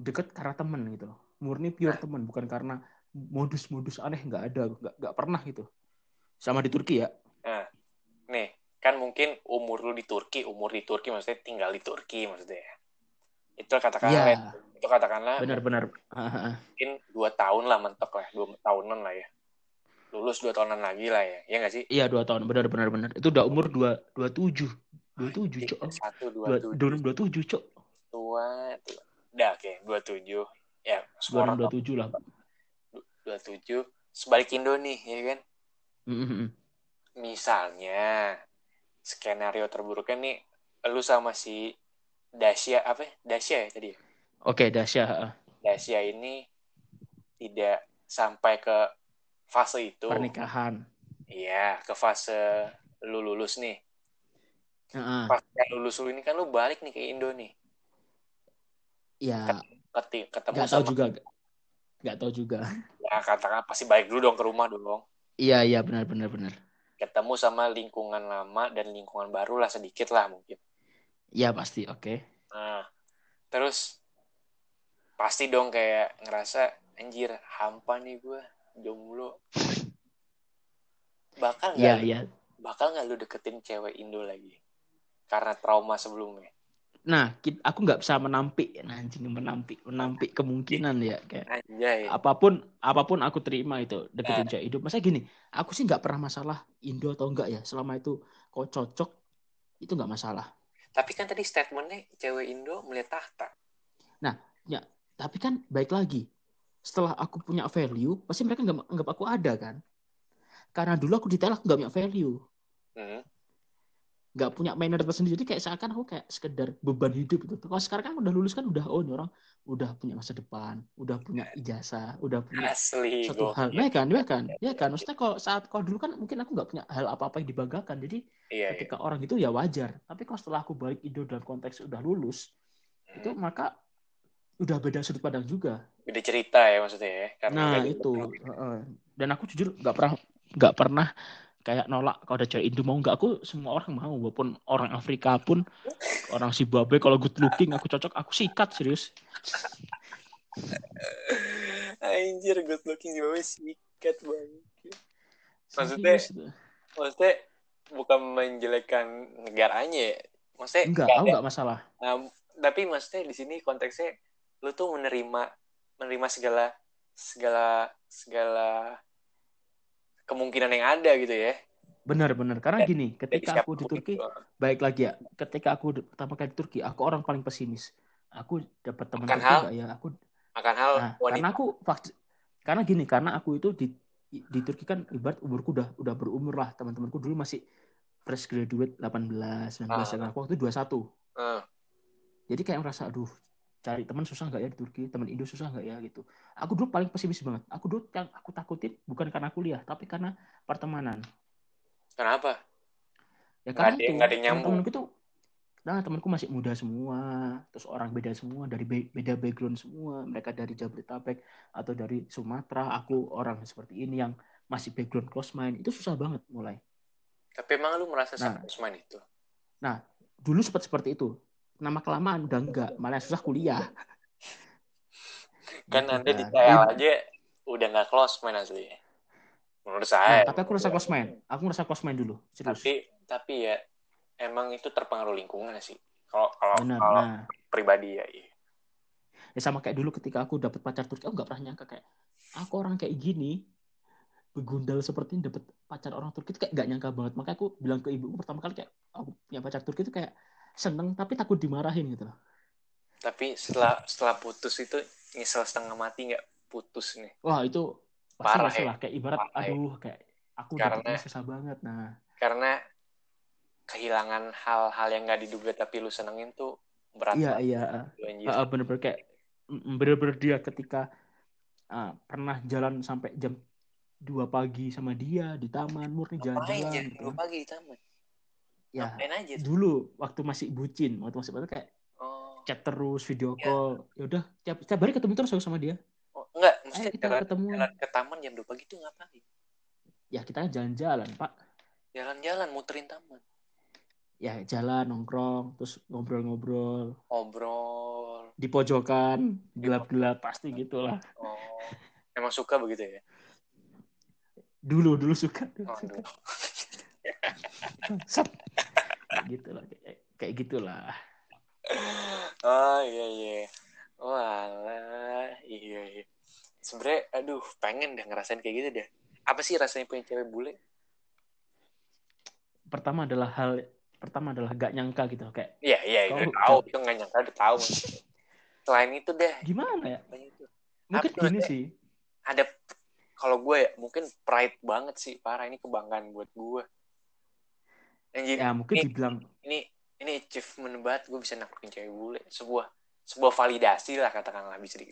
deket karena temen gitu loh. Murni pure temen bukan karena modus-modus aneh nggak ada nggak nggak pernah gitu. Sama di Turki ya. Nih kan mungkin umur lu di Turki umur di Turki maksudnya tinggal di Turki maksudnya ya. itu katakanlah Iya. itu katakanlah benar-benar mungkin dua tahun lah mentok lah dua tahunan lah ya. Lulus dua tahunan lagi lah ya ya nggak sih? Iya dua tahun. Benar-benar benar itu udah umur dua dua tujuh. Dua tujuh cok. satu dua dua tujuh. dua dua tujuh cok. Tua tua. Udah oke dua tujuh. Ya dua tujuh lah. Dua tujuh. Sebalik Indo nih ya kan? Mm, mm, mm. misalnya skenario terburuknya nih lu sama si Dasya apa ya? Dasya ya tadi? Oke Dasya ah, ah. Dasya ini tidak sampai ke fase itu. Pernikahan. Iya ke fase lu lulus nih. Ah, ah. pas lu lulus lu ini kan lu balik nih ke Indo nih ya ketemu nggak tahu juga. Nggak tahu juga. Ya katakan pasti balik dulu dong ke rumah dong. Iya iya benar benar benar. Ketemu sama lingkungan lama dan lingkungan baru lah sedikit lah mungkin. Iya pasti oke. Nah, terus pasti dong kayak ngerasa anjir hampa nih gue jomblo. Bakal nggak iya lu- iya. bakal nggak lu deketin cewek Indo lagi? Karena trauma sebelumnya. Nah kit- aku nggak bisa menampik nah, anjing menampik menampik kemungkinan ya kayak Anjay. apa pun apa pun aku terima itu deketin Nah. cewek hidup masa gini aku sih nggak pernah masalah Indo atau enggak ya selama itu kok cocok itu nggak masalah Tapi kan tadi statementnya cewek Indo melihat tahta. tapi kan baik lagi setelah aku punya value pasti mereka nggak anggap aku ada kan karena dulu aku detail aku nggak punya value Hmm. Nggak punya manner tersendiri jadi kayak seakan aku kayak sekedar beban hidup gitu kalau sekarang kan udah lulus kan udah oh orang udah punya masa depan udah punya ijazah udah punya Asli satu gokil. hal ya kan ya kan ya kan maksudnya kalau saat kalau dulu kan mungkin aku nggak punya hal apa apa yang dibanggakan jadi Iya, iya. ketika orang itu ya wajar tapi kalau setelah aku balik Indo dalam konteks udah lulus itu Hmm. maka udah beda sudut pandang juga Beda cerita ya maksudnya ya. Karena nah itu heeh. dan aku jujur nggak pernah nggak pernah kayak nolak kalau ada cewek Indo mau nggak aku semua orang mau walaupun orang Afrika pun orang Zimbabwe kalau good looking aku cocok aku sikat serius Anjir good looking juga sikat banget. Maksudnya- Serius itu. Maksudnya bukan menjelekkan negaranya ya. Maksudnya enggak nggak aku ada- nggak masalah Nah, tapi maksudnya di sini konteksnya lu tuh menerima menerima segala segala segala kemungkinan yang ada gitu ya. benar-benar karena Dan- gini ketika aku di Turki baik lagi ya ketika aku pertama kali di Turki aku orang paling pesimis. Aku dapat teman Turki hal- ya? Aku akan hal nah wanita. karena aku karena gini karena aku itu di di Turki kan ibarat umurku udah udah berumur lah. Teman-temanku dulu masih fresh graduate 18 19 Ah. ya aku waktu itu 21 Eh, jadi kayak merasa aduh cari teman susah nggak ya di Turki teman Indo susah nggak ya gitu aku dulu paling pesimis banget aku dulu yang aku takutin bukan karena kuliah tapi karena pertemanan kenapa? ya Nggak karena ada itu nggak ada nyambung. teman-temanku tuh nah temanku masih muda semua terus orang beda semua dari be- beda background semua mereka dari Jabodetabek atau dari Sumatera aku orang seperti ini yang masih background close mind itu susah banget mulai Tapi emang lu merasa Nah. sama Usman itu? dulu sempat seperti itu nama kelamaan udah enggak malah susah kuliah Kan Gitu nanti di kan. TL aja udah nggak close main asli. Menurut Nah, saya. tapi aku rasa close mind aku ngerasa close mind dulu serius Tapi tapi ya emang itu terpengaruh lingkungan sih. Kalau kalau kalau nah pribadi ya. iya. ya sama kayak dulu ketika aku dapat pacar Turki aku nggak pernah nyangka kayak aku orang kayak gini begundal seperti ini dapat pacar orang Turki itu kayak gak nyangka banget makanya aku bilang ke ibuku pertama kali kayak aku punya pacar Turki itu kayak seneng tapi takut dimarahin gitu loh Tapi setelah setelah putus itu nyesel setengah mati nggak putus nih. wah itu Parah ya. lah kayak ibarat Parah ya. aduh kayak aku Karena- susah banget nah Karena kehilangan hal-hal yang nggak diduga tapi lu senengin tuh berat iya iya uh, bener-bener kayak bener-bener dia ketika uh, pernah jalan sampai jam 2 pagi sama dia di taman murni jalan-jalan jam gitu dua kan. pagi di taman? Ya Ngapain aja? tuh? dulu waktu masih bucin waktu masih baru kayak Oh, chat terus video Iya. call ya udah tiap, tiap hari ketemu terus aku sama dia oh, enggak, ayo maksudnya kita jalan, ketemu jalan ke taman jam dua pagi tuh ngapain? ya kita jalan-jalan pak Jalan-jalan muterin taman, ya jalan nongkrong terus ngobrol-ngobrol ngobrol. di pojokan gelap-gelap pasti gitulah Oh, emang suka begitu ya? dulu dulu suka dulu Oh, suka aduh. Kayak gitulah kayak, kayak gitulah Oh iya iya. Walah, iya iya. Sebenernya, aduh, pengen deh ngerasain kayak gitu deh. Apa sih rasanya punya cewek bule? pertama adalah hal pertama adalah gak nyangka gitu kayak Iya iya, Kau- udah tahu itu nggak nyangka udah tahu. Selain itu deh, gimana ya itu mungkin Apa gini sih ada kalau gue ya mungkin pride banget sih parah ini kebanggaan buat gue. Anjir, ya mungkin ini, dibilang ini ini achievement banget gue bisa naklukin cewek bule. Sebuah sebuah validasi lah katakanlah bisa di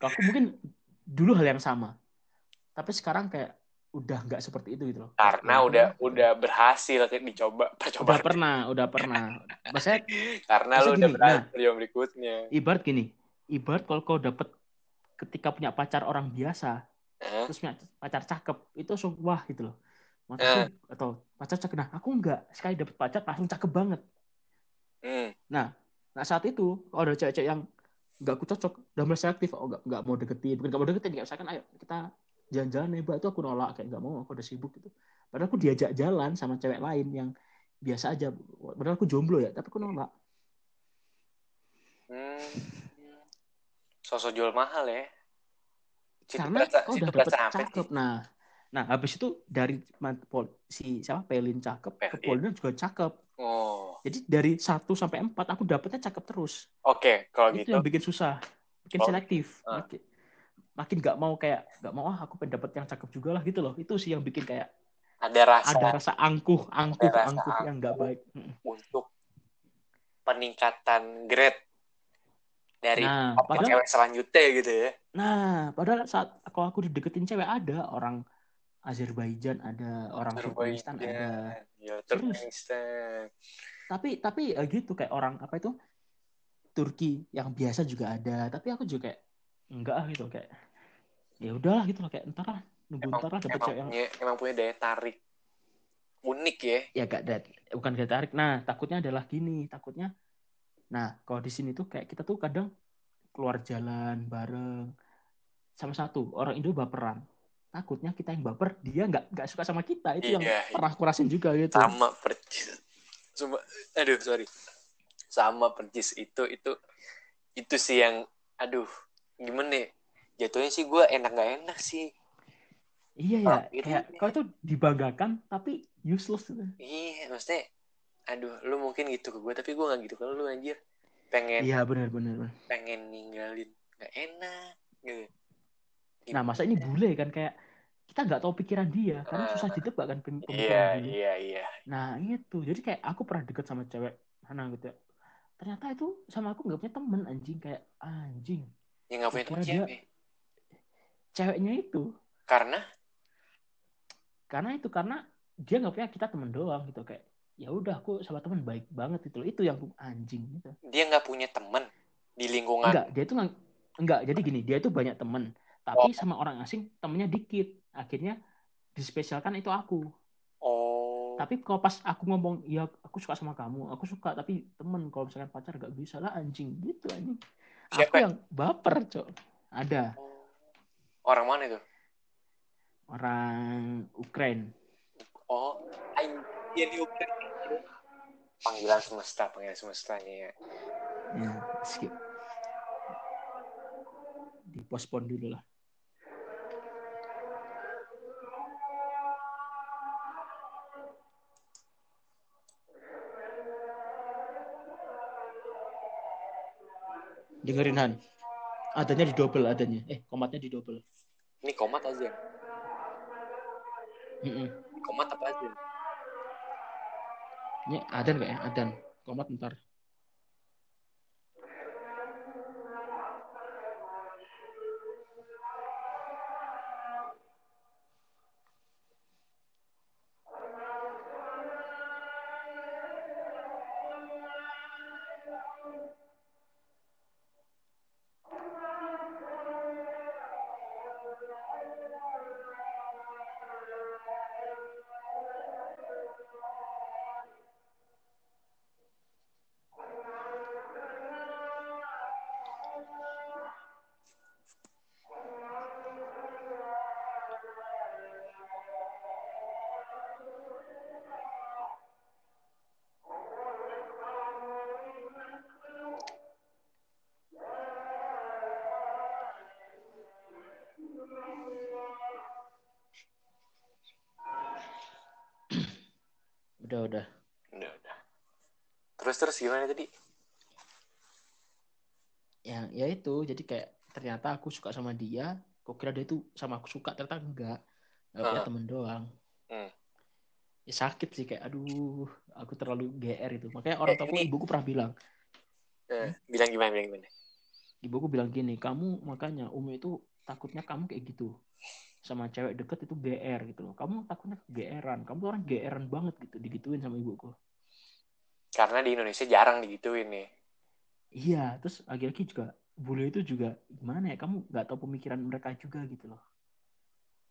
aku mungkin dulu hal yang sama. Tapi sekarang kayak udah nggak seperti itu gitu loh. Karena udah udah. udah berhasil kayak dicoba udah percobaan pernah udah pernah. Maksudnya karena Maksud lu udah gini, berhasil yang berikutnya. ibarat gini ibarat kalau kau dapet ketika punya pacar orang biasa Hah? terus punya pacar cakep itu langsung wah gitu loh Eh. Masa sih? atau pacar cakep nah aku enggak sekali dapet pacar langsung cakep banget hmm. nah saat itu kalau ada cewek-cewek yang nggak aku cocok udah mulai selektif oh nggak nggak mau deketin bukan nggak mau deketin kayak misalkan ayo kita jalan-jalan ya mbak itu aku nolak kayak nggak mau aku udah sibuk gitu padahal aku diajak jalan sama cewek lain yang biasa aja padahal aku jomblo ya tapi aku nolak Hmm. sosok jual mahal ya Situ karena berasa- kau udah dapet cakep sih? nah nah habis itu dari si siapa? Pelin cakep ke Pelin. Polina juga cakep. Oh. Jadi dari 1 sampai 4 aku dapetnya cakep terus. Oke kalau itu gitu. yang bikin susah bikin Oh, selektif. Ah. makin makin nggak mau kayak nggak mau ah aku pengen dapet yang cakep juga lah gitu loh. Itu sih yang bikin kayak ada rasa. Ada rasa angkuh angkuh rasa angkuh yang nggak angkuh. baik. Untuk peningkatan grade dari nah padahal cewek selanjutnya gitu ya. Nah padahal saat kalau aku dideketin cewek ada orang Azerbaijan ada orang Turkmenistan ada. Ya. Turkmenistan. Tapi tapi eh, gitu kayak orang apa itu Turki yang biasa juga ada. Tapi aku juga kayak enggak ah gitu. Kayak ya udahlah gitu loh kayak entar lah nunggu emang, entar lah cewek yang punya emang punya daya tarik unik ya. Ya gak dat bukan gak tarik. Nah takutnya adalah gini takutnya nah kalau di sini tuh kayak kita tuh kadang keluar jalan bareng sama satu orang Indo baperan takutnya kita yang baper dia nggak nggak suka sama kita. Itu yang Iya, pernah aku rasain juga gitu. Sama percis. Cuma, aduh sorry. Sama percis itu itu itu sih yang aduh gimana ya? Jatuhnya sih gue enak gak enak sih. Iya ya Orang gitu. kayak ya. kau tuh dibanggakan tapi useless gitu. iya maksudnya aduh lu mungkin gitu ke gue tapi gue gak gitu kalau lu anjir. Pengen iya benar benar pengen ninggalin gak enak gitu nah masa ini bule kan kayak kita nggak tahu pikiran dia karena Ah. susah ditebak kan pem- iya pemikiran bule iya iya. Nah itu, jadi kayak aku pernah deket sama cewek mana gitu ya. Ternyata itu sama aku nggak punya temen anjing. Kayak anjing. yang gak punya Kira dia- cewek Ceweknya itu. Karena? Karena itu karena dia nggak punya kita temen doang gitu. Kayak ya udah aku sama temen baik banget itu itu yang anjing gitu. dia nggak punya teman di lingkungan. Enggak, dia itu nggak enggak jadi gini dia itu banyak temen tapi sama orang asing temennya dikit. Akhirnya dispesialkan itu aku. Oh. Tapi kalau pas aku ngomong ya aku suka sama kamu aku suka tapi temen kalau misalkan pacar gak bisa lah anjing gitu anjing. Aku Siapa? yang baper cok. Ada. Orang mana itu? Orang Ukraine. Oh anjir di Ukraina. panggilan semesta panggilan semestanya ya. Ya skip. Dipospon dulu lah Dengerin Han. Adanya di double adanya. Eh, komatnya di double. Ini komat aja. Mm -mm. Komat apa aja? Ini adan kayaknya, adan. Komat ntar. Gimana tadi? Ya, ya itu. Jadi kayak ternyata aku suka sama dia. Kok kira dia tuh sama aku suka, ternyata enggak. Enggak punya Ah. temen doang. Hmm. Ya sakit sih kayak aduh, aku terlalu GR itu. Makanya orang Eh, tuaku ini- ibuku pernah bilang, Eh, bilang gimana, bilang gimana? ibuku bilang gini, kamu makanya Umi itu takutnya kamu kayak gitu. Sama cewek deket itu GR gitu loh. Kamu takutnya GR-an. Kamu orang GR-an banget gitu. Digituin sama ibuku. Karena di Indonesia jarang digituin nih. Iya, terus lagi-lagi juga bule itu juga gimana ya? Kamu nggak tahu pemikiran mereka juga gitu loh.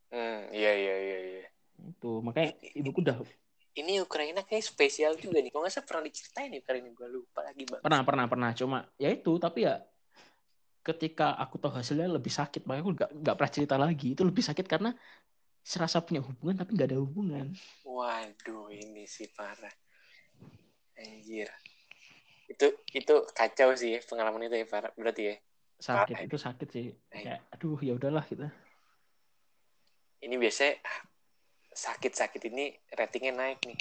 Hmm, iya iya iya iya. Itu makanya ibuku udah Ini Ukraina kayak spesial juga nih. Kok nggak salah pernah diceritain nih Ukraina gue lupa lagi bang. pernah pernah pernah cuma ya itu tapi ya ketika aku tahu hasilnya lebih sakit makanya aku nggak nggak pernah cerita lagi itu lebih sakit karena serasa punya hubungan tapi nggak ada hubungan Waduh ini sih parah. Anjir. Itu itu kacau sih pengalaman itu ya. Berarti ya. sakit Parah. itu sakit sih kayak aduh ya udahlah gitu Ini biasanya ah, sakit-sakit ini ratingnya naik nih.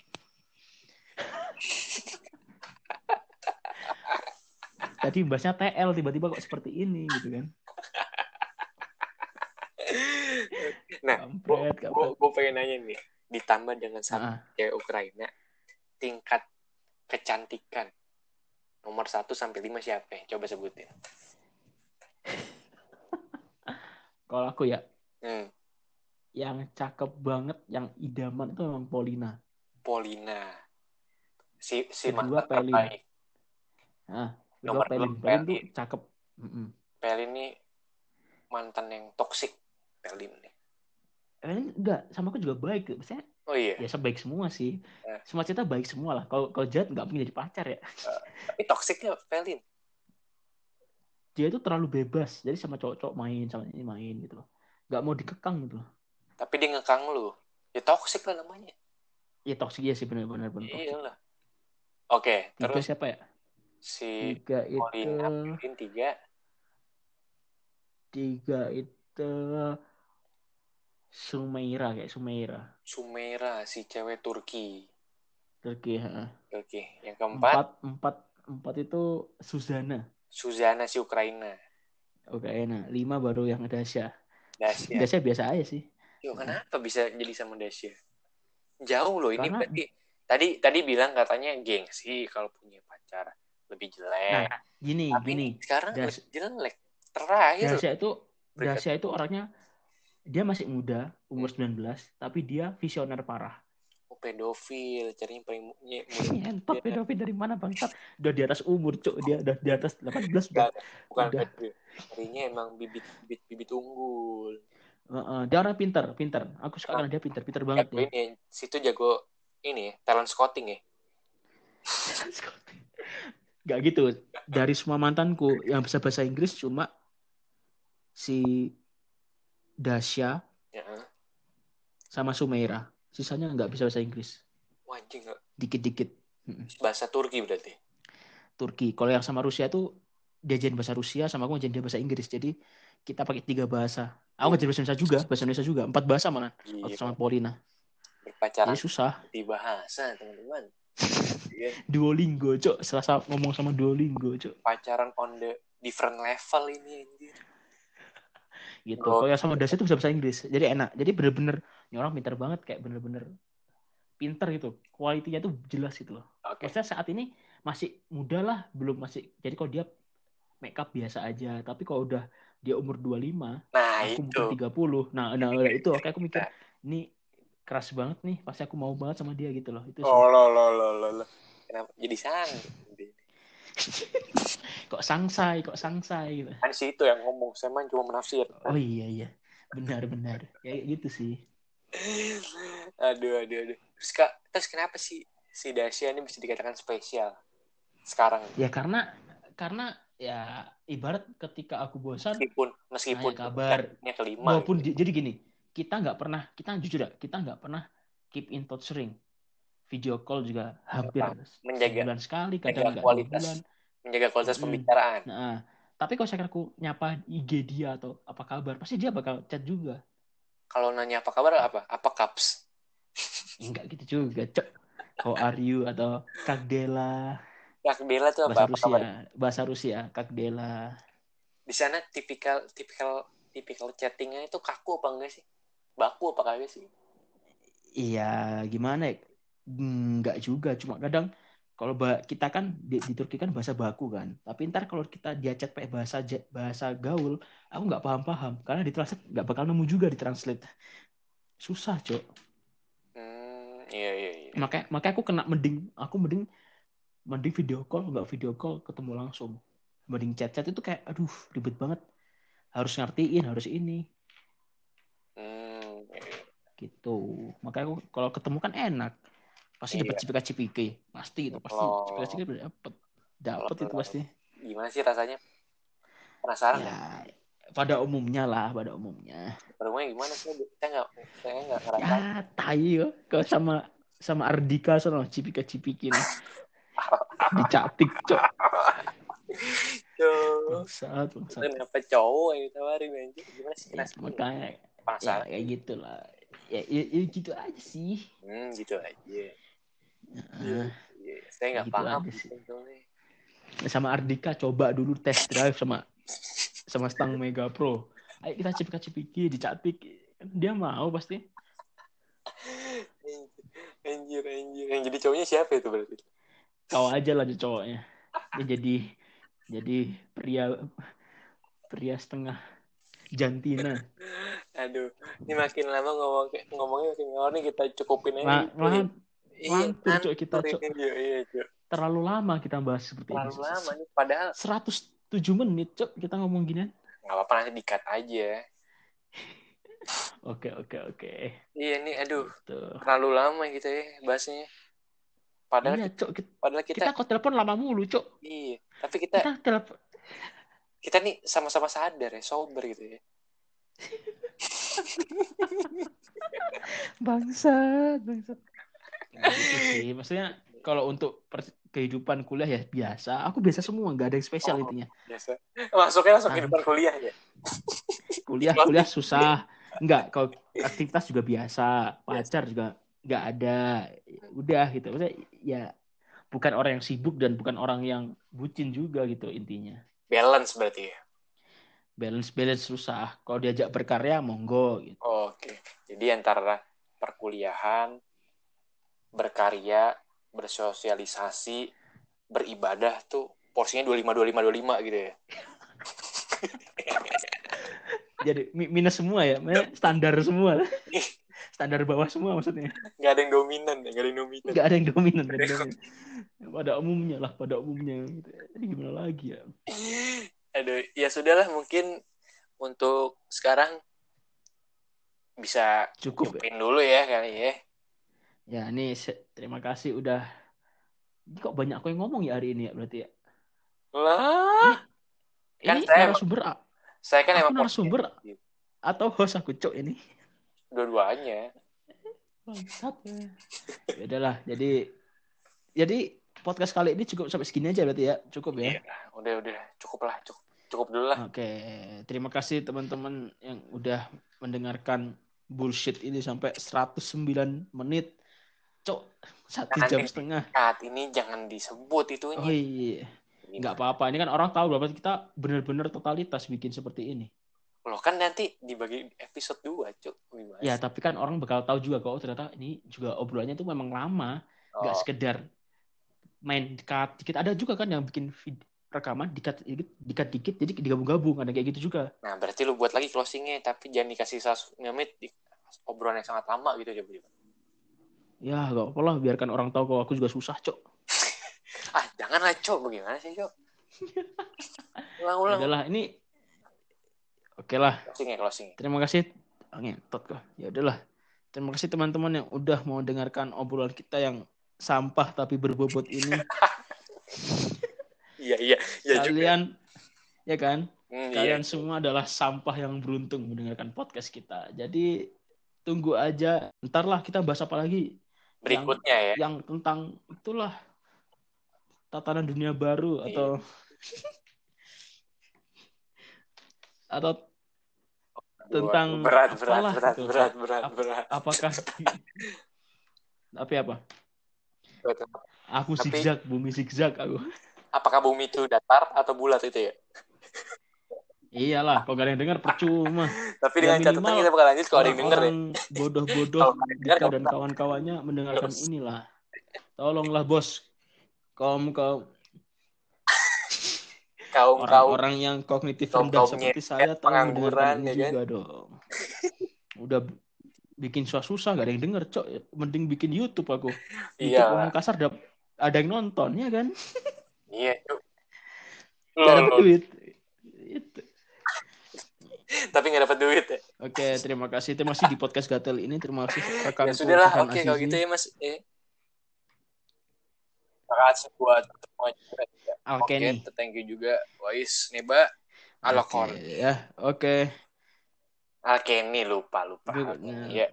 tadi bahasnya TL tiba-tiba kok seperti ini gitu kan Nah, gue pengen nanya nih. Ditambah dengan satu Ah, cewek Ukraina, tingkat kecantikan nomor 1 sampai 5 siapa? ya? Coba sebutin. kalau aku ya Hmm, yang cakep banget yang idaman itu memang Polina Polina. Si si Kedua, Pelin. terbaik. ah Nomor Pelin Pelin tuh cakep. Pelin ini mantan yang toksik. Pelin nih. Pelin enggak sama aku juga baik maksudnya Oh iya, ya sebaik semua sih Eh. semua cerita baik semua lah kalau kalau jahat nggak mungkin jadi pacar ya tapi toksiknya Pelin. dia itu terlalu bebas jadi sama cowok-cowok main sama ini main gitu loh nggak mau dikekang gitu loh Tapi dia ngekang lu. Ya toksik lah namanya. ya toksik ya sih benar-benar benar toksik Iyalah. Oke, tiga terus siapa ya si tiga itu Pelin tiga. tiga itu Sumaira kayak Sumaira Sumera, si cewek Turki. Turki ha. Oke, yang keempat empat empat empat itu Suzana Suzana si Ukraina. enak lima baru yang Dasya Dasya. Dasya biasa aja sih Yo, kenapa bisa jadi sama Dasya? Jauh loh ini Karena- berarti tadi tadi bilang katanya gengsi kalau punya pacar lebih jelek. nah gini Tapi gini sekarang Das- lebih jelek. Terakhir Dasya itu Dasya itu orangnya dia masih muda umur 19 tapi dia visioner parah oh, pedofil, carinya paling Ngentot Iya. pedofil dari mana bangsat? Udah di atas umur, Cuk. Dia udah di atas 18 Enggak, udah. bukan Udah. pedofil. Carinya emang bibit bibit bibit unggul. Heeh, dia orang pinter, pinter. Aku suka karena dia pinter, pinter banget ya. ini, situ jago ini ya, talent scouting ya. Gak gitu. Dari semua mantanku yang bisa bahasa Inggris cuma si Dasya Ya. sama Sumaira. Sisanya nggak bisa bahasa Inggris. Anjing nggak- Dikit-dikit. bahasa Turki berarti. Turki. Kalau yang sama Rusia tuh diajarin bahasa Rusia sama aku ngajarin dia bahasa Inggris. Jadi kita pakai tiga bahasa. Aku ngajarin bahasa Indonesia juga, bahasa Indonesia juga. Empat bahasa mana? Gila, Sama Paulina. berpacaran Jadi susah. di bahasa, teman-teman. Iya, Duolingo, Cok. Selasa ngomong sama Duolingo, Cok. pacaran on the different level ini anjir. Gitu. Oh. Kalau yang sama Dasya itu bisa bahasa Inggris. Jadi enak. Jadi bener-bener ini orang pintar banget kayak bener-bener pinter gitu kualitinya tuh jelas gitu loh Oke. maksudnya saat ini masih muda lah belum masih jadi kalau dia make up biasa aja tapi kalau udah dia umur 25 Nah, aku itu. umur 30 nah nah itu oke aku mikir ini keras banget nih pasti aku mau banget sama dia gitu loh itu sih Oh, lo, lo, lo, lo, lo. Kenapa jadi sang? kok sangsai kok sangsai gitu Kan si itu yang ngomong, saya mah cuma menafsir. oh iya iya benar benar kayak gitu sih aduh, aduh, aduh. Terus, Kak, terus kenapa sih si Dasya ini bisa dikatakan spesial sekarang? ya karena karena ya ibarat ketika aku bosan Meskipun, meskipun Nanya kabar. kelima. walaupun di- jadi gini kita nggak pernah kita jujur ya kita nggak pernah keep in touch sering video call juga hampir Menjaga- sebulan sekali kadang nggak bulan menjaga kualitas Mm-mm. pembicaraan. nah tapi kalau saya aku nyapa IG dia atau apa kabar pasti dia bakal chat juga Kalau nanya apa kabar apa? Apa kaps? enggak gitu juga cok how are you atau kak Dela Kak Bella tuh bahasa apa? Apa kabar? Rusia bahasa Rusia kak Dela Di sana tipikal tipikal tipikal chattingnya itu kaku apa enggak sih? Baku apa kagak sih? iya gimana ya Hmm, enggak juga cuma kadang kalau kita kan di, di Turki kan bahasa baku kan. Tapi ntar kalau kita dia chat pakai bahasa bahasa gaul aku nggak paham paham karena di translate nggak bakal nemu juga di translate. Susah cok. Hmm, iya iya iya. makanya makanya aku kena mending aku mending mending video call nggak video call ketemu langsung. Mending chat chat itu kayak aduh ribet banget. Harus ngertiin harus ini. Hmm, iya, iya. gitu. Makanya aku kalau ketemu kan enak pasti dapat Iya. cipika cipiki pasti itu pasti Oh. cipika cipiki dapat dapat itu pasti Gimana sih rasanya? Penasaran ya pada umumnya lah pada umumnya Rumahnya gimana sih? Saya nggak, saya nggak ngerasa. ya tai yo kalau sama sama Ardika sono cipika cipiki nih dicatik cok bangsat bangsat Kenapa cowok yang ditawarin anjir? Gimana sih ya, makanya ya Penasaran. kayak gitu lah ya, ya, ya gitu aja sih Hmm, gitu aja. Nah, Iya, Saya nggak Gitu paham sih. sama Ardika coba dulu test drive sama sama stang Mega Pro. Ayo kita cipika cipiki dicatik dia mau pasti. Anjir, anjir. Yang jadi cowoknya siapa itu berarti? kau aja lah jadi cowoknya. Dia jadi jadi pria pria setengah jantina. Aduh, ini makin lama ngomong ngomongnya makin ngawur nih. Kita cukupin aja. lah lah Iya, lantur, Cok, kita, Cok. Iya, iya, Cok. terlalu lama kita bahas seperti Terlalu ini lama nih. Padahal 107 menit cok kita ngomong ginian nggak apa-apa nanti di-cut aja. oke oke oke Iya nih, aduh. tuh Terlalu lama gitu ya bahasnya. Padahal, iya cok kita, padahal kita, kita kok telepon lama mulu cok iya. Tapi kita, kita telepon kita nih sama-sama sadar ya, sober gitu ya. bangsat bangsat Nah, gitu sih maksudnya kalau untuk kehidupan kuliah ya biasa aku biasa semua nggak ada yang spesial Oh. intinya Biasa. Masuknya langsung Ah. kehidupan kuliah ya. kuliah kuliah susah nggak kalau aktivitas juga biasa pacar juga nggak ada udah gitu maksudnya ya bukan orang yang sibuk dan bukan orang yang bucin juga gitu intinya Balance berarti ya. balance balance susah kalau diajak berkarya monggo gitu Oke. Jadi antara perkuliahan, berkarya, bersosialisasi, beribadah tuh porsinya 25 25 25 gitu ya. jadi mi- minus semua ya standar semua standar bawah semua maksudnya Gak ada yang dominan, ya, gak ada yang dominan. nggak ada yang dominan, ada yang dominan. pada umumnya lah pada umumnya jadi gimana lagi ya Aduh, ya sudahlah mungkin untuk sekarang bisa cukup ya dulu ya kali ya. Ya ini terima kasih udah Ini kok banyak aku yang ngomong ya hari ini ya berarti ya Lah, Kan ini saya- narasumber a- saya kan Aku emang narasumber. atau host aku cok ini dua-duanya. bangsat ya Ya udahlah jadi jadi podcast kali ini cukup sampai segini aja berarti ya cukup ya Iya, udah udah cukup lah, cukup cukup dulu lah. Oke, terima kasih teman-teman yang udah mendengarkan bullshit ini sampai 109 menit. Cok, satu Jangan jam di- setengah. Saat ini jangan disebut Oh itunya. iya, nggak apa-apa. Ini kan orang tahu berapa kita benar-benar totalitas bikin seperti ini. Loh kan nanti dibagi episode 2, Cuk. Gimana Ya, tapi kan orang bakal tahu juga kok oh, ternyata ini juga obrolannya tuh memang lama, nggak Oh, sekedar main dikat dikit. Ada juga kan yang bikin vid- rekaman dikat dikit, dikat dikit, jadi digabung-gabung. Ada kayak gitu juga. Nah, berarti lu buat lagi closingnya, tapi jangan dikasih 100 menit di obrolan yang sangat lama gitu coba coba. Ya, gak apa lah, biarkan orang tahu kalau aku juga susah, Cok. Ah, janganlah, Cok. Bagaimana sih, Cok? Ulang-ulang. Udahlah, ini oke lah. Closing ya, closing. Terima kasih. Ah, ngentot kok. Ya udahlah. Terima kasih teman-teman yang udah mau dengarkan obrolan kita yang sampah tapi berbobot ini. Iya, iya. Iya juga. Kalian ya kan? Hmm, iya. Kalian semua adalah sampah yang beruntung mendengarkan podcast kita. Jadi tunggu aja. Ntar lah kita bahas apa lagi Berikutnya ya. yang tentang itulah tatanan dunia baru Iya. atau atau tentang berat, berat, apalah berat, gitu. berat, berat, Ap- berat. apakah tapi apa? berat. Aku Tapi- zigzag, bumi zigzag aku. Apakah bumi itu datar atau bulat itu ya? Iyalah, kalau gak ada yang dengar percuma. Tapi Ya, dengan catatan minimal kita bakal lanjut kalau ada yang denger ya. Orang bodoh-bodoh ada denger, Dika dan nggak kawan-kawannya mendengarkan Terus. inilah. Tolonglah bos, kaum kaum Kaum kaum orang-orang yang kognitif kaum- rendah seperti saya tolong mendengarkan ini ya kan? juga dong. Udah bikin susah susah gak ada yang denger cok mending bikin YouTube aku Iya. ngomong kasar dap- ada yang nonton ya kan Iya, gak dapat Loh, duit Itu. Tapi nggak dapat duit ya. oke terima kasih terima kasih di podcast gatel ini terima kasih rekan Ya sudah lah, Farhan oke kalau Azizi. gitu ya Mas. Eh. Terima kasih buat semua juga. Alkeni Oke, thank you juga Wais Neba Alokor. Oke, ya oke Alkeni lupa lupa. Berikutnya. Ya.